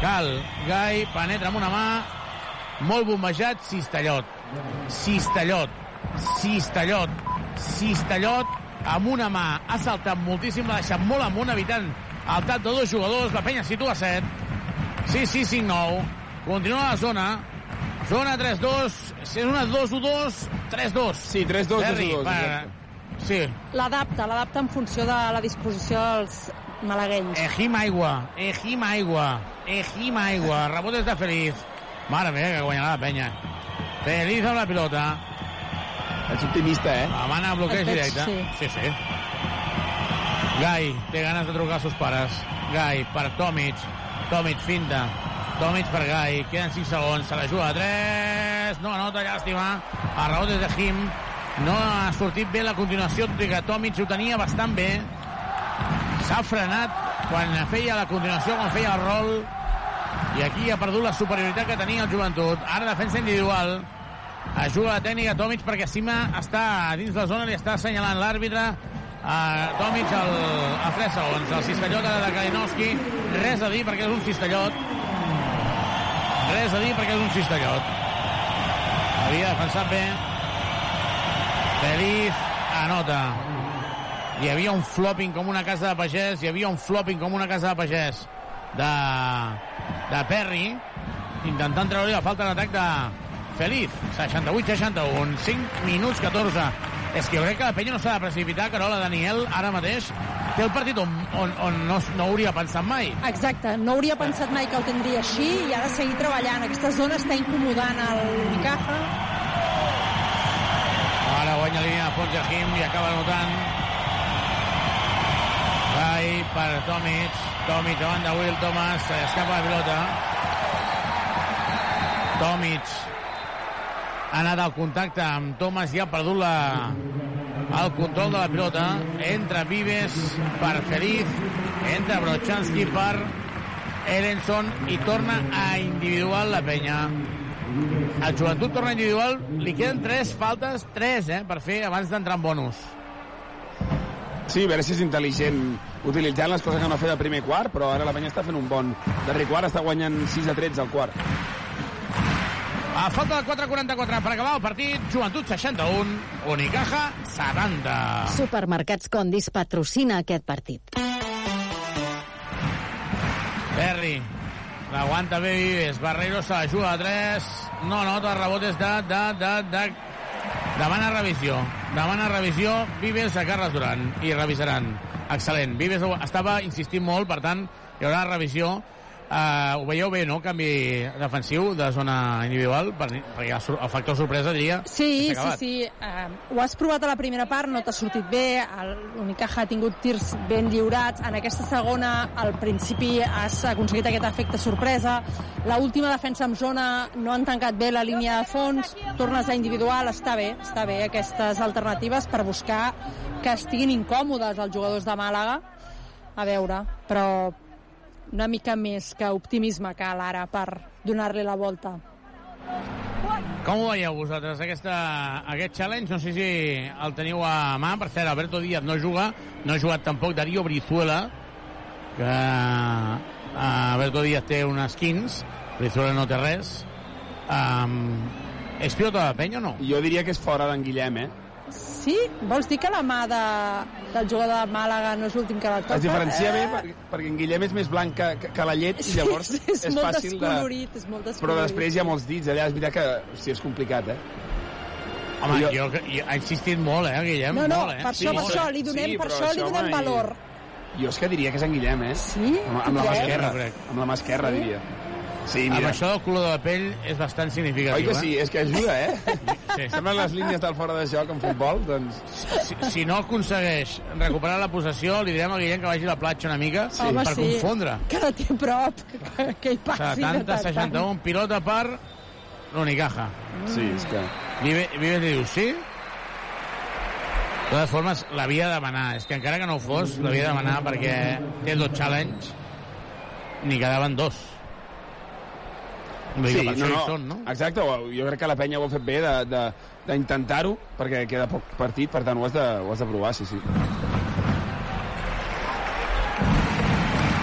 Cal, Gai, penetra amb una mà, molt bombejat, Cistellot. Cistellot. Cistellot. Cistellot amb una mà. Ha saltat moltíssim, l'ha deixat molt amunt, evitant el tap de dos jugadors. La penya situa 7. 6, 6, 5, 9. Continua la zona. Zona 3-2. Si és una 2-1-2, 3-2. Sí, 3-2, Terri, 2-1-2, per- exacte. Sí. L'adapta, l'adapta en funció de la disposició dels malaguenys. Ejim aigua, Ejim aigua, Ejim aigua. Rebotes de Feliz. Mare meva, que guanyarà la penya. Feliz amb la pilota. Ets optimista, eh? La mana bloqueig veig, directe. sí. sí, sí. Gai té ganes de trucar als seus pares. Gai per Tomic. Tomic finta. Tomic per Gai. Queden 5 segons. Se la juga a 3. No anota, llàstima. A raó des de Jim. No ha sortit bé la continuació, tot i que Tomic ho tenia bastant bé. S'ha frenat quan feia la continuació, quan feia el rol. I aquí ha perdut la superioritat que tenia el joventut. Ara defensa individual. Ajuda la tècnica Tomic perquè Sima està dins la zona, li està assenyalant l'àrbitre a Tomic al, a 3 segons. El cistellot de Kalinowski, res a dir perquè és un cistellot. Res a dir perquè és un cistellot. Havia defensat bé. Feliz anota. Hi havia un flopping com una casa de pagès, hi havia un flopping com una casa de pagès de, de Perry, intentant treure la falta d'atac de Feliz. 68-61, 5 minuts 14. És que jo crec que la penya no s'ha de precipitar, Carola Daniel, ara mateix té el partit on, on, on no, no hauria pensat mai. Exacte, no hauria pensat mai que el tindria així i ha de seguir treballant. Aquesta zona està incomodant el Unicaja. Guanya línia de fons Jahim i acaba anotant. Gai per Tomic. Tomic davant de Will Thomas. Se escapa la pilota. Tomic ha anat al contacte amb Thomas i ha perdut la, el control de la pilota. Entra Vives per Feliz. Entra Brochanski per Erenson i torna a individual la penya. El joventut torna individual, li queden tres faltes, tres, eh, per fer abans d'entrar en bonus. Sí, a veure si és intel·ligent utilitzant les coses que no ha fet al primer quart, però ara la penya està fent un bon darrer quart, està guanyant 6 a 13 al quart. A falta de 4.44 per acabar el partit, Joventut 61, Unicaja 70. Supermercats Condis patrocina aquest partit. Perry. L'aguanta bé Vives. Barreiro se la juga a 3. No nota rebotes de... de, de, de... Demana revisió. Demana revisió Vives a Carles Duran. I revisaran. Excel·lent. Vives estava insistint molt, per tant, hi haurà revisió. Uh, ho veieu bé, no? Canvi defensiu de zona individual, per, perquè el, factor sorpresa diria Sí, sí, sí. Uh, ho has provat a la primera part, no t'ha sortit bé. L'Unicaja ha tingut tirs ben lliurats. En aquesta segona, al principi, has aconseguit aquest efecte sorpresa. La última defensa en zona no han tancat bé la línia de fons. Tornes a individual, està bé, està bé aquestes alternatives per buscar que estiguin incòmodes els jugadors de Màlaga. A veure, però una mica més que optimisme cal ara per donar-li la volta. Com ho veieu vosaltres, aquesta, aquest challenge? No sé si el teniu a mà. Per cert, Alberto Díaz no juga, no ha jugat tampoc Darío Brizuela, que eh, Alberto Díaz té unes 15, Brizuela no té res. Um, és pilota de penya o no? Jo diria que és fora d'en Guillem, eh? Sí? Vols dir que la mà de, del jugador de Màlaga no és l'últim que la toca? Es diferencia Eh, bé perquè, perquè en Guillem és més blanc que, que, que la llet i llavors sí, és, és molt fàcil de... descolorit, és molt Però descolorit. després hi ha molts dits, allà és veritat que sí, és complicat, eh? Home, Jo- jo, jo, ha insistit molt, eh, Guillem? No, no, molt, eh? per això, per molt, això, li donem, per però això li donem home, valor. Jo és que diria que és en Guillem, eh? Sí? Amb, amb la mà esquerra. Crec. Amb la mà esquerra, Sí? diria. Sí, Amb mira. això del color de la pell és bastant significatiu, Oi que sí? eh? És que ajuda, eh? Sí. Semblen les línies del fora de joc en futbol, doncs... Si, si no aconsegueix recuperar la possessió, li direm a Guillem que vagi a la platja una mica Sí. Home, per sí. confondre. Que no té prop, que, que hi passi. de tant en tant. 70-61, pilota per l'Unicaja. Sí, és que... Vive, Vives li diu sí? De totes formes, l'havia de demanar. És que encara que no ho fos, l'havia de demanar perquè té dos challenge n'hi quedaven dos. Per això hi són, no? Exacte, jo crec que la penya ho ha fet bé d'intentar-ho, perquè queda poc partit, per tant ho has de, ho has de provar, sí, sí.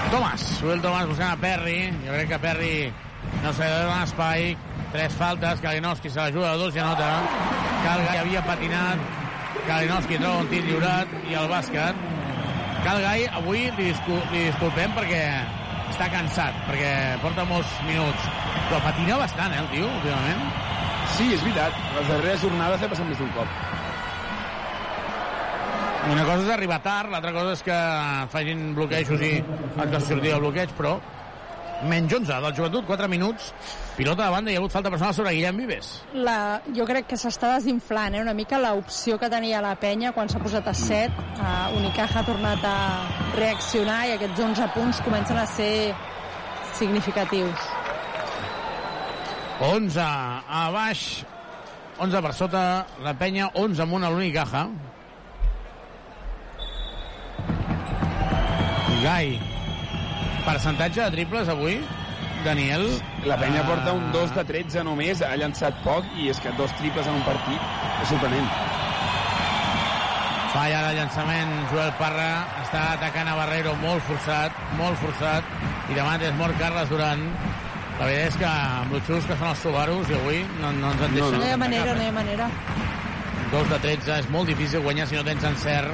Tomàs, Will Tomàs buscant a Perry. Jo crec que Perry no se dona espai. Tres faltes, Kalinowski se la juga a dos i anota. Calgai havia patinat. Kalinowski troba un tir lliurat i el bàsquet. Calgai, avui li, discul li disculpem perquè està cansat, perquè porta molts minuts. Però patina bastant, eh, el tio, últimament. Sí, és veritat. Les darreres jornades ha passat més d'un cop. Una cosa és arribar tard, l'altra cosa és que facin bloquejos i el que sortir del bloqueig, però menys 11 del joventut, 4 minuts, pilota de banda i hi ha hagut falta personal sobre Guillem Vives. La, jo crec que s'està desinflant eh, una mica l'opció que tenia la penya quan s'ha posat a 7. Uh, Unicaja ha tornat a reaccionar i aquests 11 punts comencen a ser significatius. 11 a baix, 11 per sota, la penya, 11 amunt a l'Unicaja. Gai, percentatge de triples avui, Daniel? La penya Ah, porta un 2 de 13 només, ha llançat poc, i és que dos triples en un partit és sorprenent. Falla de llançament, Joel Parra està atacant a Barreiro molt forçat, molt forçat, i demà és mort Carles Duran. La veritat és que amb els xus que són els Subarus i avui no, no ens en deixen. No hi ha manera, no hi ha manera. 2 de 13, és molt difícil guanyar si no tens encert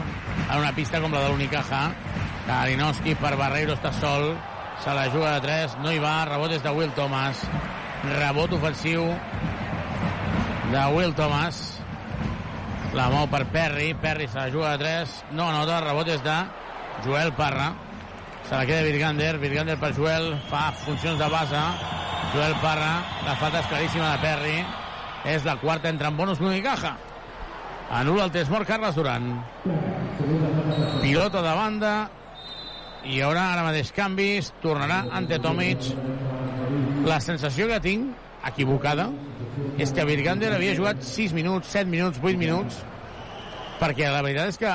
en una pista com la de l'Unicaja. Kalinowski per Barreiro està sol, se la juga de 3, no hi va, rebot és de Will Thomas. Rebot ofensiu de Will Thomas. La mou per Perry, Perry se la juga de 3, no anota, rebot és de Joel Parra. Se la queda Virgander, Virgander per Joel, fa funcions de base. Joel Parra, la falta és claríssima de Perry. És la quarta entre en bonus l'Unicaja. Anula el test mort Carles Duran. Pilota de banda hi haurà ara mateix canvis. Tornarà ante Tomic. La sensació que tinc, equivocada, és que Virgander havia jugat 6 minuts, 7 minuts, 8 minuts, perquè la veritat és que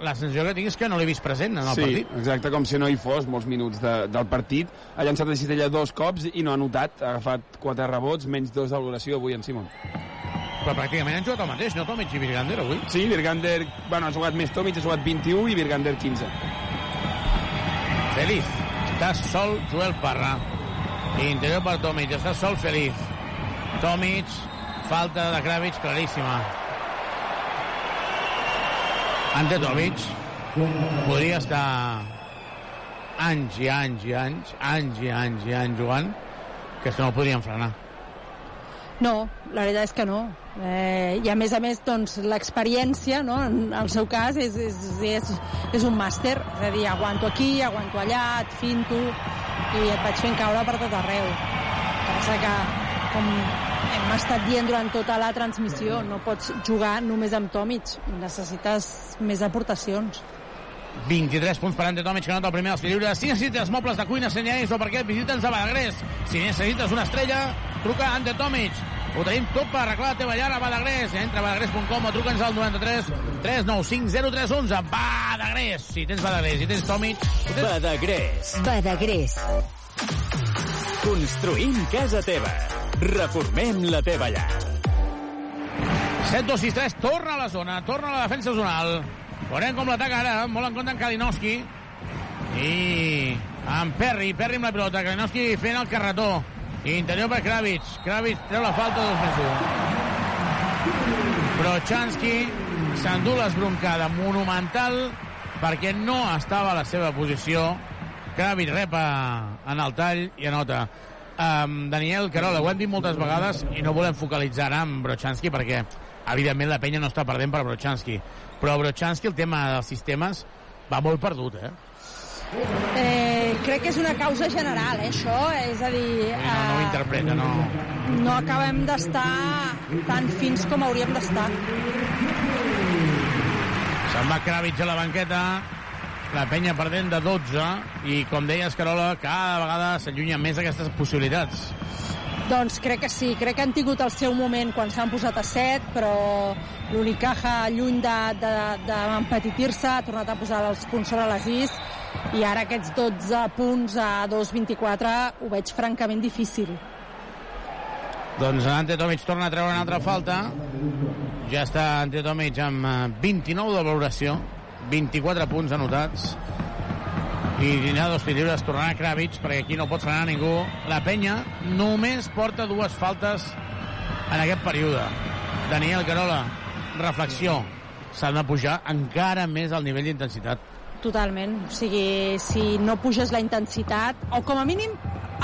la sensació que tinc és que no l'he vist present en el sí, partit. exacte, com si no hi fos molts minuts de, del partit. Ha llançat a cistella dos cops i no ha notat. Ha agafat quatre rebots, menys dos de valoració avui en Simon. Però pràcticament han jugat el mateix, no Tomic i Virgander avui? Sí, Virgander, bueno, ha jugat més Tomic, ha jugat 21 i Virgander 15. Feliz. Està sol Joel Parra. Interior per Tomic. Està sol Feliz. Tomic. Falta de Kravitz claríssima. Ante Tomic. Podria estar anys i anys i anys, anys i anys i anys jugant, que no podrien frenar. No, la veritat és que no. Eh, I a més a més, doncs, l'experiència, no? en el seu cas, és, és, és, és un màster. És a dir, aguanto aquí, aguanto allà, et finto, i et vaig fent caure per tot arreu. El que com hem estat dient durant tota la transmissió, no pots jugar només amb Tomic, necessites més aportacions. 23 punts per Ante Tomic, que nota el primer dels lliures. Si necessites mobles de cuina, senyals o perquè visita'ns a Badagrés. Si necessites una estrella, truca Ante Tomic. Ho tenim tot per arreglar la teva llar a Badagrés. Entra a badagrés.com o truca'ns al 93 395 0311. Badagrés. Si tens Badagrés i tens Tomic... Tens... Badagrés. Badagrés. Construïm casa teva. Reformem la teva llar. 7, 2, 6, 3, torna a la zona, torna a la defensa zonal. Veurem com l'ataca ara, molt en compte en Kalinowski. I amb Perry, Perry amb la pilota, Kalinowski fent el carretó. Interior per Kravitz. Kravitz treu la falta, dos més un. Brochanski s'endú l'esbroncada monumental perquè no estava a la seva posició. Kravitz rep en el tall i anota. Um, Daniel Carola, ho hem dit moltes vegades i no volem focalitzar ara en Brochanski perquè evidentment la penya no està perdent per Brochanski però Brochanski el tema dels sistemes va molt perdut eh? Eh, crec que és una causa general, eh, això. És a dir, no, no ho eh, interpreta no. no acabem d'estar tan fins com hauríem d'estar. se'n va Kravitz a la banqueta la penya perdent de 12 i com deia Escarola cada vegada s'allunya més aquestes possibilitats Doncs crec que sí, crec que han tingut el seu moment quan s'han posat a 7, però l'Unicaja, lluny d'empetitir-se, ha tornat a posar els punts sobre les is, i ara aquests 12 punts a 2-24 ho veig francament difícil. Doncs Ante Tomic torna a treure una altra falta. Ja està Ante Tomic amb eh, 29 de valoració, 24 punts anotats. I tindrà dos tirs tornarà Kravitz, perquè aquí no pot frenar ningú. La penya només porta dues faltes en aquest període. Daniel Carola, reflexió. S'han de pujar encara més el nivell d'intensitat. Totalment. O sigui, si no puges la intensitat, o com a mínim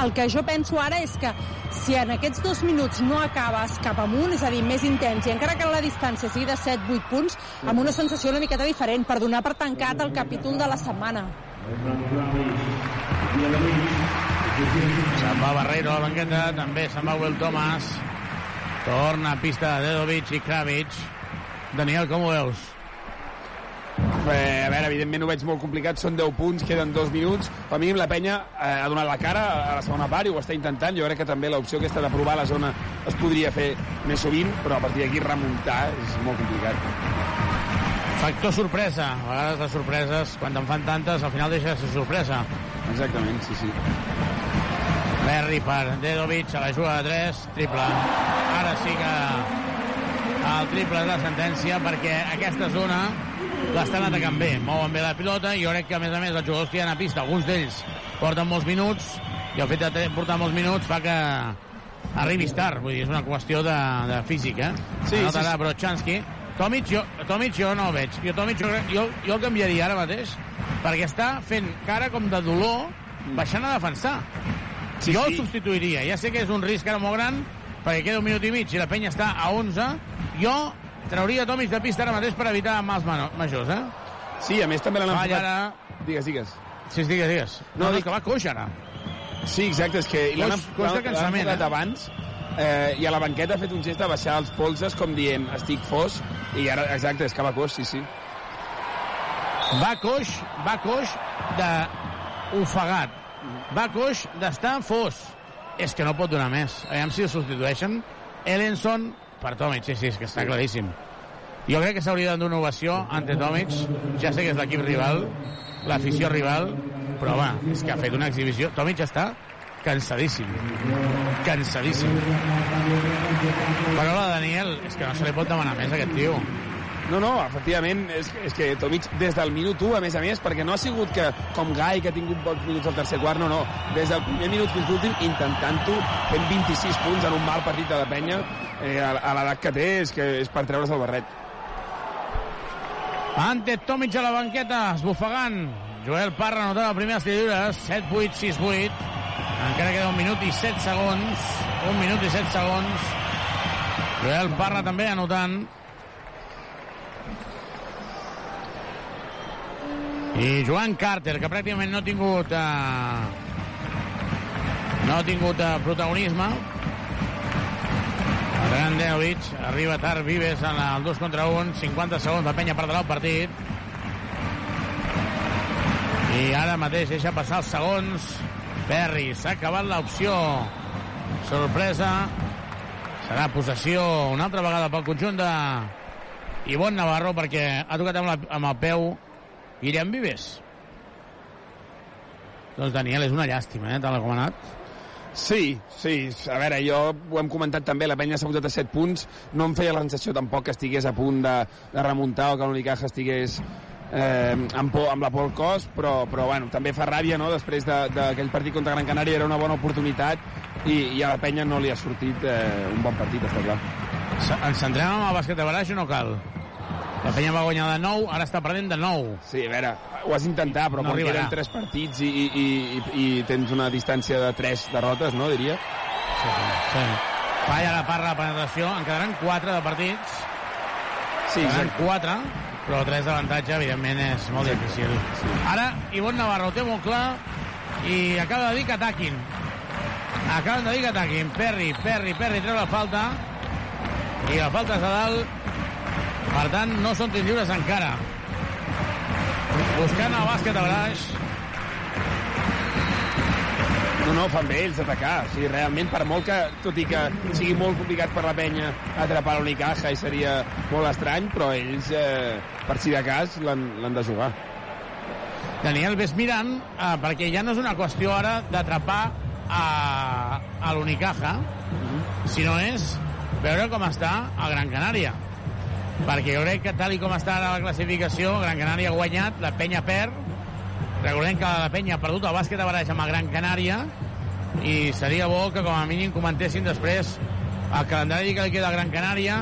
el que jo penso ara és que si en aquests dos minuts no acabes cap amunt, és a dir, més intens, i encara que la distància sigui de 7-8 punts, amb una sensació una miqueta diferent, per donar per tancat el capítol de la setmana. Se'n va Barreiro a la banqueta, també se'n va Will Thomas. Torna a pista de Dedovic i Kravitz. Daniel, com ho veus? Eh, a veure, evidentment ho veig molt complicat, són 10 punts, queden 2 minuts. Per mi la penya eh, ha donat la cara a la segona part i ho està intentant. Jo crec que també l'opció aquesta de provar la zona es podria fer més sovint, però a partir d'aquí remuntar és molt complicat. Factor sorpresa. A vegades les sorpreses, quan te'n fan tantes, al final deixa de ser sorpresa. Exactament, sí, sí. Berry per Dedovic a la juga de 3, triple. Ara sí que el triple és la sentència perquè aquesta zona l'estan atacant bé, mouen bé la pilota i jo crec que a més a més els jugadors que hi ha a pista, alguns d'ells porten molts minuts i el fet de portar molts minuts fa que arribis tard, vull dir, és una qüestió de, de físic, eh? Sí, Anota sí, sí. Brochanski. Tomic jo, Tomic jo no el veig. Jo Tomic jo, jo, jo el canviaria ara mateix perquè està fent cara com de dolor baixant a defensar. Sí, jo sí. el substituiria. Ja sé que és un risc ara molt gran perquè queda un minut i mig i la penya està a 11. Jo trauria Tomic de pista ara mateix per evitar mals majors, eh? Sí, a més també l'han enfocat... ara. Digues, digues. Sí, digues, digues. No, no, dic- és que va coix ara. Sí, exacte, és que l'han enfocat eh? abans eh, i a la banqueta ha fet un gest de baixar els polses com dient estic fos i ara, exacte, és que va coix, sí, sí. Va coix, va coix de ofegat. Va coix d'estar fos. És que no pot donar més. Aviam si el substitueixen. Ellenson per Tomic, sí, sí, és que està claríssim. Jo crec que s'hauria de donar una ovació ante Tomic. Ja sé que és l'equip rival, l'afició rival, però va, és que ha fet una exhibició. Tomic està cansadíssim. Cansadíssim. Però la Daniel, és que no se li pot demanar més a aquest tio. No, no, efectivament, és, és que Tomic des del minut 1, a més a més, perquè no ha sigut que, com Gai, que ha tingut pocs minuts al tercer quart, no, no, des del primer minut fins l'últim, intentant-ho, fent 26 punts en un mal partit de la penya, eh, a, a l'edat que té, és, que és per treure's el barret. Ante Tomic a la banqueta, esbufegant. Joel Parra anotant el primer als tirs lliures, 7-8, 6-8. Encara queda un minut i 7 segons. Un minut i 7 segons. Joel Parra també anotant. I Joan Carter, que pràcticament no ha tingut... Eh, no ha tingut eh, protagonisme. Adrián Denovic, arriba tard Vives en el 2 contra 1, 50 segons, la penya perdrà el partit. I ara mateix deixa passar els segons. Perry, s'ha acabat l'opció. Sorpresa. Serà possessió una altra vegada pel conjunt de Ivon Navarro perquè ha tocat amb, la, amb el peu Guillem Vives. Doncs Daniel, és una llàstima, eh, tal com ha anat. Sí, sí. A veure, jo ho hem comentat també, la penya s'ha posat a 7 punts. No em feia la sensació tampoc que estigués a punt de, de remuntar o que l'Unicaja estigués eh, amb, por, amb la por al cos, però, però bueno, també fa ràbia, no?, després d'aquell partit contra Gran Canària, era una bona oportunitat i, i a la penya no li ha sortit eh, un bon partit, està clar. Ens centrem en el bàsquet de baraix o no cal? La penya va guanyar de 9, ara està perdent de 9. Sí, a veure, ho has intentat, però No quan arribarà. queden 3 partits i, i, i, i tens una distància de 3 derrotes, no, diria? Sí. Falla la parra de penetració, en quedaran 4 de partits. Sí, quedaran exacte. 4, però 3 d'avantatge, evidentment, és molt difícil. Ara, Ivon Navarro ho té molt clar i acaba de dir que ataquin. Acaben de dir que ataquin. Perry, Perry, Perry treu la falta i la falta és a dalt. Per tant, no són tirs lliures encara. Buscant el bàsquet a baix. No, no, fan bé ells atacar. O sigui, realment, per molt que, tot i que sigui molt complicat per la penya atrapar l'Unicaja i seria molt estrany, però ells, eh, per si de cas, l'han de jugar. Daniel, ves mirant, eh, perquè ja no és una qüestió ara d'atrapar a, a l'Unicaja, sinó és veure com està a Gran Canària. Perquè jo crec que tal com està ara la classificació, Gran Canària ha guanyat, la penya perd, recordem que la penya ha perdut el bàsquet a baraix amb el Gran Canària, i seria bo que com a mínim comentessin després el calendari que li queda a Gran Canària,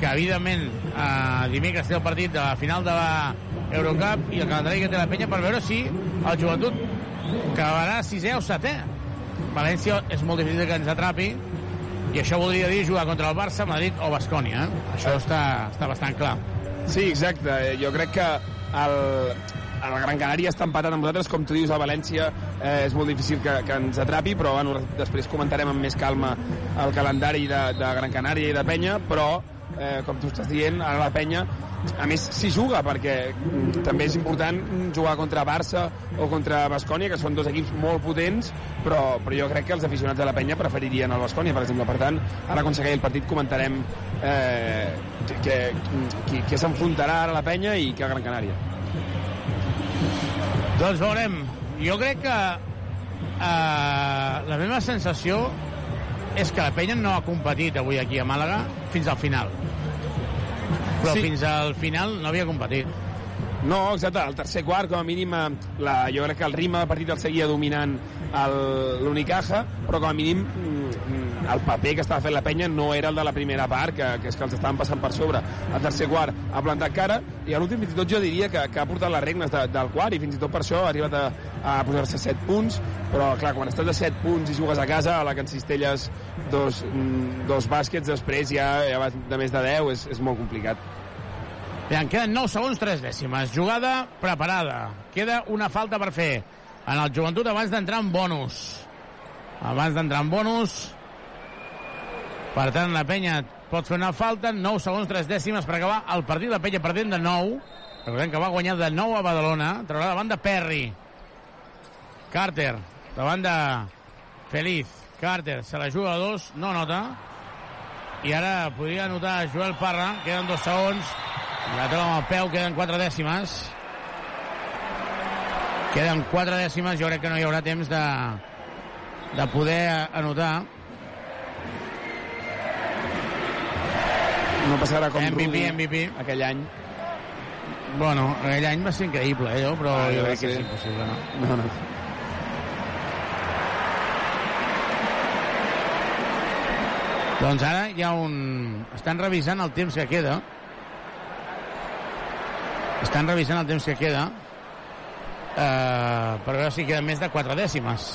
que evidentment eh, dimecres té el partit de la final de la Eurocup i el calendari que té la penya per veure si el joventut acabarà sisè o setè. València és molt difícil que ens atrapi i això voldria dir jugar contra el Barça, Madrid o Bascònia. Eh? Això està, està bastant clar. Sí, exacte. Eh, Jo crec que el, el Gran Canària està empatat amb nosaltres, com tu dius, el València eh, és molt difícil que, que ens atrapi, però bueno, després comentarem amb més calma el calendari de, de Gran Canària i de Penya, però eh, com tu estàs dient, ara la Penya a més s'hi juga perquè també és important jugar contra Barça o contra Bascònia que són dos equips molt potents però, però jo crec que els aficionats de la penya preferirien el Bascònia per exemple, per tant ara quan s'acabi el partit comentarem eh, que, que, qui s'enfrontarà ara la penya i que a Gran Canària Doncs veurem. Jo crec que eh, la meva sensació és que la penya no ha competit avui aquí a Màlaga fins al final. Però Sí. fins al final no havia competit. No, exacte, el tercer quart, com a mínim, eh, la, jo crec que el ritme del partit el seguia dominant l'Unicaja, però com a mínim mm, el paper que estava fent la penya no era el de la primera part, que, que és que els estaven passant per sobre. El tercer quart ha plantat cara, i a l'últim fins i tot jo diria que, que ha portat les regnes de, del quart, i fins i tot per això ha arribat a, a posar-se 7 punts, però clar, quan estàs a 7 punts i jugues a casa, a la que encistelles dos, mm, dos bàsquets, després ja, ja vas de més de 10, és, és molt complicat. Bé, en queden 9 segons, 3 dècimes. Jugada preparada. Queda una falta per fer en el joventut abans d'entrar en bonus. Abans d'entrar en bonus. Per tant, la penya pot fer una falta. 9 segons, 3 dècimes per acabar el partit. La penya perdent de 9. Recordem que va guanyar de 9 a Badalona. Traurà davant de Perry. Carter. Davant de Feliz. Carter se la juga a dos. No nota. I ara podria anotar Joel Parra. Queden dos segons. La troba amb el peu, queden quatre dècimes. Queden quatre dècimes, jo crec que no hi haurà temps de, de poder anotar. No passarà com MVP, Rudi MVP. aquell any. Bueno, aquell any va ser increïble, eh, allò, però Ah, jo crec que és impossible, no? No, no. Doncs ara hi ha un... Estan revisant el temps que queda. Estan revisant el temps que queda. eh, per veure si queden més de 4 dècimes.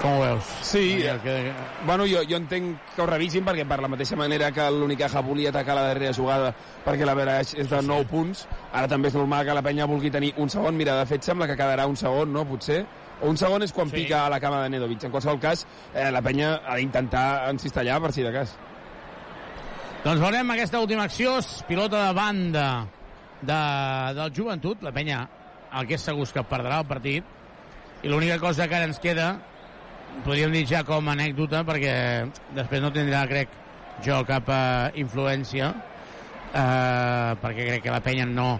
Com ho veus? Sí, Daniel, que... bueno, jo, jo entenc que ho revisin perquè per la mateixa manera que l'Unicaja volia atacar la darrera jugada perquè la Veraix és de 9 punts, ara també és normal que la penya vulgui tenir un segon. Mira, de fet sembla que quedarà un segon, no? Potser. O un segon és quan Sí. pica a la cama de Nedovic. En qualsevol cas, eh, la penya ha d'intentar encistellar per si de cas. Doncs veurem aquesta última acció, pilota de banda de, del joventut, la penya el que és segur que perdrà el partit, i l'única cosa que ara ens queda, podríem dir ja com a anècdota, perquè després no tindrà, crec, jo cap eh, influència, eh, perquè crec que la penya no,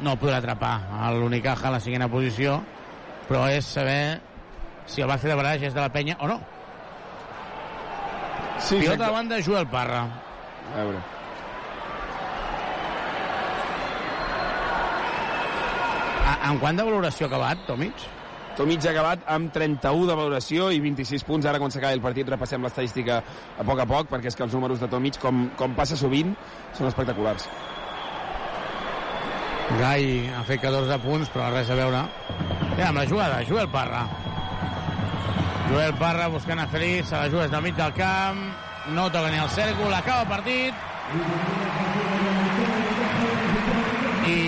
no podrà atrapar a l'Unicaja a la cinquena posició, però és saber si el base de Baraix és de la penya o no. Sí, Pilota exacte. de banda, Joel Parra. A veure. A- En quant de valoració ha acabat, Tomic? Tomic ha acabat amb 31 de valoració i 26 punts. Ara, quan s'acabi el partit, repassem l'estadística a poc a poc, perquè és que els números de Tomic, com, com passa sovint, són espectaculars. Gai ha fet 14 punts, però res a veure. Mira, amb la jugada, Joel Parra. Joel Parra buscant a Feliç, se la juga des del mig del camp, no toca ni el cèrcol, acaba el partit. I,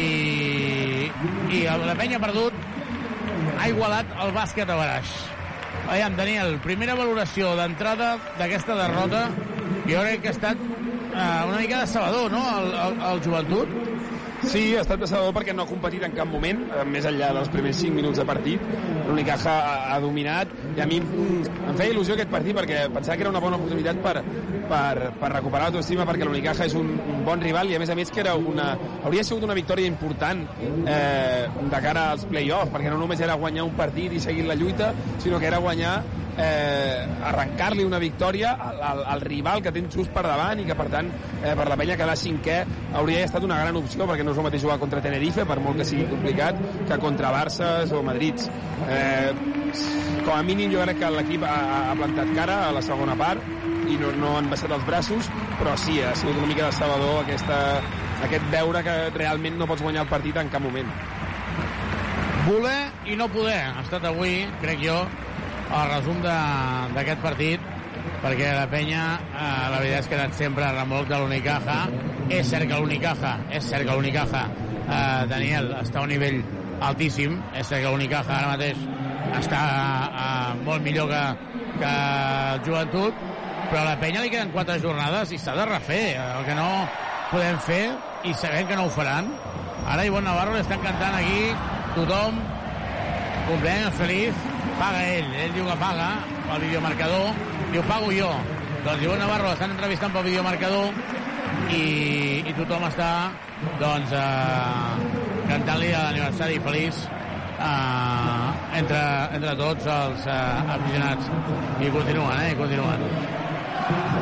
i la penya ha perdut, ha igualat el bàsquet a Baraix. Aviam, Daniel, primera valoració d'entrada d'aquesta derrota, jo crec que ha estat eh, una mica de salvador, no?, el, el, el joventut. Sí, ha estat decebedor perquè no ha competit en cap moment, eh, més enllà dels primers 5 minuts de partit. L'Unicaja ha, ha dominat i a mi em feia il·lusió aquest partit perquè pensava que era una bona oportunitat per, per, per recuperar l'autoestima perquè l'Unicaja és un, un bon rival i a més a més que era una, hauria sigut una victòria important eh, de cara als play-offs perquè no només era guanyar un partit i seguir la lluita sinó que era guanyar eh, arrencar-li una victòria al, al, al rival que tens just per davant i que per tant eh, per la penya quedar cinquè hauria estat una gran opció perquè no és el mateix jugar contra Tenerife per molt que sigui complicat que contra Barça o Madrid. Eh, com a mínim jo crec que l'equip ha, ha plantat cara a la segona part i no, no han baixat els braços però sí, ha sigut una mica de salvador aquesta, aquest veure que realment no pots guanyar el partit en cap moment Voler i no poder. Ha estat avui, crec jo, el resum d'aquest partit, perquè la penya, eh, la veritat és que ha anat sempre a remolc de l'Unicaja. És cert que l'Unicaja, és cert que l'Unicaja, eh, Daniel, està a un nivell altíssim. És cert que l'Unicaja ara mateix està eh, molt millor que, que el Joventut, però a la penya li queden quatre jornades i s'ha de refer. El que no podem fer, i sabem que no ho faran, ara Ivonne Navarro estan cantant aquí tothom cumpleaños feliç paga ell, ell diu que paga pel videomarcador, diu pago jo. Doncs Ivonne Navarro l'estan entrevistant pel videomarcador i, i tothom està doncs eh, cantant-li l'aniversari feliç eh, entre, entre tots els eh, aficionats. I continuen, eh, i continuen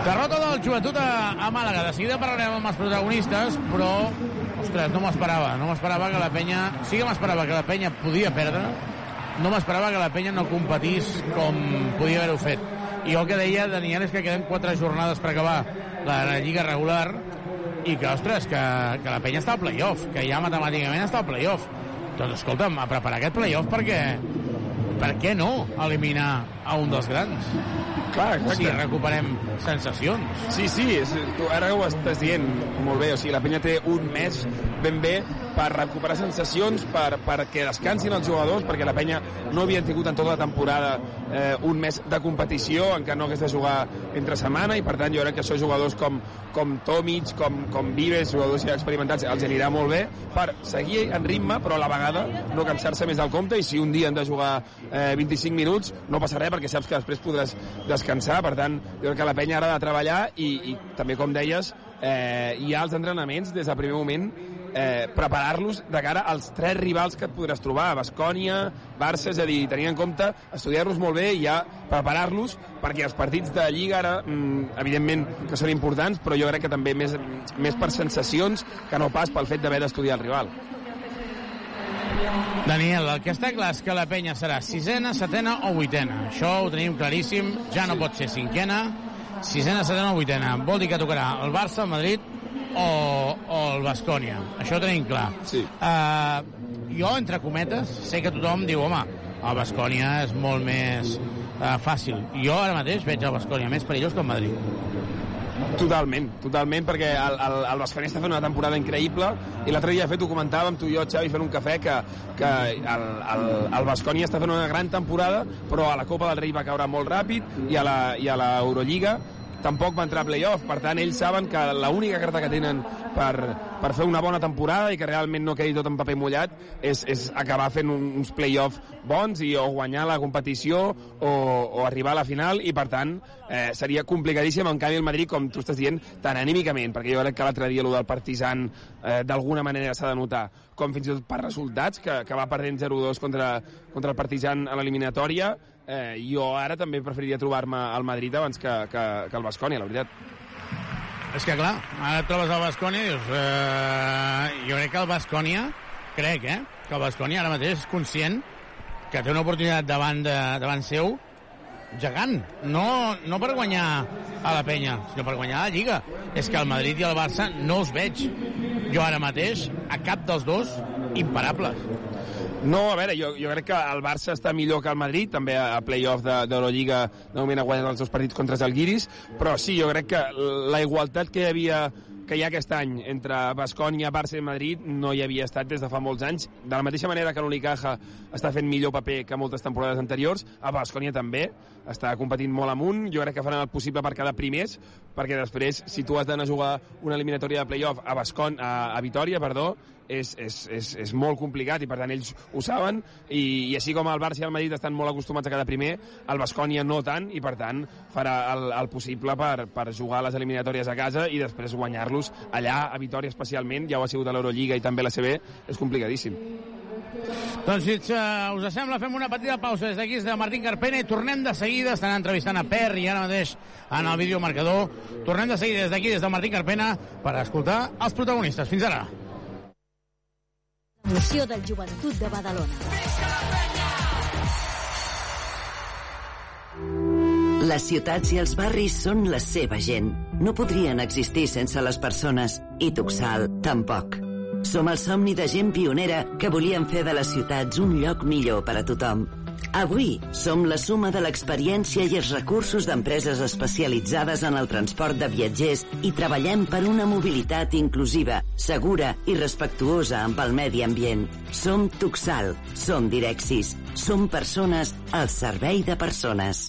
Derrota del joventut a, a Màlaga. De seguida parlarem amb els protagonistes, però, ostres, no m'esperava. No m'esperava que la penya... Sí que m'esperava que la penya podia perdre, no m'esperava que la penya no competís com podia haver-ho fet. I jo el que deia, Daniel, és que queden quatre jornades per acabar la, la lliga regular i que, ostres, que, que la penya està al playoff, que ja matemàticament està al playoff. Doncs escolta'm, a preparar aquest playoff perquè per què no eliminar a un dels grans? Clar, exacte. Si recuperem sensacions. Sí, sí, és, tu ara ho estàs dient molt bé, o sigui, la penya té un mes ben bé per recuperar sensacions, per, perquè descansin els jugadors, perquè la penya no havia tingut en tota la temporada eh, un mes de competició en què no hagués de jugar entre setmana i per tant jo crec que això jugadors com, com Tomic, com, com Vives, jugadors ja experimentats, els anirà molt bé per seguir en ritme però a la vegada no cansar-se més del compte i si un dia han de jugar eh, 25 minuts no passa res perquè saps que després podràs descansar, per tant jo crec que la penya ara ha de treballar i, i també com deies eh, hi ha els entrenaments des del primer moment eh, preparar-los de cara als tres rivals que et podràs trobar, Bascònia, Barça, és a dir, tenir en compte, estudiar-los molt bé i ja preparar-los perquè els partits de Lliga ara, mm, evidentment que són importants, però jo crec que també més, més per sensacions que no pas pel fet d'haver d'estudiar el rival. Daniel, el que està clar és que la penya serà sisena, setena o vuitena. Això ho tenim claríssim, ja no pot ser cinquena, sisena, setena o vuitena. Vol dir que tocarà el Barça, el Madrid o, o el Bascònia. Això ho tenim clar. Sí. Uh, jo, entre cometes, sé que tothom diu, home, el Bascònia és molt més uh, fàcil. Jo ara mateix veig el Bascònia més perillós que el Madrid. Totalment, totalment, perquè el, el, el Bascònia està fent una temporada increïble i l'altre dia, de fet, ho comentàvem tu i jo, Xavi, fent un cafè, que, que el, el, el Bascònia està fent una gran temporada, però a la Copa del Rei va caure molt ràpid i a l'Eurolliga tampoc va entrar a playoff, per tant ells saben que l'única carta que tenen per, per fer una bona temporada i que realment no quedi tot en paper mullat és, és acabar fent un, uns playoff bons i o guanyar la competició o, o arribar a la final. I per tant eh, seria complicadíssim en canvi el Madrid com tu estàs dient tan anímicament perquè jo crec que l'altre dia el del Partizan eh, d'alguna manera s'ha de notar com fins i tot per resultats que, que va perdent 0-2 contra, contra el Partizan a l'eliminatòria eh, jo ara també preferiria trobar-me al Madrid abans que, que, que el Bascònia, la veritat. És que, clar, ara et trobes al Bascònia i dius... Eh, jo crec que el Bascònia, crec, eh, que el Bascònia ara mateix és conscient que té una oportunitat davant, de, davant seu gegant. No, no per guanyar a la penya, sinó per guanyar a la Lliga. És que el Madrid i el Barça no els veig jo ara mateix, a cap dels dos, imparables. No, a veure, jo, jo crec que el Barça està millor que el Madrid, també a, play-off d'Eurolliga de, de moment ha guanyat els dos partits contra els Alguiris, però sí, jo crec que la igualtat que hi havia que hi ha aquest any entre Bascònia, Barça i Madrid no hi havia estat des de fa molts anys. De la mateixa manera que l'Unicaja està fent millor paper que moltes temporades anteriors, a Bascònia també està competint molt amunt. Jo crec que faran el possible per quedar primers, perquè després, si tu has d'anar a jugar una eliminatòria de playoff a, Bascon, a, a Vitoria, perdó, és, és, és, és molt complicat i per tant ells ho saben. I, i així com el Barça i el Madrid estan molt acostumats a quedar primer, el Bascònia no tant i per tant farà el, el possible per, per jugar les eliminatòries a casa i després guanyar-los allà a Vitoria especialment, ja ho ha sigut a l'Eurolliga i també a la CB, és complicadíssim. Doncs si uh, us sembla, fem una petita pausa des d'aquí, des de Martín Carpena, i tornem de seguida, estan entrevistant a Perri ara mateix en el videomarcador. Tornem de seguida des d'aquí, des de Martín Carpena, per escoltar els protagonistes. Fins ara. Moció del Joventut de Badalona. Les ciutats i els barris són la seva gent. No podrien existir sense les persones, i Tuxal tampoc. Som el somni de gent pionera que volien fer de les ciutats un lloc millor per a tothom. Avui som la suma de l'experiència i els recursos d'empreses especialitzades en el transport de viatgers i treballem per una mobilitat inclusiva, segura i respectuosa amb el medi ambient. Som Tuxal, som Direxis, som persones al servei de persones.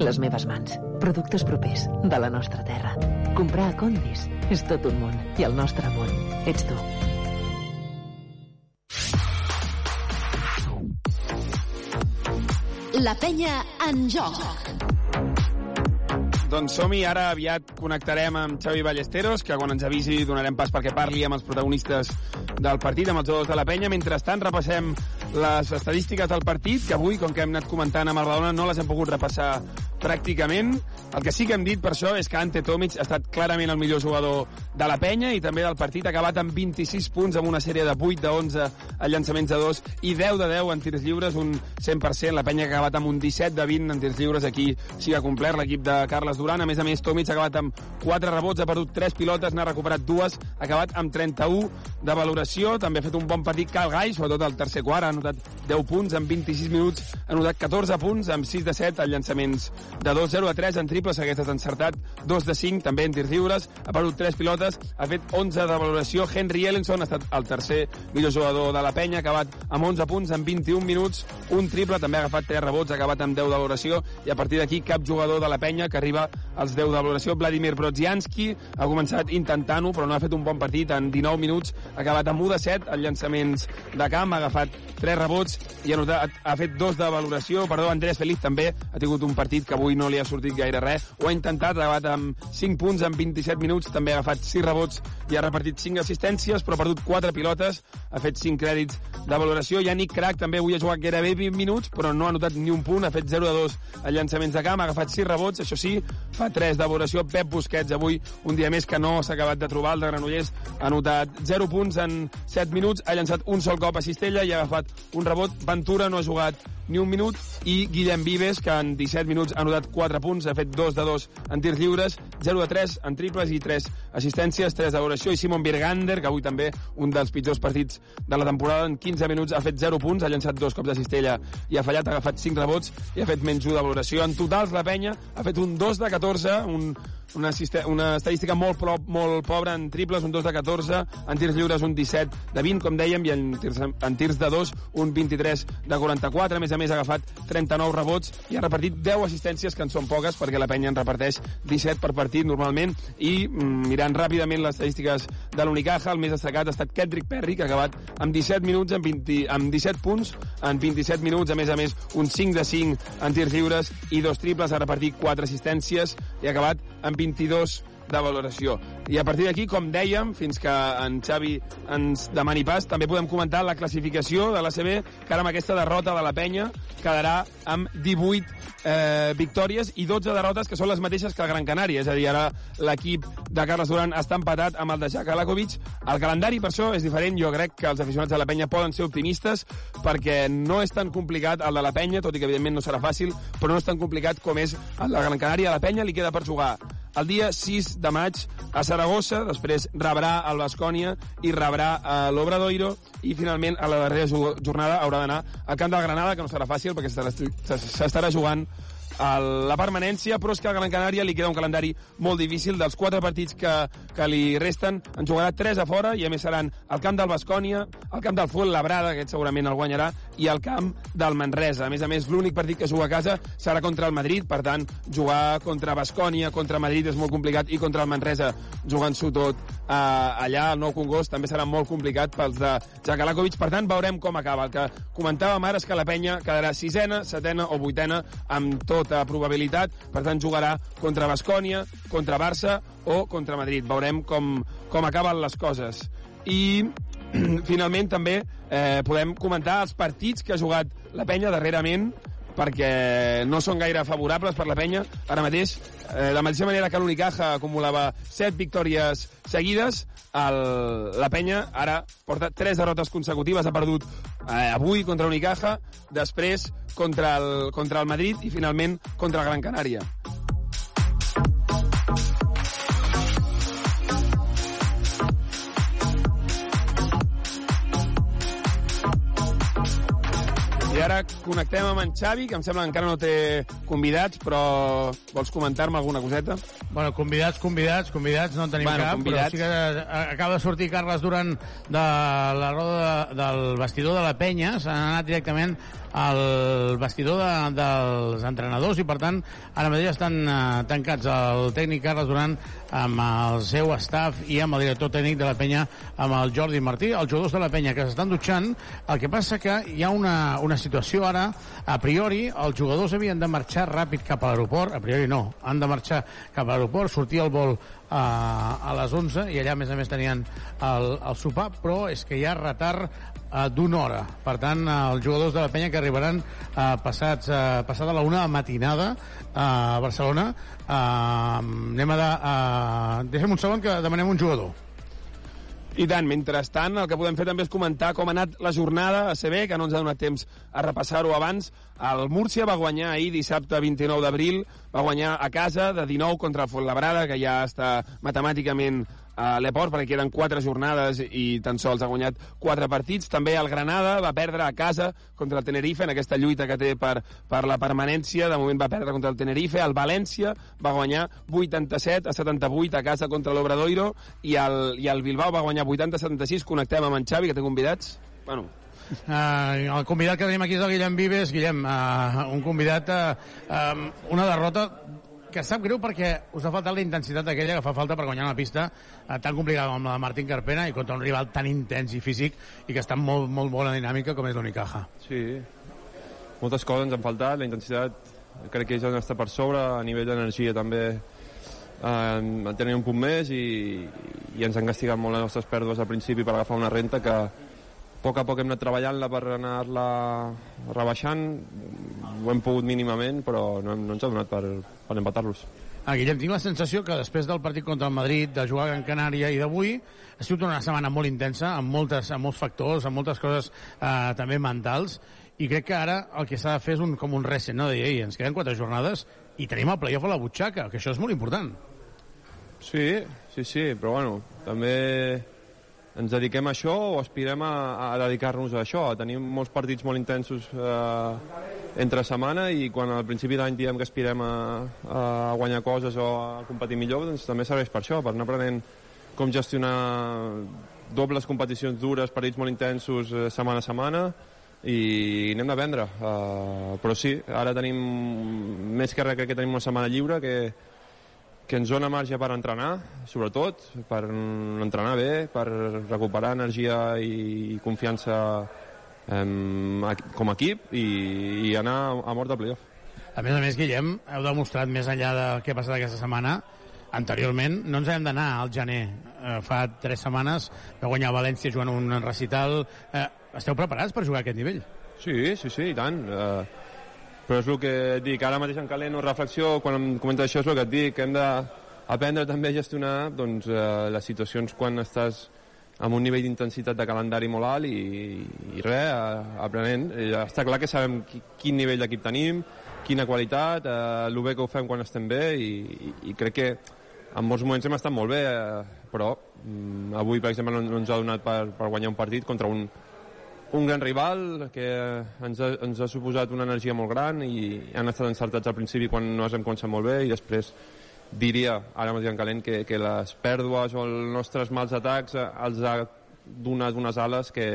les meves mans, productes propers de la nostra terra. Comprar a Condis és tot un món i el nostre món ets tu. La penya en joc. Doncs som-hi, ara aviat connectarem amb Xavi Ballesteros, que quan ens avisi donarem pas perquè parli amb els protagonistes del partit, amb els jugadors de la penya. Mentrestant, repassem les estadístiques del partit, que avui, com que hem anat comentant amb el Badalona, no les hem pogut repassar pràcticament. El que sí que hem dit per això és que Ante Tomic ha estat clarament el millor jugador de la penya i també del partit. Ha acabat amb 26 punts amb una sèrie de 8 de 11 a llançaments de 2 i 10 de 10 en tirs lliures, un 100%. La penya ha acabat amb un 17 de 20 en tirs lliures. Aquí sí que ha complert l'equip de Carles Duran. A més a més, Tomic ha acabat amb 4 rebots, ha perdut 3 pilotes, n'ha recuperat dues, ha acabat amb 31 de valoració. També ha fet un bon partit Cal Gai, sobretot al tercer quart, ha anotat 10 punts en 26 minuts, ha anotat 14 punts amb 6 de 7 en llançaments de 2, 0 a 3 en triples, hagués estat encertat 2 de 5, també en tirs lliures, ha perdut 3 pilotes, ha fet 11 de valoració. Henry Ellenson ha estat el tercer millor jugador de la penya, ha acabat amb 11 punts en 21 minuts, un triple, també ha agafat 3 rebots, ha acabat amb 10 de valoració, i a partir d'aquí cap jugador de la penya que arriba als 10 de valoració. Vladimir Brodzianski ha començat intentant-ho, però no ha fet un bon partit en 19 minuts, ha acabat amb 1 de 7 en llançaments de camp, ha agafat 3 rebots i ha, notat, ha fet 2 de valoració. Perdó, Andrés Feliz també ha tingut un partit que avui no li ha sortit gaire res. Ho ha intentat, ha acabat amb 5 punts en 27 minuts, també ha agafat 6 rebots i ha repartit 5 assistències, però ha perdut 4 pilotes, ha fet 5 crèdits de valoració. Yannick Crac també avui ha jugat gairebé 20 minuts, però no ha anotat ni un punt, ha fet 0 de 2 a llançaments de camp, ha agafat 6 rebots, això sí, fa 3 de valoració. Pep Busquets avui, un dia més que no s'ha acabat de trobar, el de Granollers ha anotat 0 punts en 7 minuts, ha llançat un sol cop a Cistella i ha agafat un rebot. Ventura no ha jugat ni un minut i Guillem Vives, que en 17 minuts ha anotat 4 punts, ha fet 2 de 2 en tirs lliures, 0 de 3 en triples i 3 assistències, 3 de valoració, i Simon Birgander, que avui també un dels pitjors partits de la temporada, en 15 minuts ha fet 0 punts, ha llançat dos cops de cistella i ha fallat, ha agafat 5 rebots i ha fet menys 1 de valoració. En totals, la penya ha fet un 2 de 14, un, una, una estadística molt, pro, molt pobra en triples, un 2 de 14, en tirs lliures un 17 de 20, com dèiem, i en tirs, en tirs de 2 un 23 de 44. A a més, ha agafat 39 rebots i ha repartit 10 assistències, que en són poques, perquè la penya en reparteix 17 per partit normalment. I mm, mirant ràpidament les estadístiques de l'Unicaja, el més destacat ha estat Kendrick Perry, que ha acabat amb 17 minuts, amb, 20, amb 17 punts, en 27 minuts, a més a més, un 5 de 5 en tirs lliures i dos triples, ha repartit 4 assistències i ha acabat amb 22 de valoració. I a partir d'aquí, com dèiem, fins que en Xavi ens demani pas, també podem comentar la classificació de l'ACB, que ara amb aquesta derrota de la penya quedarà amb 18 eh, victòries i 12 derrotes, que són les mateixes que el Gran Canària. És a dir, ara l'equip de Carles Duran està empatat amb el de Jack Alakovic. El calendari, per això, és diferent. Jo crec que els aficionats de la penya poden ser optimistes perquè no és tan complicat el de la penya, tot i que evidentment no serà fàcil, però no és tan complicat com és el de Gran Canària. A la penya li queda per jugar el dia 6 de maig a Saragossa, després rebrà el Bascònia i rebrà a l'Obradoiro i finalment a la darrera jornada haurà d'anar al camp del Granada, que no serà fàcil perquè s'estarà- jugant la permanència, però és que a Gran Canària li queda un calendari molt difícil. Dels quatre partits que, que li resten, en jugarà tres a fora, i a més seran el camp del Bascònia, el camp del Fuenlabrada, aquest segurament el guanyarà, i el camp del Manresa. A més a més, l'únic partit que juga a casa serà contra el Madrid, per tant, jugar contra Bascònia, contra Madrid és molt complicat, i contra el Manresa, jugant-s'ho tot eh, allà al Nou Congost, també serà molt complicat pels de Jakalakovic. Per tant, veurem com acaba. El que comentàvem ara és que la penya quedarà sisena, setena o vuitena, amb tota probabilitat. Per tant, jugarà contra Bascònia, contra Barça o contra Madrid. Veurem com, com acaben les coses. I finalment també eh, podem comentar els partits que ha jugat la penya darrerament perquè no són gaire favorables per la penya. Ara mateix, eh, de la mateixa manera que l'Unicaja acumulava 7 victòries seguides, el, la penya ara porta 3 derrotes consecutives, ha perdut eh, avui contra l'Unicaja, després contra el, contra el Madrid i finalment contra el Gran Canària. I ara connectem amb en Xavi, que em sembla que encara no té convidats, però vols comentar-me alguna coseta? Bueno, convidats, convidats, convidats, no en tenim Bueno, cap, convidats. però sí que eh, acaba de sortir Carles Duran de la roda de, del vestidor de la penya, s'ha anat directament al vestidor de, dels entrenadors i per tant ara mateix estan eh, tancats el tècnic Carles Duran amb el seu staff i amb el director tècnic de la penya amb el Jordi Martí, els jugadors de la penya que s'estan dutxant, el que passa que hi ha una, una situació ara, a priori els jugadors havien de marxar ràpid cap a l'aeroport, a priori no, han de marxar cap a l'aeroport, sortir el vol a, a les 11 i allà a més a més tenien el, el sopar, però és que hi ha retard eh, d'una hora. Per tant, eh, els jugadors de la penya que arribaran eh, passats, eh, passada la una matinada eh, a Barcelona, eh, anem a... De, eh, un segon que demanem un jugador. I tant, mentrestant, el que podem fer també és comentar com ha anat la jornada a CB, que no ens ha donat temps a repassar-ho abans. El Múrcia va guanyar ahir, dissabte 29 d'abril, va guanyar a casa de 19 contra el Fuenlabrada, que ja està matemàticament a l'Eport, perquè queden quatre jornades i tan sols ha guanyat quatre partits. També el Granada va perdre a casa contra el Tenerife en aquesta lluita que té per, per la permanència. De moment va perdre contra el Tenerife. El València va guanyar 87 a 78 a casa contra l'Obradoiro i el, i el Bilbao va guanyar 80 a 76. Connectem amb en Xavi, que té convidats. Bueno, Uh, el convidat que tenim aquí és el Guillem Vives. Guillem, uh, un convidat, uh, um, una derrota que sap greu perquè us ha faltat la intensitat aquella que fa falta per guanyar una pista uh, tan complicada com la de Martín Carpena i contra un rival tan intens i físic i que està molt, molt bona dinàmica com és l'Unicaja. Sí, moltes coses ens han faltat, la intensitat crec que ja no està per sobre, a nivell d'energia també eh, en tenir un punt més i, i ens han castigat molt les nostres pèrdues al principi per agafar una renta que poc a poc hem anat treballant-la per anar-la rebaixant ho hem pogut mínimament però no, hem- no ens ha donat per, per empatar-los Ah, Guillem, tinc la sensació que després del partit contra el Madrid, de jugar a Gran Canària i d'avui, ha sigut una setmana molt intensa, amb, moltes, amb molts factors, amb moltes coses eh, també mentals, i crec que ara el que s'ha de fer és un, com un reset, no? De dir, ens queden quatre jornades i tenim el playoff a la butxaca, que això és molt important. Sí, sí, sí, però bueno, també ens dediquem a això o aspirem a, a dedicar-nos a això, a tenir molts partits molt intensos eh, entre setmana i quan al principi d'any diem que aspirem a, a guanyar coses o a competir millor, doncs també serveix per això, per anar aprenent com gestionar dobles competicions dures, partits molt intensos eh, setmana a setmana i n'hem d'aprendre. Uh, però sí, ara tenim més que res que tenim una setmana lliure que, que ens dona marge per entrenar, sobretot, per entrenar bé, per recuperar energia i confiança em, a- com a equip i, i anar a mort de playoff. A més a més, Guillem, heu demostrat més enllà del que ha passat aquesta setmana, anteriorment no ens hem d'anar al gener. Eh, fa tres setmanes va guanyar València jugant un recital. Eh, esteu preparats per jugar a aquest nivell? Sí, sí, sí, i tant. Uh, però és el que et dic, ara mateix en calent o reflexió, quan em comentes això és el que et dic, que hem d'aprendre també a gestionar doncs, uh, les situacions quan estàs amb un nivell d'intensitat de calendari molt alt i, i res, uh, aprenent. Està clar que sabem qui, quin nivell d'equip tenim, quina qualitat, uh, el bé que ho fem quan estem bé i, i, i crec que en molts moments hem estat molt bé, eh, però mm, avui, per exemple, no, no ens ha donat per, per guanyar un partit contra un, un gran rival que ens ha, ens ha suposat una energia molt gran i han estat encertats al principi quan no hem començat molt bé i després diria, ara mateix en calent, que, que les pèrdues o els nostres mals atacs eh, els ha donat unes ales que,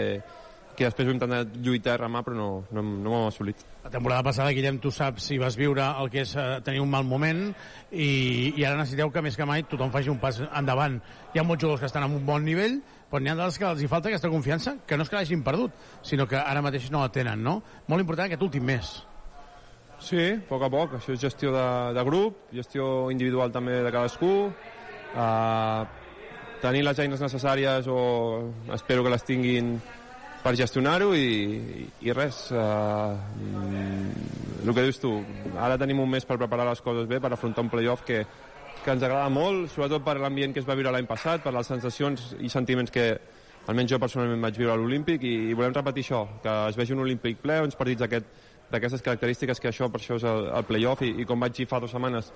que després ho hem intentat lluitar i remar però no, no, no ho hem assolit. La temporada passada, Guillem, tu saps si vas viure el que és eh, tenir un mal moment i, i ara necessiteu que més que mai tothom faci un pas endavant. Hi ha molts jugadors que estan en un bon nivell, però n'hi ha d'altres que els hi falta aquesta confiança, que no és que l'hagin perdut, sinó que ara mateix no la tenen, no? Molt important aquest últim mes. Sí, a poc a poc. Això és gestió de, de grup, gestió individual també de cadascú, uh, tenir les eines necessàries o espero que les tinguin per gestionar-ho i, i, res. Uh, el que dius tu, ara tenim un mes per preparar les coses bé, per afrontar un playoff que, que ens agrada molt, sobretot per l'ambient que es va viure l'any passat, per les sensacions i sentiments que almenys jo personalment vaig viure a l'Olímpic i, i volem repetir això, que es vegi un Olímpic ple, uns partits d'aquest d'aquestes característiques que això per això és el, el playoff i, i com vaig dir fa dues setmanes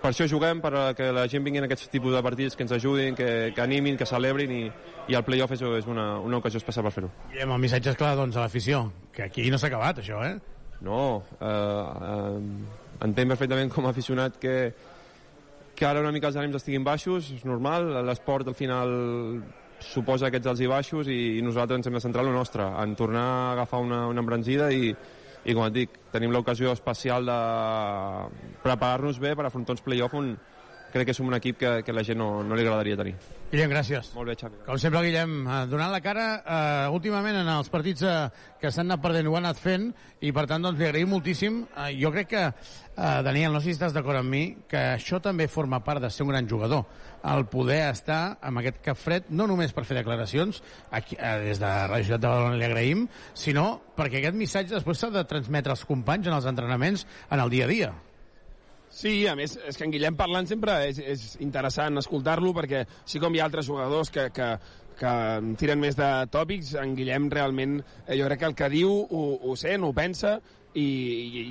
per això juguem, per que la gent vingui en aquests tipus de partits que ens ajudin, que, que animin, que celebrin i, i el playoff és, és una, una ocasió especial per fer-ho. Guillem, el missatge és clar, doncs, a l'afició, que aquí no s'ha acabat, això, eh? No, eh, eh, entenc perfectament com a aficionat que, que ara una mica els ànims estiguin baixos, és normal, l'esport al final suposa aquests alts i baixos i, i nosaltres ens hem de centrar en el nostre, en tornar a agafar una, una embranzida i, i com et dic, tenim l'ocasió especial de preparar-nos bé per afrontar uns play-off on crec que som un equip que, que la gent no, no li agradaria tenir. Guillem, gràcies. Molt bé, Xavi. Com sempre, Guillem, eh, donant la cara eh, últimament en els partits eh, que s'han anat perdent ho ha anat fent i per tant doncs, li agraïm moltíssim. Eh, jo crec que, eh, Daniel, no sé si estàs d'acord amb mi, que això també forma part de ser un gran jugador. El poder estar amb aquest cap fred, no només per fer declaracions, aquí, eh, des de Radio Ciutat de Badalona li agraïm, sinó perquè aquest missatge després s'ha de transmetre als companys en els entrenaments en el dia a dia. Sí, a més, és que en Guillem parlant sempre és, és interessant escoltar-lo perquè sí com hi ha altres jugadors que, que, que tiren més de tòpics, en Guillem realment eh, jo crec que el que diu ho, ho sent, ho pensa i,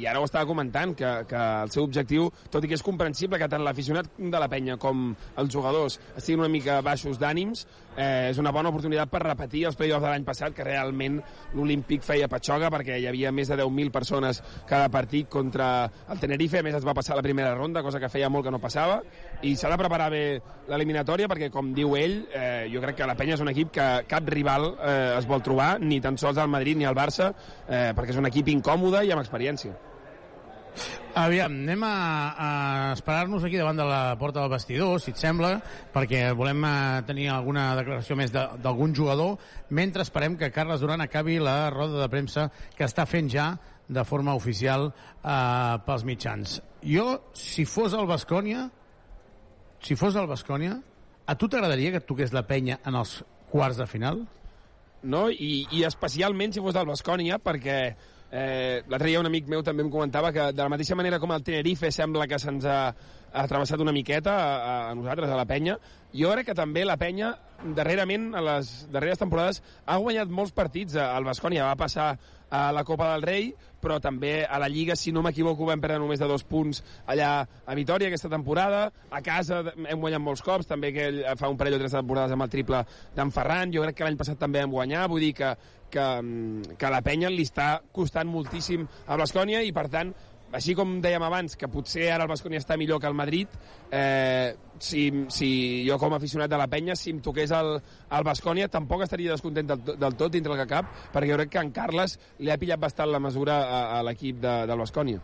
i ara ho estava comentant, que, que el seu objectiu, tot i que és comprensible que tant l'aficionat de la penya com els jugadors estiguin una mica baixos d'ànims, eh, és una bona oportunitat per repetir els play-offs de l'any passat, que realment l'Olímpic feia patxoga perquè hi havia més de 10.000 persones cada partit contra el Tenerife, a més es va passar la primera ronda, cosa que feia molt que no passava, i s'ha de preparar bé l'eliminatòria perquè, com diu ell, eh, jo crec que la penya és un equip que cap rival eh, es vol trobar, ni tan sols al Madrid ni al Barça, eh, perquè és un equip incòmode i amb experiència. Aviam, anem a, a esperar-nos aquí davant de la porta del vestidor, si et sembla, perquè volem eh, tenir alguna declaració més de- d'algun jugador, mentre esperem que Carles Duran acabi la roda de premsa que està fent ja de forma oficial eh, pels mitjans. Jo, si fos el Bascònia, si fos el Bascònia, A tu t'agradaria que et toqués la penya en els quarts de final? no? I, i especialment si fos del Bascònia, perquè eh, l'altre dia un amic meu també em comentava que de la mateixa manera com el Tenerife sembla que se'ns ha, ha travessat una miqueta a, a nosaltres, a la penya, jo crec que també la penya darrerament, a les darreres temporades, ha guanyat molts partits. El Bascònia va passar a la Copa del Rei, però també a la Lliga, si no m'equivoco, vam perdre només de dos punts allà a Vitoria aquesta temporada. A casa hem guanyat molts cops, també que fa un parell o tres temporades amb el triple d'en Ferran. Jo crec que l'any passat també vam guanyar, vull dir que, que, que a la penya li està costant moltíssim a Bascònia i, per tant, així com dèiem abans, que potser ara el Bascònia està millor que el Madrid, eh, si, si jo com a aficionat de la penya, si em toqués el, el Bascònia, tampoc estaria descontent del, del tot dintre el que cap, perquè jo crec que en Carles li ha pillat bastant la mesura a, a l'equip de, del Bascònia.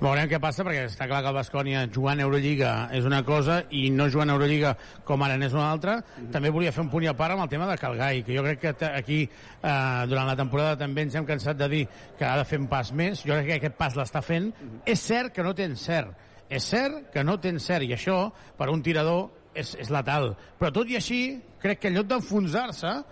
Veurem què passa, perquè està clar que el Bascònia jugant a Eurolliga és una cosa i no jugant a Eurolliga com ara n'és una altra. Mm -hmm. També volia fer un punt i a part amb el tema de Calgai, que jo crec que aquí, eh, durant la temporada, també ens hem cansat de dir que ha de fer un pas més. Jo crec que aquest pas l'està fent. Mm -hmm. És cert que no té encert. És cert que no té encert, i això, per un tirador, és, és letal. Però tot i així, crec que en lloc d'enfonsar-se,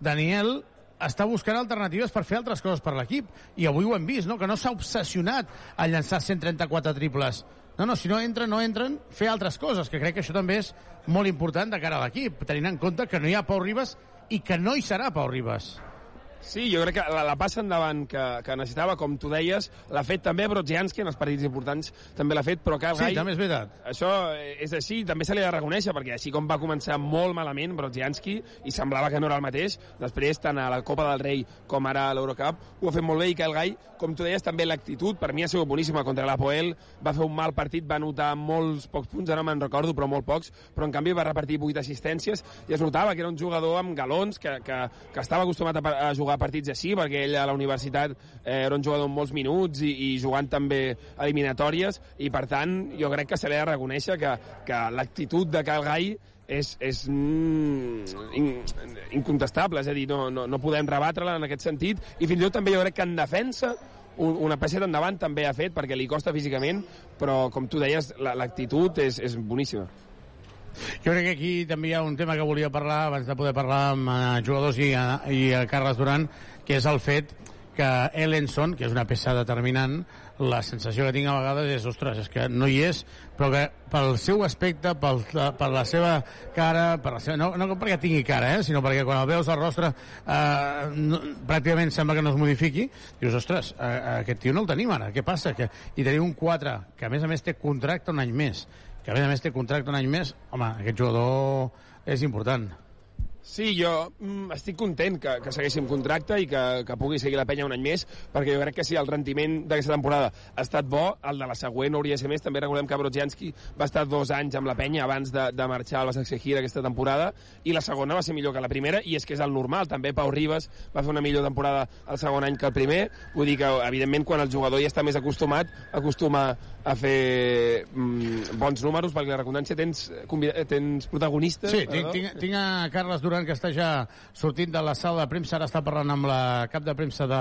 Daniel està buscant alternatives per fer altres coses per l'equip. I avui ho hem vist, no? que no s'ha obsessionat a llançar 134 triples. No, no, si no entren, no entren, fer altres coses, que crec que això també és molt important de cara a l'equip, tenint en compte que no hi ha Pau Ribas i que no hi serà Pau Ribas. Sí, jo crec que la, la passa endavant que, que necessitava, com tu deies, l'ha fet també Brodzianski en els partits importants, també l'ha fet, però Kyle Sí, Guy... també és veritat. Això és així, també se li ha de reconèixer, perquè així com va començar molt malament Brodzianski, i semblava que no era el mateix, després, tant a la Copa del Rei com ara a l'Eurocup, ho ha fet molt bé, i Kyle Guy, com tu deies, també l'actitud, per mi ha sigut boníssima contra l'Apoel, va fer un mal partit, va anotar molts pocs punts, ara no me'n recordo, però molt pocs, però en canvi va repartir 8 assistències, i es notava que era un jugador amb galons, que, que, que estava acostumat a, a jugar partits així, perquè ell a la universitat eh, era un jugador amb molts minuts i, i jugant també eliminatòries, i per tant jo crec que se li ha de reconèixer que, que l'actitud de Kyle Guy és, és mm, in, incontestable, és a dir, no, no, no podem rebatre-la en aquest sentit, i fins i tot també jo crec que en defensa un, una passeta endavant també ha fet, perquè li costa físicament, però com tu deies, la- l'actitud és, és boníssima. Jo crec que aquí també hi ha un tema que volia parlar abans de poder parlar amb eh, jugadors i, eh, i eh, Carles Duran, que és el fet que Ellenson, que és una peça determinant, la sensació que tinc a vegades és, ostres, és que no hi és, però que pel seu aspecte, pel, per la seva cara, per la seva, no, no perquè tingui cara, eh, sinó perquè quan el veus al rostre eh, no, pràcticament sembla que no es modifiqui, dius, ostres, eh, aquest tio no el tenim ara, què passa? Que, I tenim un 4, que a més a més té contracte un any més, que a més a més té contracte un any més, home, aquest jugador és important. Sí, jo mm, estic content que, que segueixi amb contracte i que, que pugui seguir la penya un any més, perquè jo crec que si el rendiment d'aquesta temporada ha estat bo, el de la següent hauria de ser més. També recordem que Brodzianski va estar dos anys amb la penya abans de, de marxar al Basec Gira aquesta temporada, i la segona va ser millor que la primera, i és que és el normal. També Pau Ribas va fer una millor temporada el segon any que el primer. Vull dir que, evidentment, quan el jugador ja està més acostumat, acostuma a fer mm, bons números, perquè la redundància tens, tens protagonistes. Sí, tinc, tinc, tinc a Carles Duran que està ja sortint de la sala de premsa, ara està parlant amb la cap de premsa de,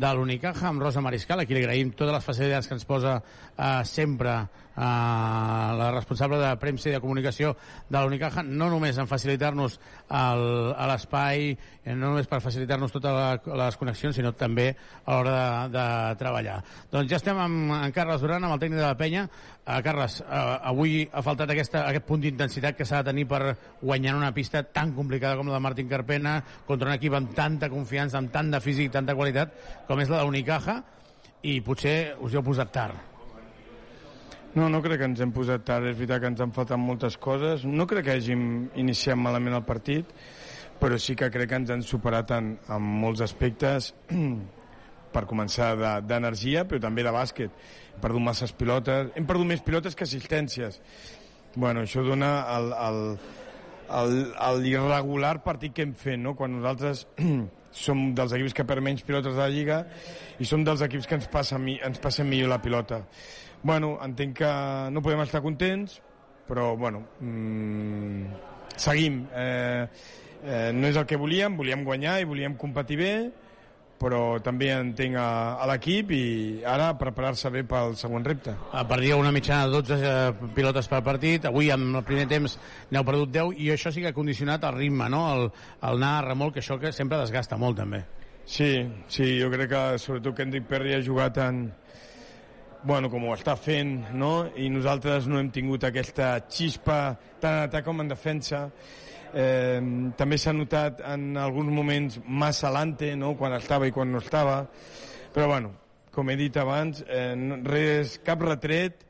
de l'Unicaja, amb Rosa Mariscal, a qui li agraïm totes les facilitats que ens posa eh, sempre la responsable de premsa i de comunicació de l'Unicaja, no només en facilitar-nos a l'espai, eh, no només per facilitar-nos totes la, les connexions, sinó també a l'hora de, de treballar. Doncs ja estem amb en Carles Duran, amb el tècnic de la penya. Uh, Carles, uh, avui ha faltat aquesta, aquest punt d'intensitat que s'ha de tenir per guanyar una pista tan complicada com la de Martín Carpena, contra un equip amb tanta confiança, amb tant de físic, tanta qualitat, com és la d'Unicaja, i potser us hi heu posat tard. No, no crec que ens hem posat tard. És veritat que ens han faltat moltes coses. No crec que hàgim iniciat malament el partit, però sí que crec que ens han superat en, en molts aspectes per començar de- d'energia, però també de bàsquet. Hem perdut masses pilotes, hem perdut més pilotes que assistències. Bueno, això dona el, el, el, el irregular partit que hem fet, no? quan nosaltres som dels equips que perd menys pilotes de la Lliga i som dels equips que ens passa, ens passen millor la pilota. Bueno, entenc que no podem estar contents, però, bueno, mmm, seguim. Eh, eh, no és el que volíem, volíem guanyar i volíem competir bé, però també entenc a, a l'equip i ara preparar-se bé pel següent repte. Eh, Perdia una mitjana de 12 eh, pilotes per partit, avui amb el primer temps n'heu perdut 10 i això sí que ha condicionat el ritme, no? el, el anar a remolc, això que sempre desgasta molt també. Sí, sí, jo crec que sobretot que Enric Perry ha jugat en, bueno, com ho està fent, no? i nosaltres no hem tingut aquesta xispa tant en atac com en defensa. Eh, també s'ha notat en alguns moments massa lante, no? quan estava i quan no estava. Però bueno, com he dit abans, eh, res, cap retret,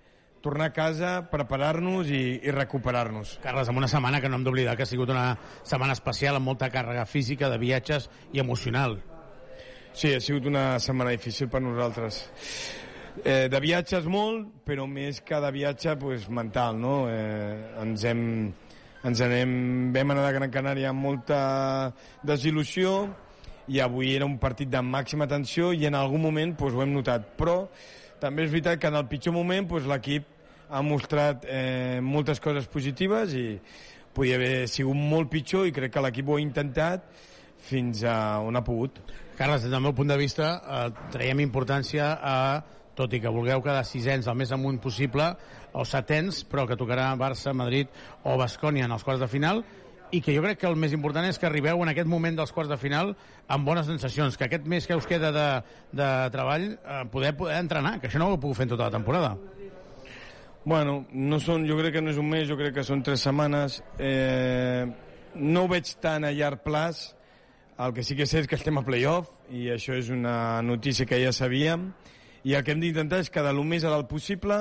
tornar a casa, preparar-nos i, i recuperar-nos. Carles, amb una setmana que no hem d'oblidar que ha sigut una setmana especial amb molta càrrega física, de viatges i emocional. Sí, ha sigut una setmana difícil per nosaltres. Eh, de viatges molt, però més que de viatge pues, mental, no? Eh, ens hem, ens anem, vam anar de Gran Canària amb molta desil·lusió i avui era un partit de màxima tensió i en algun moment pues, ho hem notat. Però també és veritat que en el pitjor moment pues, l'equip ha mostrat eh, moltes coses positives i podia haver sigut molt pitjor i crec que l'equip ho ha intentat fins a on ha pogut. Carles, des del meu punt de vista, eh, traiem importància a, tot i que vulgueu quedar sisens el més amunt possible, o setens, però que tocarà Barça, Madrid o Bascònia en els quarts de final, i que jo crec que el més important és que arribeu en aquest moment dels quarts de final amb bones sensacions, que aquest mes que us queda de, de treball eh, poder, poder entrenar, que això no ho pogut fer en tota la temporada. Bueno, no són, jo crec que no és un mes, jo crec que són tres setmanes. Eh, no ho veig tan a llarg plaç. El que sí que sé és que estem a playoff i això és una notícia que ja sabíem i el que hem d'intentar és quedar el més a dalt possible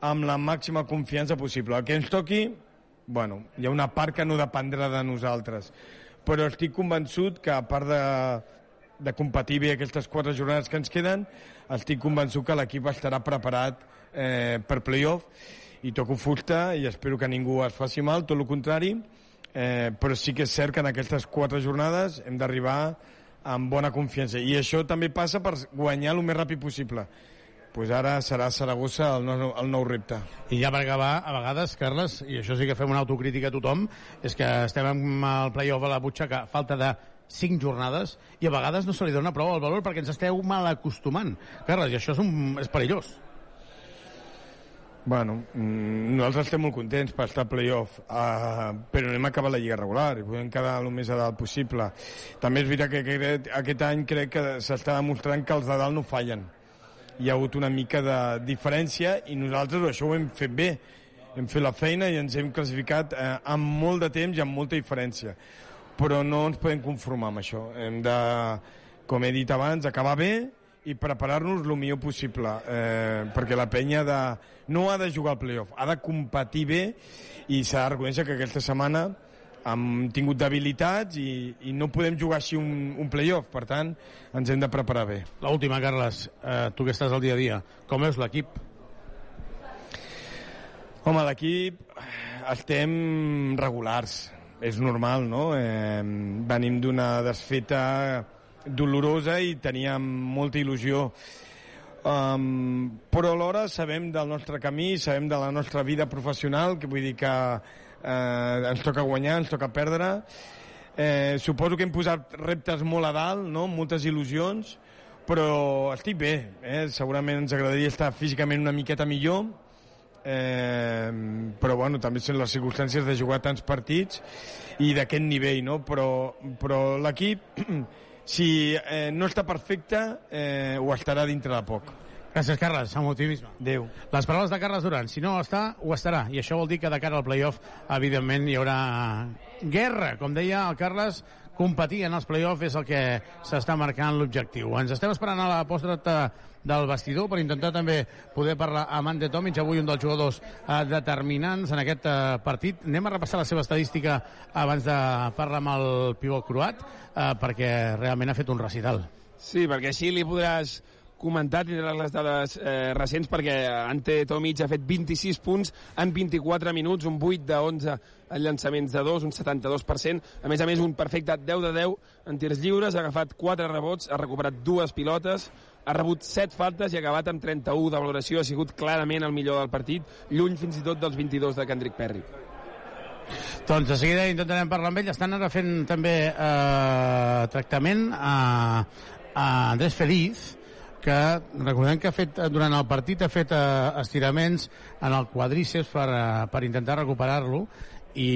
amb la màxima confiança possible. El que ens toqui, bueno, hi ha una part que no dependrà de nosaltres, però estic convençut que a part de, de competir bé aquestes quatre jornades que ens queden, estic convençut que l'equip estarà preparat eh, per playoff. I toco fusta i espero que ningú es faci mal, tot el contrari, eh, però sí que és cert que en aquestes quatre jornades hem d'arribar amb bona confiança i això també passa per guanyar el més ràpid possible pues ara serà Saragossa el nou, el nou repte. I ja per acabar, a vegades, Carles, i això sí que fem una autocrítica a tothom, és que estem amb el play-off a la butxaca falta de 5 jornades i a vegades no se li dona prou el valor perquè ens esteu mal acostumant. Carles, i això és, un, és perillós. Bueno, mm, nosaltres estem molt contents per estar a playoff, uh, però anem a acabar la lliga regular i podem quedar el més a dalt possible. També és veritat que aquest, aquest any crec que s'està demostrant que els de dalt no fallen. Hi ha hagut una mica de diferència i nosaltres això ho hem fet bé. Hem fet la feina i ens hem classificat eh, amb molt de temps i amb molta diferència. Però no ens podem conformar amb això. Hem de, com he dit abans, acabar bé i preparar-nos el millor possible eh, perquè la penya de, no ha de jugar al playoff, ha de competir bé i s'ha de reconèixer que aquesta setmana hem tingut debilitats i, i no podem jugar així un, un playoff, per tant ens hem de preparar bé. L'última, Carles, eh, tu que estàs al dia a dia, com veus l'equip? Home, l'equip estem regulars, és normal, no? Eh, venim d'una desfeta dolorosa i teníem molta il·lusió. Um, però alhora sabem del nostre camí, sabem de la nostra vida professional, que vull dir que eh, ens toca guanyar, ens toca perdre. Eh, suposo que hem posat reptes molt a dalt, no? moltes il·lusions, però estic bé. Eh? Segurament ens agradaria estar físicament una miqueta millor, eh, però bueno, també són les circumstàncies de jugar tants partits i d'aquest nivell, no? però, però l'equip si eh, no està perfecte eh, ho estarà dintre de poc Gràcies, Carles, amb optimisme. Adéu. Les paraules de Carles Duran, si no està, ho estarà. I això vol dir que de cara al playoff, evidentment, hi haurà guerra. Com deia el Carles, competir en els playoffs és el que s'està marcant l'objectiu. Ens estem esperant a la postrata del vestidor per intentar també poder parlar amb Ante Tomic, avui un dels jugadors eh, determinants en aquest eh, partit. Anem a repassar la seva estadística abans de parlar amb el pivot croat, eh, perquè realment ha fet un recital. Sí, perquè així li podràs comentar, tindràs les dades eh, recents perquè Ante Tomic ha fet 26 punts en 24 minuts, un 8 de 11 en llançaments de 2, un 72%, a més a més un perfecte 10 de 10 en tirs lliures, ha agafat 4 rebots, ha recuperat dues pilotes, ha rebut 7 faltes i ha acabat amb 31 de valoració, ha sigut clarament el millor del partit, lluny fins i tot dels 22 de Kendrick Perry. Doncs de seguida intentarem parlar amb ell. Estan ara fent també eh, tractament a, a Andrés Feliz, que recordem que ha fet durant el partit ha fet eh, estiraments en el quadríceps per, eh, per intentar recuperar-lo i,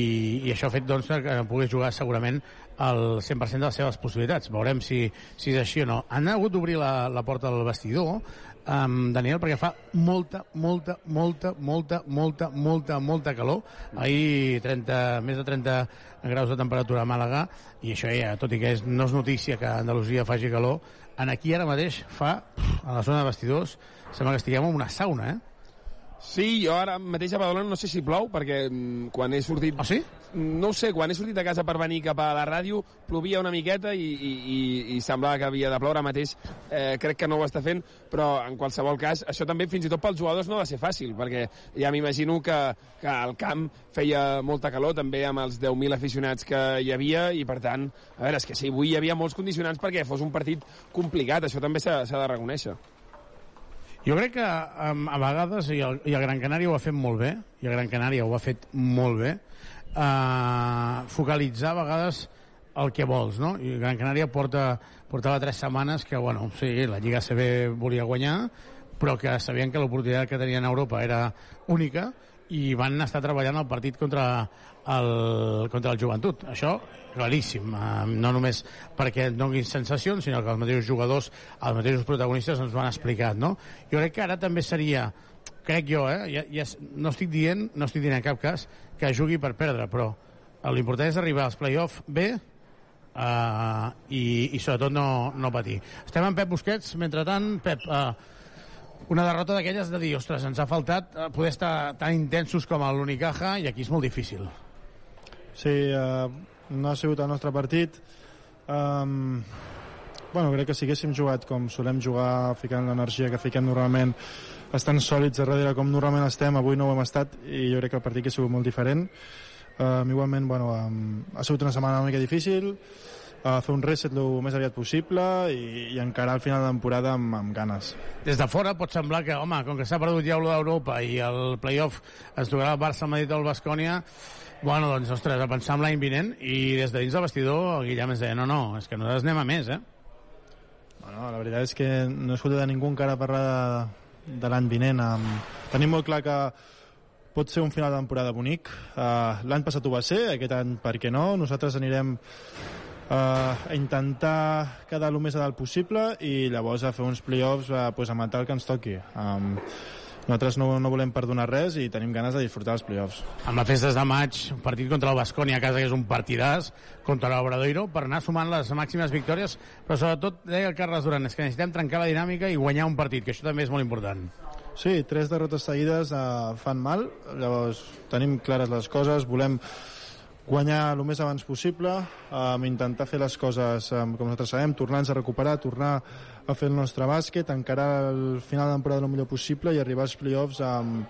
i això ha fet doncs, que pugui jugar segurament el 100% de les seves possibilitats. Veurem si, si és així o no. Han hagut d'obrir la, la porta del vestidor, um, Daniel, perquè fa molta, molta, molta, molta, molta, molta, molta calor. Ahir 30, més de 30 graus de temperatura a Màlaga, i això ja, tot i que és, no és notícia que Andalusia faci calor, en aquí ara mateix fa, a la zona de vestidors, sembla que estiguem en una sauna, eh? Sí, jo ara mateix a Badalona no sé si plou, perquè mm, quan he sortit... Ah, sí? No ho sé, quan he sortit de casa per venir cap a la ràdio, plovia una miqueta i, i, i, i semblava que havia de ploure. Ara mateix eh, crec que no ho està fent, però en qualsevol cas, això també fins i tot pels jugadors no va ser fàcil, perquè ja m'imagino que, que al camp feia molta calor, també amb els 10.000 aficionats que hi havia, i per tant, a veure, és que sí, avui hi havia molts condicionants perquè fos un partit complicat, això també s'ha de reconèixer. Jo crec que um, a vegades, i el, i el Gran Canària ho ha fet molt bé, i el Gran Canària ho ha fet molt bé, uh, focalitzar a vegades el que vols, no? I Gran Canària porta, portava tres setmanes que, bueno, sí, la Lliga CB volia guanyar, però que sabien que l'oportunitat que tenien a Europa era única i van estar treballant el partit contra el, contra el joventut. Això, claríssim, eh, no només perquè et donin sensacions, sinó que els mateixos jugadors, els mateixos protagonistes ens ho han explicat, no? Jo crec que ara també seria, crec jo, eh, ja, ja, no estic dient, no estic dient en cap cas que jugui per perdre, però l'important és arribar als play-off bé uh, i, i sobretot no, no patir. Estem amb Pep Busquets, mentrestant, Pep, uh, una derrota d'aquelles de dir, ostres, ens ha faltat eh, poder estar tan intensos com l'Unicaja i aquí és molt difícil. Sí, eh, no ha sigut el nostre partit. Um, bueno, crec que si haguéssim jugat com solem jugar, ficant l'energia que fiquem normalment, estan sòlids a darrere com normalment estem, avui no ho hem estat i jo crec que el partit ha sigut molt diferent. Um, igualment, bueno, um, ha sigut una setmana una mica difícil, uh, fer un reset el més aviat possible i, i encarar el final de temporada amb, amb ganes. Des de fora pot semblar que, home, com que s'ha perdut ja l'Europa i el playoff es tocarà el Barça, Madrid o el Bascònia, bueno, doncs, ostres, a pensar en l'any vinent i des de dins del vestidor el Guillem ens deia, no, no, és que nosaltres anem a més, eh? Bueno, la veritat és que no he escoltat a ningú encara parlar de, de l'any vinent. Um, tenim molt clar que pot ser un final de temporada bonic. Uh, L'any passat ho va ser, aquest any per què no? Nosaltres anirem uh, a intentar quedar el més a dalt possible i llavors a fer uns play-offs uh, pues, a matar el que ens toqui. Um, nosaltres no, no volem perdonar res i tenim ganes de disfrutar els play-offs. Amb les festes de maig, un partit contra el Bascònia a casa, que és un partidàs, contra l'Obradoiro, per anar sumant les màximes victòries, però sobretot, deia el Carles Duran, és que necessitem trencar la dinàmica i guanyar un partit, que això també és molt important. Sí, tres derrotes seguides uh, fan mal, llavors tenim clares les coses, volem guanyar el més abans possible, um, intentar fer les coses um, com nosaltres sabem, tornar-nos a recuperar, tornar a fer el nostre bàsquet, encarar el final de temporada el millor possible i arribar als play-offs amb,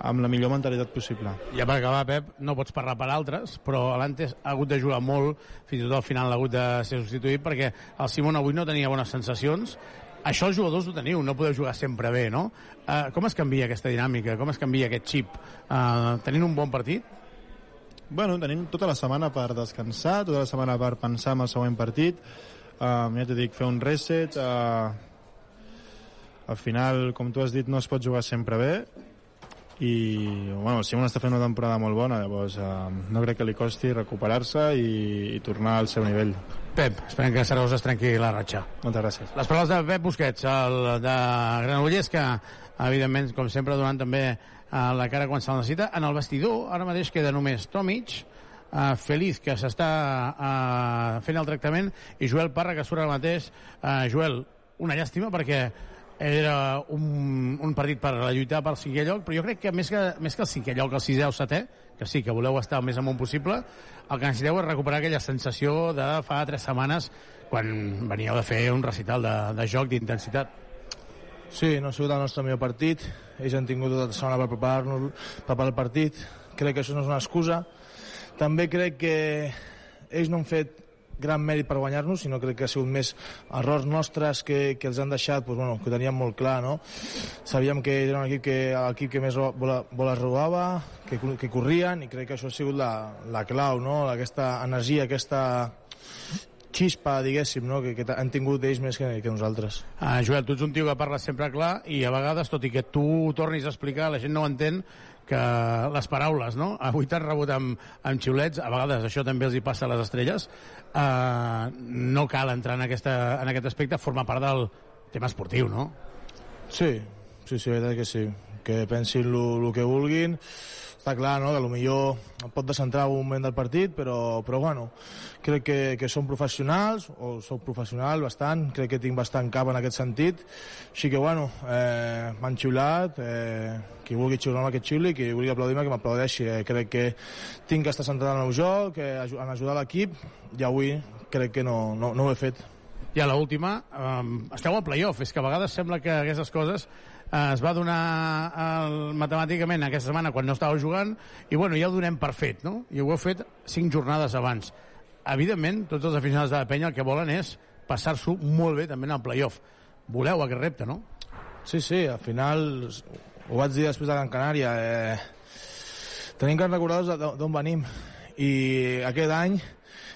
amb la millor mentalitat possible. Ja per acabar, Pep, no pots parlar per altres, però l'Antes ha hagut de jugar molt, fins i tot al final ha hagut de ser substituït, perquè el Simon avui no tenia bones sensacions, això els jugadors ho teniu, no podeu jugar sempre bé, no? Uh, com es canvia aquesta dinàmica? Com es canvia aquest xip? Uh, tenint un bon partit? Bueno, tenim tota la setmana per descansar, tota la setmana per pensar en el següent partit, uh, ja t'he dit, fer un reset, uh, al final, com tu has dit, no es pot jugar sempre bé, i bueno, Simon està fent una temporada molt bona llavors uh, no crec que li costi recuperar-se i, i tornar al seu nivell. Pep, esperem que Saragossa es trenqui la ratxa. Moltes gràcies. Les paraules de Pep Busquets el de Granollers que evidentment com sempre donant també a la cara quan se'l necessita. En el vestidor ara mateix queda només Tomic uh, Feliz que s'està uh, fent el tractament i Joel Parra que surt ara mateix uh, Joel, una llàstima perquè era un, un partit per lluitar pel cinquè lloc, però jo crec que més que, més que el cinquè lloc, el sisè o setè, que sí, que voleu estar el més amunt possible, el que necessiteu és recuperar aquella sensació de fa tres setmanes quan veníeu de fer un recital de, de joc d'intensitat. Sí, no ha sigut el nostre millor partit. Ells han tingut tota la setmana per preparar-nos preparar el partit. Crec que això no és una excusa. També crec que ells no han fet gran mèrit per guanyar-nos, sinó crec que ha sigut més errors nostres que, que els han deixat, doncs, bueno, que teníem molt clar, no? Sabíem que era un equip que, l'equip que més bola, boles robava, que, que corrien, i crec que això ha sigut la, la clau, no? Aquesta energia, aquesta xispa, diguéssim, no? que, que han tingut ells més que, que nosaltres. Ah, Joel, tu ets un tio que parla sempre clar i a vegades, tot i que tu ho tornis a explicar, la gent no ho entén, que les paraules, no? Avui t'has rebut amb, amb xiulets, a vegades això també els hi passa a les estrelles. Uh, no cal entrar en, aquesta, en aquest aspecte, forma part del tema esportiu, no? Sí, sí, sí, la veritat que sí. Que pensin el que vulguin. Està clar, no?, que millor pot descentrar un moment del partit, però, però bueno, crec que, que som professionals, o sóc professional bastant, crec que tinc bastant cap en aquest sentit, així que bueno, eh, m'han xiulat, eh, qui vulgui xiular-me que xiuli, qui vulgui aplaudir-me que m'aplaudeixi, eh, crec que tinc que estar centrat en el meu joc, que, en ajudar l'equip, i avui crec que no, no, no ho he fet. I a l'última, um, esteu al playoff, és que a vegades sembla que aquestes coses eh, es va donar el, matemàticament aquesta setmana quan no estàveu jugant i bueno, ja ho donem per fet, no? I ho heu fet cinc jornades abans. Evidentment, tots els aficionats de la penya el que volen és passar-s'ho molt bé també en el playoff. Voleu aquest repte, no? Sí, sí, al final ho vaig dir després de Gran Canària eh, tenim que recordar d'on venim i aquest any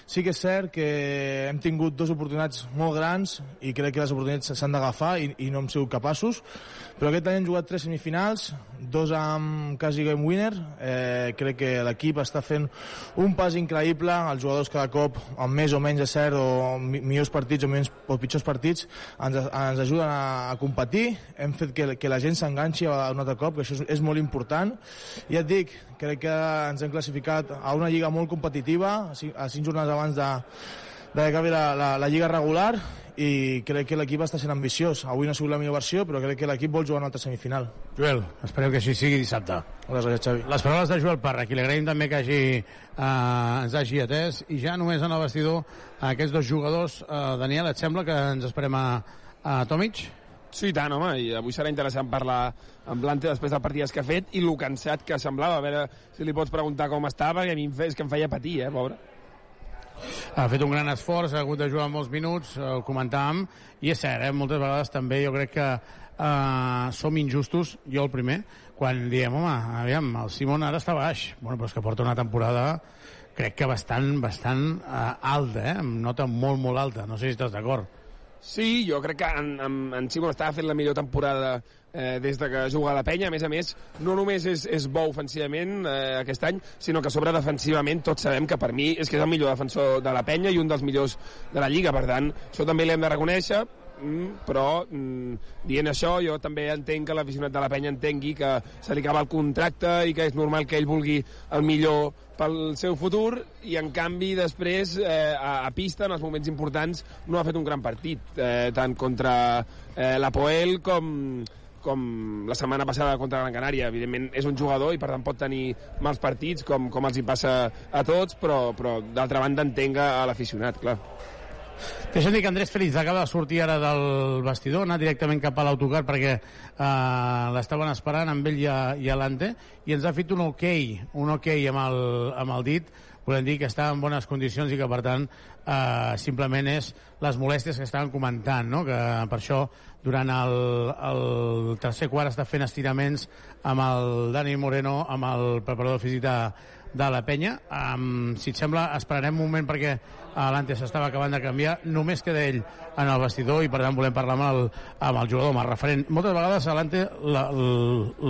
sí que és cert que hem tingut dues oportunitats molt grans i crec que les oportunitats s'han d'agafar i, i no hem sigut capaços però aquest any hem jugat tres semifinals dos amb quasi game winner. Eh, crec que l'equip està fent un pas increïble els jugadors cada cop amb més o menys cert o millors partits o, menys, o pitjors partits ens, ens ajuden a, a competir. Hem fet que, que la gent s'enganxi un altre cop que això és, és molt important. I ja et dic, crec que ens hem classificat a una lliga molt competitiva a cinc jornades abans de, de que acabi la, la, la lliga regular i crec que l'equip està sent ambiciós. Avui no ha sigut la millor versió, però crec que l'equip vol jugar una altra semifinal. Joel, esperem que així sigui dissabte. Gràcies, Xavi. Les paraules de Joel Parra, qui li agraïm també que hagi, eh, ens hagi atès, i ja només en el vestidor aquests dos jugadors. Eh, Daniel, et sembla que ens esperem a, a Tomic? Sí, tant, home, i avui serà interessant parlar amb Blante després del partit que ha fet i el cansat que semblava. A veure si li pots preguntar com estava, que a mi em, fe, és que em feia patir, eh, pobre ha fet un gran esforç, ha hagut de jugar molts minuts, ho comentàvem, i és cert, eh? moltes vegades també jo crec que eh, som injustos, jo el primer, quan diem, home, aviam, el Simon ara està baix, bueno, però és que porta una temporada crec que bastant, bastant eh, alta, eh? amb nota molt, molt alta, no sé si estàs d'acord. Sí, jo crec que en, en, en Simon estava fent la millor temporada eh, des de que juga a la penya. A més a més, no només és, és bo ofensivament eh, aquest any, sinó que sobre defensivament tots sabem que per mi és que és el millor defensor de la penya i un dels millors de la Lliga. Per tant, això també li hem de reconèixer, mm, però mm, dient això jo també entenc que l'aficionat de la penya entengui que se li acaba el contracte i que és normal que ell vulgui el millor pel seu futur i en canvi després eh, a, a pista en els moments importants no ha fet un gran partit eh, tant contra eh, la Poel com com la setmana passada contra Gran Canària. Evidentment és un jugador i per tant pot tenir mals partits com, com els hi passa a tots, però, però d'altra banda entenga a l'aficionat, clar. Deixa'm dir que Andrés Félix acaba de sortir ara del vestidor, anar directament cap a l'autocar perquè eh, l'estaven esperant amb ell i a, i a l'Ante i ens ha fet un ok, un ok amb el, amb el dit volem dir que està en bones condicions i que per tant eh, simplement és les molèsties que estaven comentant no? que per això durant el, el tercer quart està fent estiraments amb el Dani Moreno amb el preparador físic de, de la penya. Um, si et sembla, esperarem un moment perquè l'Ante s'estava acabant de canviar. Només queda ell en el vestidor i, per tant, volem parlar amb el, amb el jugador, amb el referent. Moltes vegades l'Ante la, la,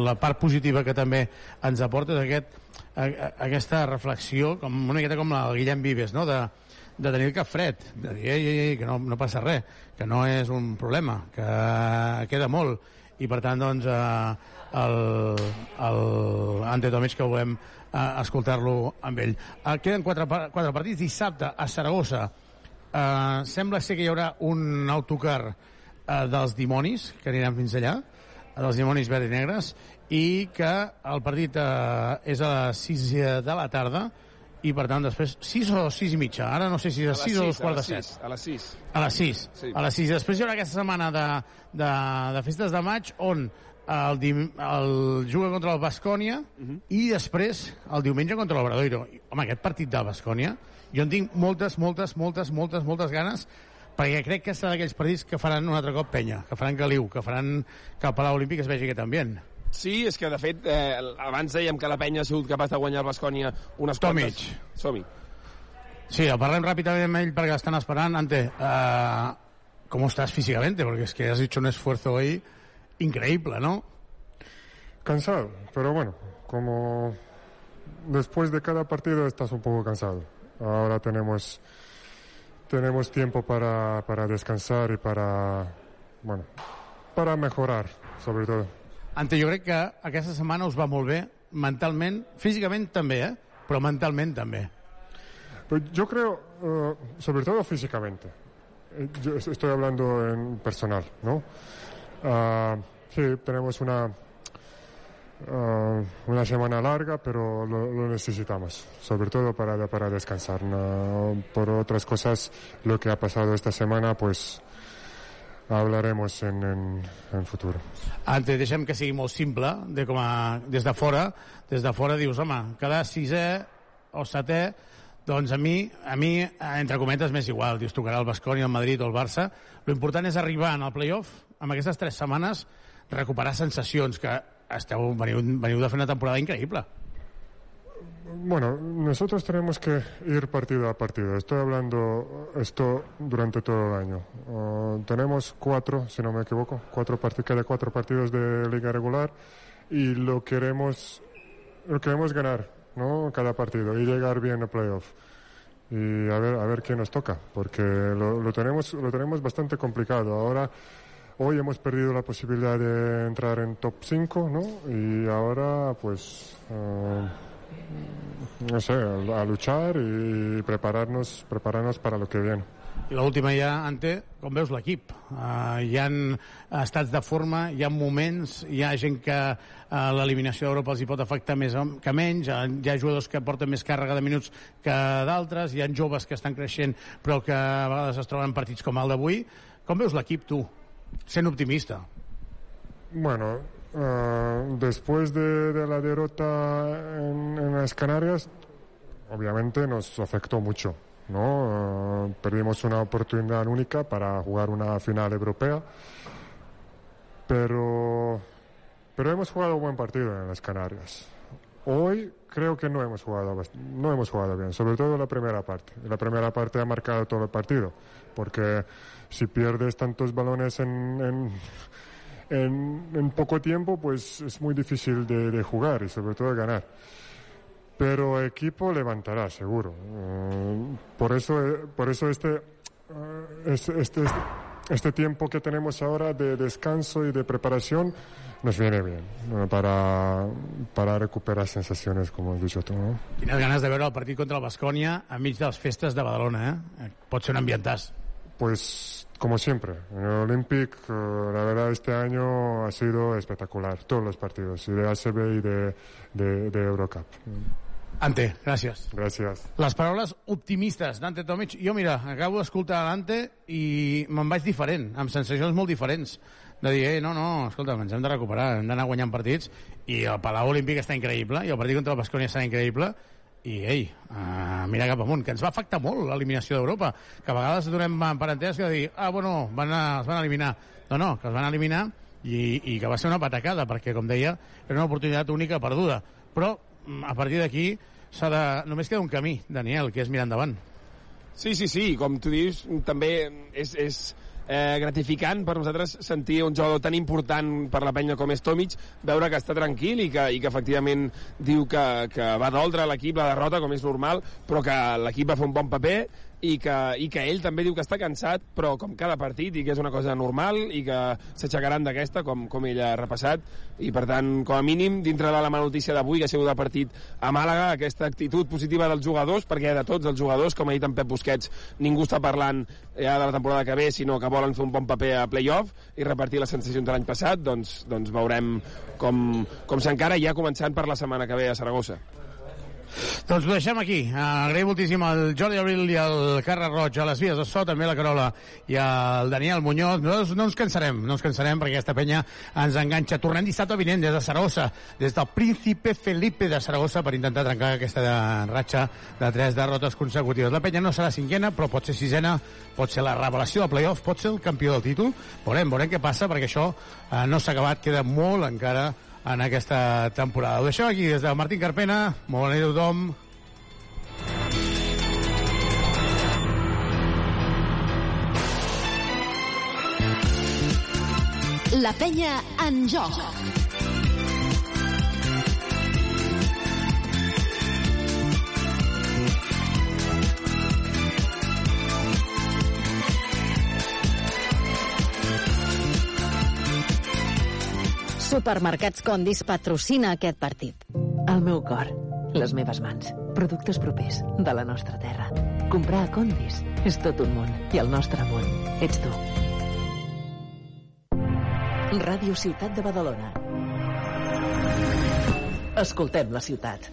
la part positiva que també ens aporta és aquest, a, a, aquesta reflexió, com una miqueta com la del Guillem Vives, no? de, de tenir el cap fred, de dir, ei, ei, ei, que no, no passa res, que no és un problema, que queda molt, i per tant, doncs, eh, el, el que volem eh, escoltar-lo amb ell. Eh, queden quatre, quatre partits dissabte a Saragossa. Eh, sembla ser que hi haurà un autocar eh, dels dimonis, que aniran fins allà, dels dimonis verds i negres, i que el partit eh, és a les 6 de la tarda, i per tant després 6 o 6 i mitja ara no sé si és 6 o 2 quarts de 7 a les 6 a les 6 sí. a les 6 després hi haurà aquesta setmana de, de, de festes de maig on el, dim, el juga contra el Bascònia uh -huh. i després el diumenge contra l'Obradoiro. Home, aquest partit del Bascònia jo en tinc moltes, moltes, moltes, moltes, moltes ganes perquè crec que serà d'aquells partits que faran un altre cop penya, que faran caliu, que faran que el Palau Olímpic es vegi aquest ambient. Sí, és que de fet, eh, abans dèiem que la penya ha sigut capaç de guanyar el Bascònia unes Tomic. quantes... Som-hi. Sí, parlem ràpidament amb ell perquè estan esperant. Ante, uh, ¿cómo estás físicamente? Porque es que has hecho un esfuerzo hoy increíble, ¿no? Cansado, pero bueno, como después de cada partido estás un poco cansado. Ahora tenemos tenemos tiempo para, para descansar y para bueno, para mejorar, sobre todo. Ante, jo crec que aquesta setmana us va molt bé, mentalment, físicament també, eh? però mentalment també. Pues yo creo, eh, sobre todo físicamente, eh, yo es- estoy hablando en personal, ¿no? Ah, sí, tenemos una, ah, una semana larga, pero lo, lo necesitamos, sobre todo para, para descansar. ¿no? Por otras cosas, lo que ha pasado esta semana, pues hablaremos en, en, en futuro. Ante, deixem que sigui molt simple, de com a, des de fora, des de fora dius, home, cada sisè o setè, doncs a mi, a mi, entre cometes, m'és igual. Dius, tocarà el Bascònia, el Madrid o el Barça. Lo important és arribar en el playoff, amb aquestes tres setmanes, recuperar sensacions, que esteu, veniu, veniu de fer una temporada increïble. Bueno, nosotros tenemos que ir partido a partido. Estoy hablando esto durante todo el año. Uh, tenemos cuatro, si no me equivoco, cuatro queda cuatro partidos de liga regular y lo queremos, lo queremos ganar, ¿no? Cada partido y llegar bien al playoff. Y a ver, a ver quién nos toca, porque lo, lo tenemos, lo tenemos bastante complicado. Ahora, hoy hemos perdido la posibilidad de entrar en top 5, ¿no? Y ahora, pues, uh, no sé, a, a luchar y prepararnos, prepararnos para lo que viene. I l'última ja, Ante, com veus l'equip? Uh, hi ha estats de forma, hi ha moments, hi ha gent que uh, l'eliminació d'Europa els hi pot afectar més que menys, uh, hi ha jugadors que porten més càrrega de minuts que d'altres, hi ha joves que estan creixent però que a vegades es troben en partits com el d'avui. Com veus l'equip, tu? Sent optimista. Bueno, eh, después de, de la derrota en, en las Canarias, obviamente nos afectó mucho, ¿no? Eh, perdimos una oportunidad única para jugar una final europea, pero, pero hemos jugado un buen partido en las Canarias. Hoy creo que no hemos jugado no hemos jugado bien, sobre todo la primera parte. La primera parte ha marcado todo el partido, porque si pierdes tantos balones en, en, en, en poco tiempo, pues es muy difícil de, de jugar y sobre todo de ganar. Pero equipo levantará, seguro. Eh, por eso, eh, por eso este, eh, este, este, este tiempo que tenemos ahora de descanso y de preparación nos viene bien para, para recuperar sensaciones, como has dicho tú. ¿no? Quines ganes de veure el partit contra el Bascònia enmig de les festes de Badalona, eh? Pot ser un ambientàs. Pues como siempre, en el Olympic, eh, la verdad este año ha sido espectacular, todos los partidos, y de ACB y de, de, de Eurocup. Ante, gràcies. Gràcies. Les paraules optimistes d'Ante Tomic. Jo, mira, acabo d'escoltar l'Ante i me'n vaig diferent, amb sensacions molt diferents. De dir, eh, no, no, escolta, ens hem de recuperar, hem d'anar guanyant partits, i el Palau Olímpic està increïble, i el partit contra el Bascònia serà increïble, i, ei, uh, mira cap amunt, que ens va afectar molt l'eliminació d'Europa, que a vegades donem per entès que dir, ah, bueno, van a, es van eliminar. No, no, que es van eliminar i, i que va ser una patacada, perquè, com deia, era una oportunitat única perduda. Però, mm, a partir d'aquí, s'ha de... només queda un camí, Daniel, que és mirar endavant. Sí, sí, sí, com tu dius, també és, és eh, gratificant per nosaltres sentir un jugador tan important per la penya com és Tomic, veure que està tranquil i que, i que efectivament diu que, que va doldre l'equip la derrota, com és normal, però que l'equip va fer un bon paper i que, i que ell també diu que està cansat, però com cada partit, i que és una cosa normal, i que s'aixecaran d'aquesta, com, com ell ha repassat, i per tant, com a mínim, dintre de la mala notícia d'avui, que ha sigut el partit a Màlaga, aquesta actitud positiva dels jugadors, perquè de tots els jugadors, com ha dit en Pep Busquets, ningú està parlant ja de la temporada que ve, sinó que volen fer un bon paper a playoff i repartir les sensacions de l'any passat, doncs, doncs veurem com, com s'encara ja començant per la setmana que ve a Saragossa. Doncs ho deixem aquí. Agraïm moltíssim al Jordi Abril i al Carles Roig, a les vies de so, també la Carola i al Daniel Muñoz. Nosaltres no ens cansarem, no ens cansarem perquè aquesta penya ens enganxa. Tornem dissabte vinent des de Saragossa, des del Príncipe Felipe de Saragossa per intentar trencar aquesta ratxa de tres derrotes consecutives. La penya no serà cinquena, però pot ser sisena, pot ser la revelació del playoff, pot ser el campió del títol. Veurem, veurem què passa, perquè això eh, no s'ha acabat, queda molt encara en aquesta temporada. Ho deixem aquí des de Martín Carpena. Molt bona nit a tothom. La penya en joc. joc. Supermercats Condis patrocina aquest partit. El meu cor, les meves mans, productes propers de la nostra terra. Comprar a Condis és tot un món i el nostre món ets tu. Ràdio Ciutat de Badalona. Escoltem la ciutat.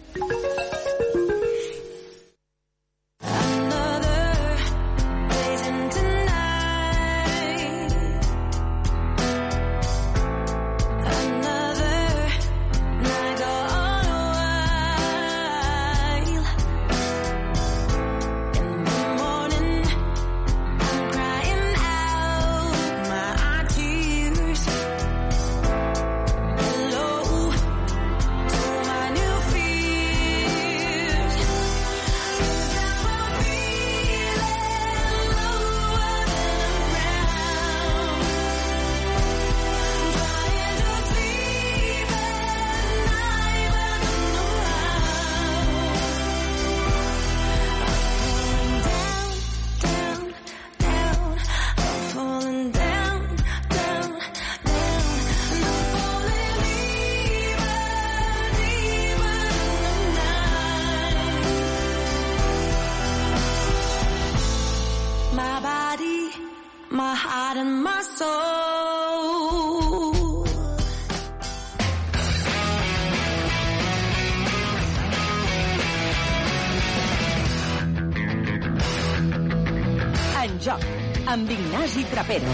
Amb Ignasi Trapero.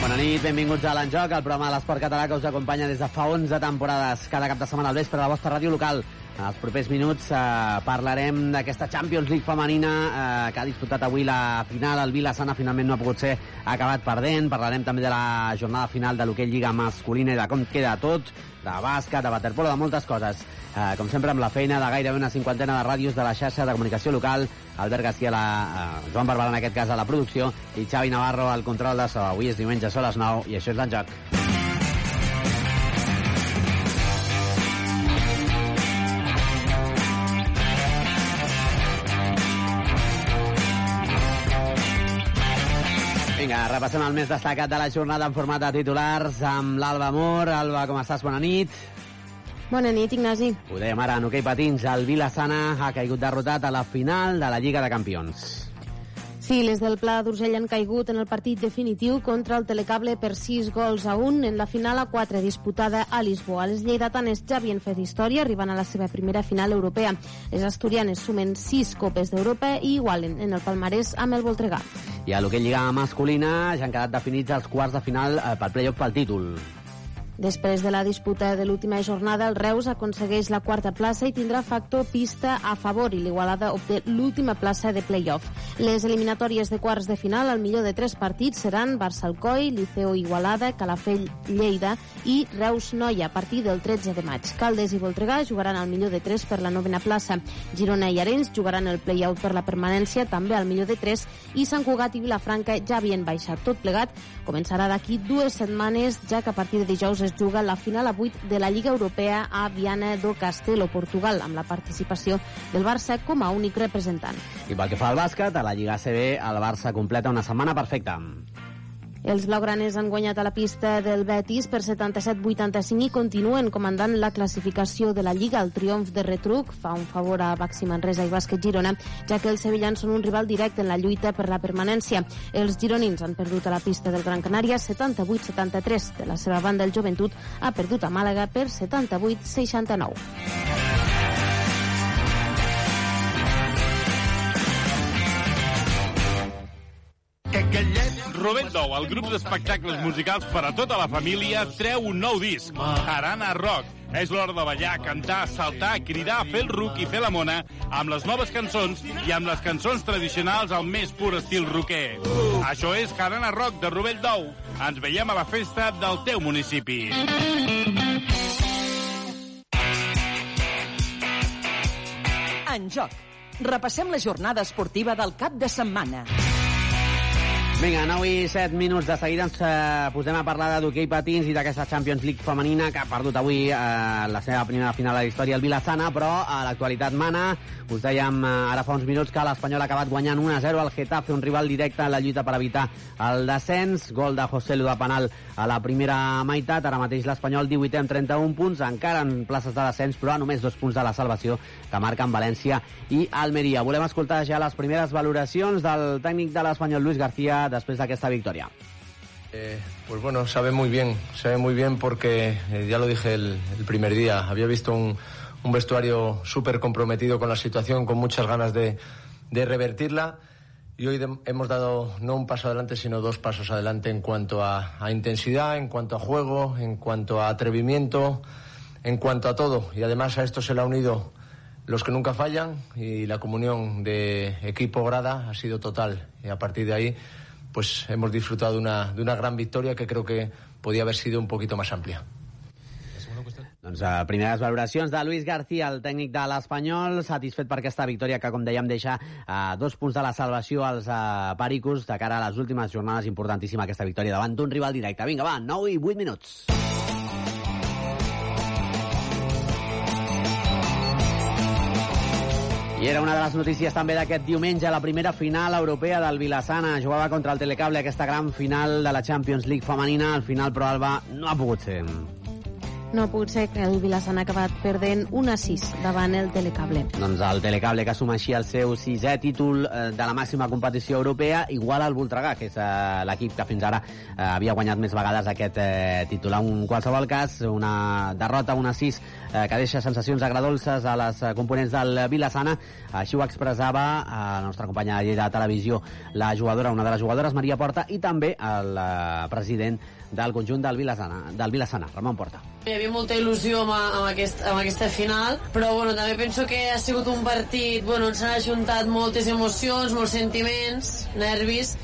Bona nit, benvinguts a l'Enjoc, el programa de l'esport català que us acompanya des de fa 11 temporades, cada cap de setmana al vespre a la vostra ràdio local. Els propers minuts eh, parlarem d'aquesta Champions League femenina eh, que ha disputat avui la final. El Vila-Sana finalment no ha pogut ser acabat perdent. Parlarem també de la jornada final de l'hoquei Lliga masculina i de com queda tot, de bàsquet, de waterpolo, de moltes coses. Eh, com sempre, amb la feina de gairebé una cinquantena de ràdios de la xarxa de comunicació local, Albert García, la, eh, Joan Barberà, en aquest cas, a la producció, i Xavi Navarro al control de so. Avui és diumenge, són les 9, i això és l'Enjoc. Repassem el més destacat de la jornada en format de titulars amb l'Alba Amor. Alba, com estàs? Bona nit. Bona nit, Ignasi. Ho dèiem ara en hoquei patins, el Vila-Sana ha caigut derrotat a la final de la Lliga de Campions. Sí, les del Pla d'Urgell han caigut en el partit definitiu contra el Telecable per 6 gols a 1 en la final a 4 disputada a Lisboa. Les lleidatanes ja havien fet història, arribant a la seva primera final europea. Les asturianes sumen 6 copes d'Europa i igualen en el palmarès amb el Voltregà. I a l'hoquei Lliga masculina ja han quedat definits els quarts de final eh, pel playoff pel títol. Després de la disputa de l'última jornada, el Reus aconsegueix la quarta plaça i tindrà factor pista a favor i l'Igualada obté l'última plaça de play-off. Les eliminatòries de quarts de final, al millor de tres partits, seran Barça-Alcoi, Liceo Igualada, Calafell Lleida i Reus Noia a partir del 13 de maig. Caldes i Voltregà jugaran al millor de tres per la novena plaça. Girona i Arenys jugaran el play-out per la permanència, també al millor de tres, i Sant Cugat i Vilafranca ja havien baixat. Tot plegat començarà d'aquí dues setmanes, ja que a partir de dijous es juga la final a 8 de la Lliga Europea a Viana do Castelo, Portugal, amb la participació del Barça com a únic representant. I pel que fa al bàsquet, a la Lliga ACB, el Barça completa una setmana perfecta. Els blaugranes han guanyat a la pista del Betis per 77-85 i continuen comandant la classificació de la Lliga. El triomf de Retruc fa un favor a Baxi Manresa i Bàsquet Girona, ja que els sevillans són un rival directe en la lluita per la permanència. Els gironins han perdut a la pista del Gran Canària 78-73. De la seva banda, el Joventut ha perdut a Màlaga per 78-69. Rovell Dou, el grup d'espectacles musicals per a tota la família, treu un nou disc, Harana Rock. És l'hora de ballar, cantar, saltar, cridar, fer el ruc i fer la mona amb les noves cançons i amb les cançons tradicionals al més pur estil rocker. Això és Harana Rock de Rovell Dou. Ens veiem a la festa del teu municipi. En joc. Repassem la jornada esportiva del cap de setmana. Vinga, 9 i 7 minuts de seguida ens eh, posem a parlar d'hoquei patins i d'aquesta Champions League femenina que ha perdut avui eh, la seva primera final a la història el Vilassana, però a l'actualitat mana. Us dèiem eh, ara fa uns minuts que l'Espanyol ha acabat guanyant 1-0 al Getafe, un rival directe en la lluita per evitar el descens. Gol de José Lu de penal a la primera meitat. Ara mateix l'Espanyol 18 amb 31 punts, encara en places de descens, però a només dos punts de la salvació que marquen València i Almeria. Volem escoltar ja les primeres valoracions del tècnic de l'Espanyol, Luis García, después de esta victoria. Eh, pues bueno, sabe muy bien, sabe muy bien porque eh, ya lo dije el, primer día, había visto un, vestuario súper comprometido con la situación, con muchas ganas de, revertirla y hoy hemos dado no un paso adelante, sino dos pasos adelante en cuanto a, a, intensidad, en cuanto a juego, en cuanto a atrevimiento, en cuanto a todo. Y además a esto se le ha unido los que nunca fallan y la comunión de equipo grada ha sido total. Y a partir de ahí pues hemos disfrutado de una, de una gran victoria que creo que podía haber sido un poquito más amplia. Doncs uh, primeres valoracions de Luis García, el tècnic de l'Espanyol, satisfet per aquesta victòria que, com dèiem, deixa uh, dos punts de la salvació als uh, Pericos de cara a les últimes jornades. Importantíssima aquesta victòria davant d'un rival directe. Vinga, va, 9 i 8 minuts. Era una de les notícies també d'aquest diumenge, la primera final europea del Vilassana. Jugava contra el Telecable aquesta gran final de la Champions League femenina. Al final, però, Alba, no ha pogut ser. No pot ser que el Vilassana ha acabat perdent 1 a 6 davant el Telecable. Doncs el Telecable que assuma així el seu sisè títol eh, de la màxima competició europea, igual al Voltregà, que és eh, l'equip que fins ara eh, havia guanyat més vegades aquest títol. En qualsevol cas, una derrota 1 a 6 eh, que deixa sensacions agradolces a les components del Vilassana. Així ho expressava eh, la nostra companya de Lleida de Televisió, la jugadora, una de les jugadores, Maria Porta, i també el president del conjunt del Vilassana, del Vilassana Ramon Porta. Hi havia molta il·lusió amb, amb, aquest, amb aquesta final, però bueno, també penso que ha sigut un partit bueno, on s'han ajuntat moltes emocions, molts sentiments, nervis,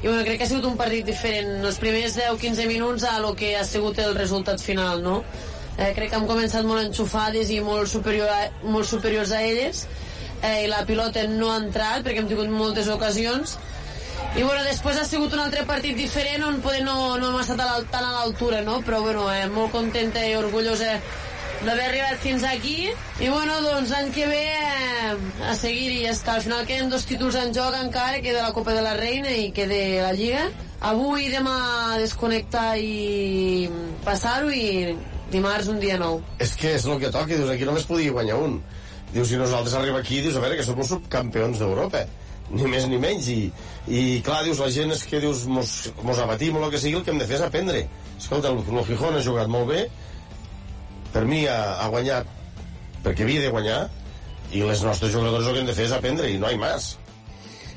i bueno, crec que ha sigut un partit diferent els primers 10-15 minuts a lo que ha sigut el resultat final, no? Eh, crec que hem començat molt enxufades i molt, superior a, molt superiors a elles, eh, i la pilota no ha entrat perquè hem tingut moltes ocasions, i bueno, després ha sigut un altre partit diferent on poder no, no hem estat a tan a l'altura, no? Però bueno, eh, molt contenta i orgullosa d'haver arribat fins aquí. I bueno, doncs l'any que ve eh, a seguir i és que al final queden dos títols en joc encara, que de la Copa de la Reina i que de la Lliga. Avui demà desconnectar i passar-ho i dimarts un dia nou. És que és el que toca, dius, aquí només podia guanyar un. Dius, si nosaltres arriba aquí, dius, a veure, que som els subcampions d'Europa ni més ni menys i, i clar, dius, la gent és que dius mos, mos abatim o el que sigui, el que hem de fer és aprendre. Escolta, el, el Gijón ha jugat molt bé per mi ha, ha guanyat perquè havia de guanyar i les nostres jugadors el que hem de fer és aprendre i no hi més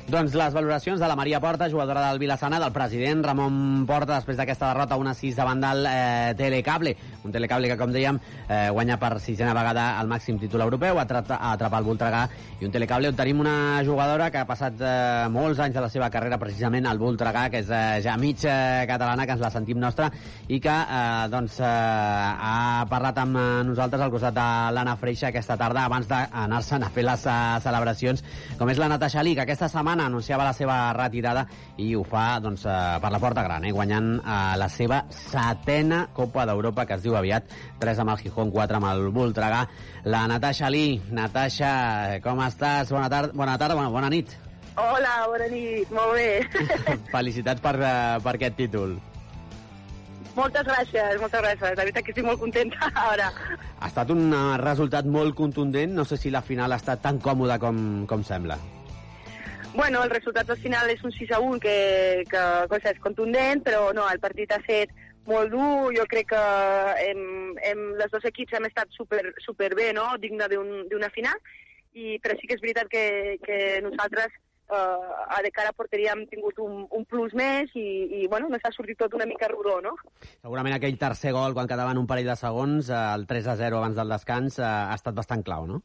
doncs les valoracions de la Maria Porta, jugadora del Vilassana, del president Ramon Porta, després d'aquesta derrota 1-6 davant del eh, Telecable. Un Telecable que, com dèiem, eh, guanya per sisena vegada el màxim títol europeu, a atrapar el Voltregà, i un Telecable on tenim una jugadora que ha passat eh, molts anys de la seva carrera precisament al Voltregà, que és eh, ja mig eh, catalana, que ens la sentim nostra, i que eh, doncs, eh, ha parlat amb nosaltres al costat de l'Anna Freixa aquesta tarda, abans d'anar-se'n a fer les uh, celebracions, com és la Natasha Lee, que aquesta setmana setmana anunciava la seva retirada i ho fa doncs, eh, per la porta gran, eh, guanyant eh, la seva setena Copa d'Europa, que es diu aviat, 3 amb el Gijón, 4 amb el Voltregà. La Natasha Lee. Natasha, com estàs? Bona tarda, bona, tarda, bona, bona nit. Hola, bona nit, molt bé. Felicitats per, uh, per aquest títol. Moltes gràcies, moltes gràcies. La veritat que estic molt contenta ara. Ha estat un resultat molt contundent. No sé si la final ha estat tan còmoda com, com sembla. Bueno, el resultat al final és un 6 a 1 que, que cosa és contundent, però no, el partit ha estat molt dur, jo crec que hem, hem, les dos equips hem estat super, super bé, no? digne d'una un, final, i, però sí que és veritat que, que nosaltres eh, de cara a porteria hem tingut un, un plus més i, i bueno, ens ha sortit tot una mica rodó, no? Segurament aquell tercer gol, quan quedaven un parell de segons, eh, el 3 a 0 abans del descans, eh, ha estat bastant clau, no?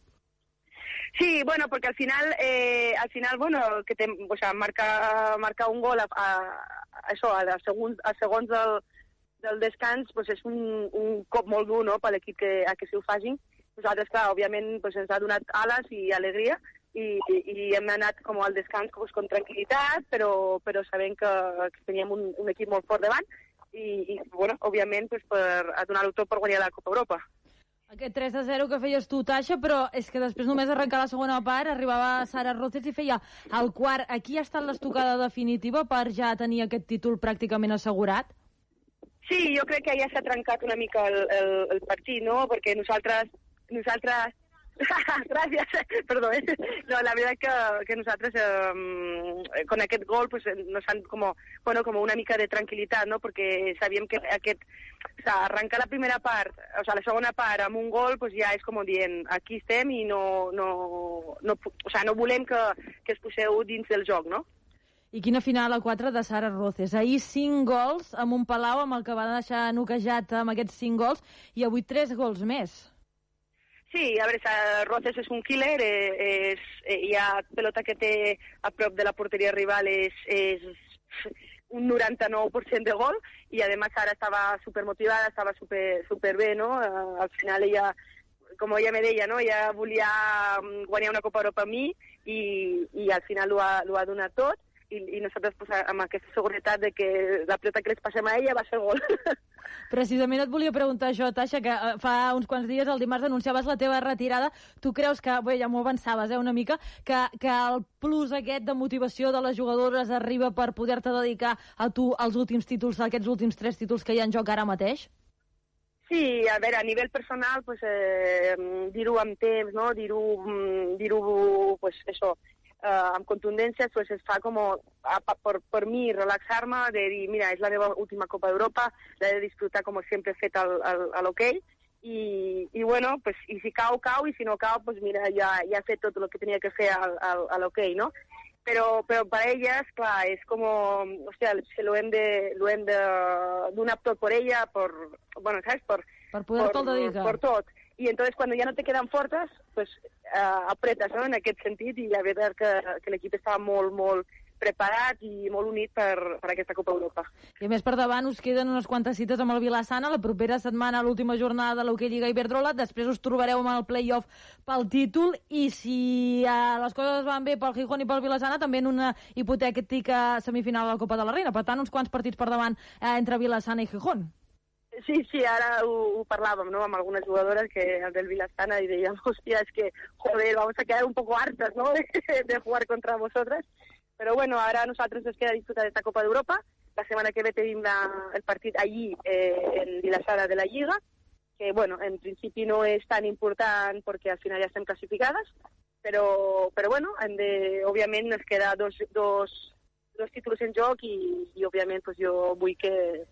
Sí, bueno, porque al final, eh, al final, bueno, que te, o sea, marca, marca un gol a, a, a això, a, segons, a segons del, del descans, pues és un, un cop molt dur no, per l'equip que, a que s'hi ho facin. Nosaltres, clar, òbviament, pues ens ha donat ales i alegria, i, i hem anat com al descans pues, con tranquil·litat, però, però sabent que, que teníem un, un equip molt fort davant i, i bueno, òbviament, pues, per a donar-ho tot per guanyar la Copa Europa. Aquest 3 a 0 que feies tu, Tasha, però és que després només arrencar la segona part arribava Sara Roces i feia el quart. Aquí ha estat l'estocada definitiva per ja tenir aquest títol pràcticament assegurat? Sí, jo crec que ja s'ha trencat una mica el, el, el partit, no? Perquè nosaltres, nosaltres Gràcies, perdó. Eh? No, la veritat que, que nosaltres eh, con aquest gol pues, nos han como, bueno, como una mica de tranquil·litat, no? perquè sabíem que aquest, o sea, arrencar la primera part, o sea, la segona part amb un gol pues, ja és com dient aquí estem i no, no, no, o sea, no volem que, que es poseu dins del joc, no? I quina final a 4 de Sara Roces. Ahir 5 gols amb un Palau amb el que va deixar noquejat amb aquests 5 gols i avui 3 gols més. Sí, a veure, Roces és un killer, eh, és, eh, hi ha pelota que té a prop de la porteria rival és, és un 99% de gol i a més ara estava super motivada, estava super, super bé, no? Uh, al final ella, com ella me deia, no? ella volia mm, guanyar una Copa Europa amb mi i, i al final ho ha, ho ha donat tot i, i nosaltres pues, amb aquesta seguretat de que la pelota que les passem a ella va ser gol. Precisament et volia preguntar això, Tasha, que eh, fa uns quants dies, el dimarts, anunciaves la teva retirada. Tu creus que, bé, ja m'ho avançaves, eh, una mica, que, que el plus aquest de motivació de les jugadores arriba per poder-te dedicar a tu als últims títols, aquests últims tres títols que hi ha en joc ara mateix? Sí, a veure, a nivell personal, pues, eh, dir-ho amb temps, no? dir-ho, mm, dir-ho, pues, això, eh, amb contundència pues, es fa com a, per, per mi relaxar-me, de dir, mira, és la meva última Copa d'Europa, l'he de disfrutar com sempre he fet al, al, a l'hoquei, i, i bueno, pues, i si cau, cau, i si no cau, pues mira, ja, ja he fet tot el que tenia que fer al, al, a l'hoquei, no? Però, però per elles, clar, és com, hòstia, se lo hem de, lo hem de donar tot per ella, per, bueno, saps? Per, per poder-te'l dedicar. Per tot y entonces cuando ya no te quedan fortes, pues uh, apretes no? en aquest sentit i la veritat que, que l'equip estava molt, molt preparat i molt unit per, per aquesta Copa Europa. I a més per davant us queden unes quantes cites amb el Vilassana, la propera setmana l'última jornada de l'Hockey Lliga Iberdrola, després us trobareu amb el play-off pel títol i si uh, les coses van bé pel Gijón i pel Vilassana, també en una hipotètica semifinal de la Copa de la Reina. Per tant, uns quants partits per davant uh, entre Vilassana i Gijón. Sí, sí, ara ho, ho parlàvem ¿no? amb algunes jugadores que el del Vilastana y dèiem, hostia, es que, joder, vamos a quedar un poco hartas ¿no? de, jugar contra vosotras. Pero bueno, ahora a nosaltres nos queda disfrutar esta Copa d'Europa. La setmana que ve tenim la, el partit allí eh, en Vilassada de la Lliga, que bueno, en principi no és tan important perquè al final ja estem classificades, però, però bueno, de, òbviament ens queda dos, dos, dos títols en joc i, i òbviament pues, jo vull que,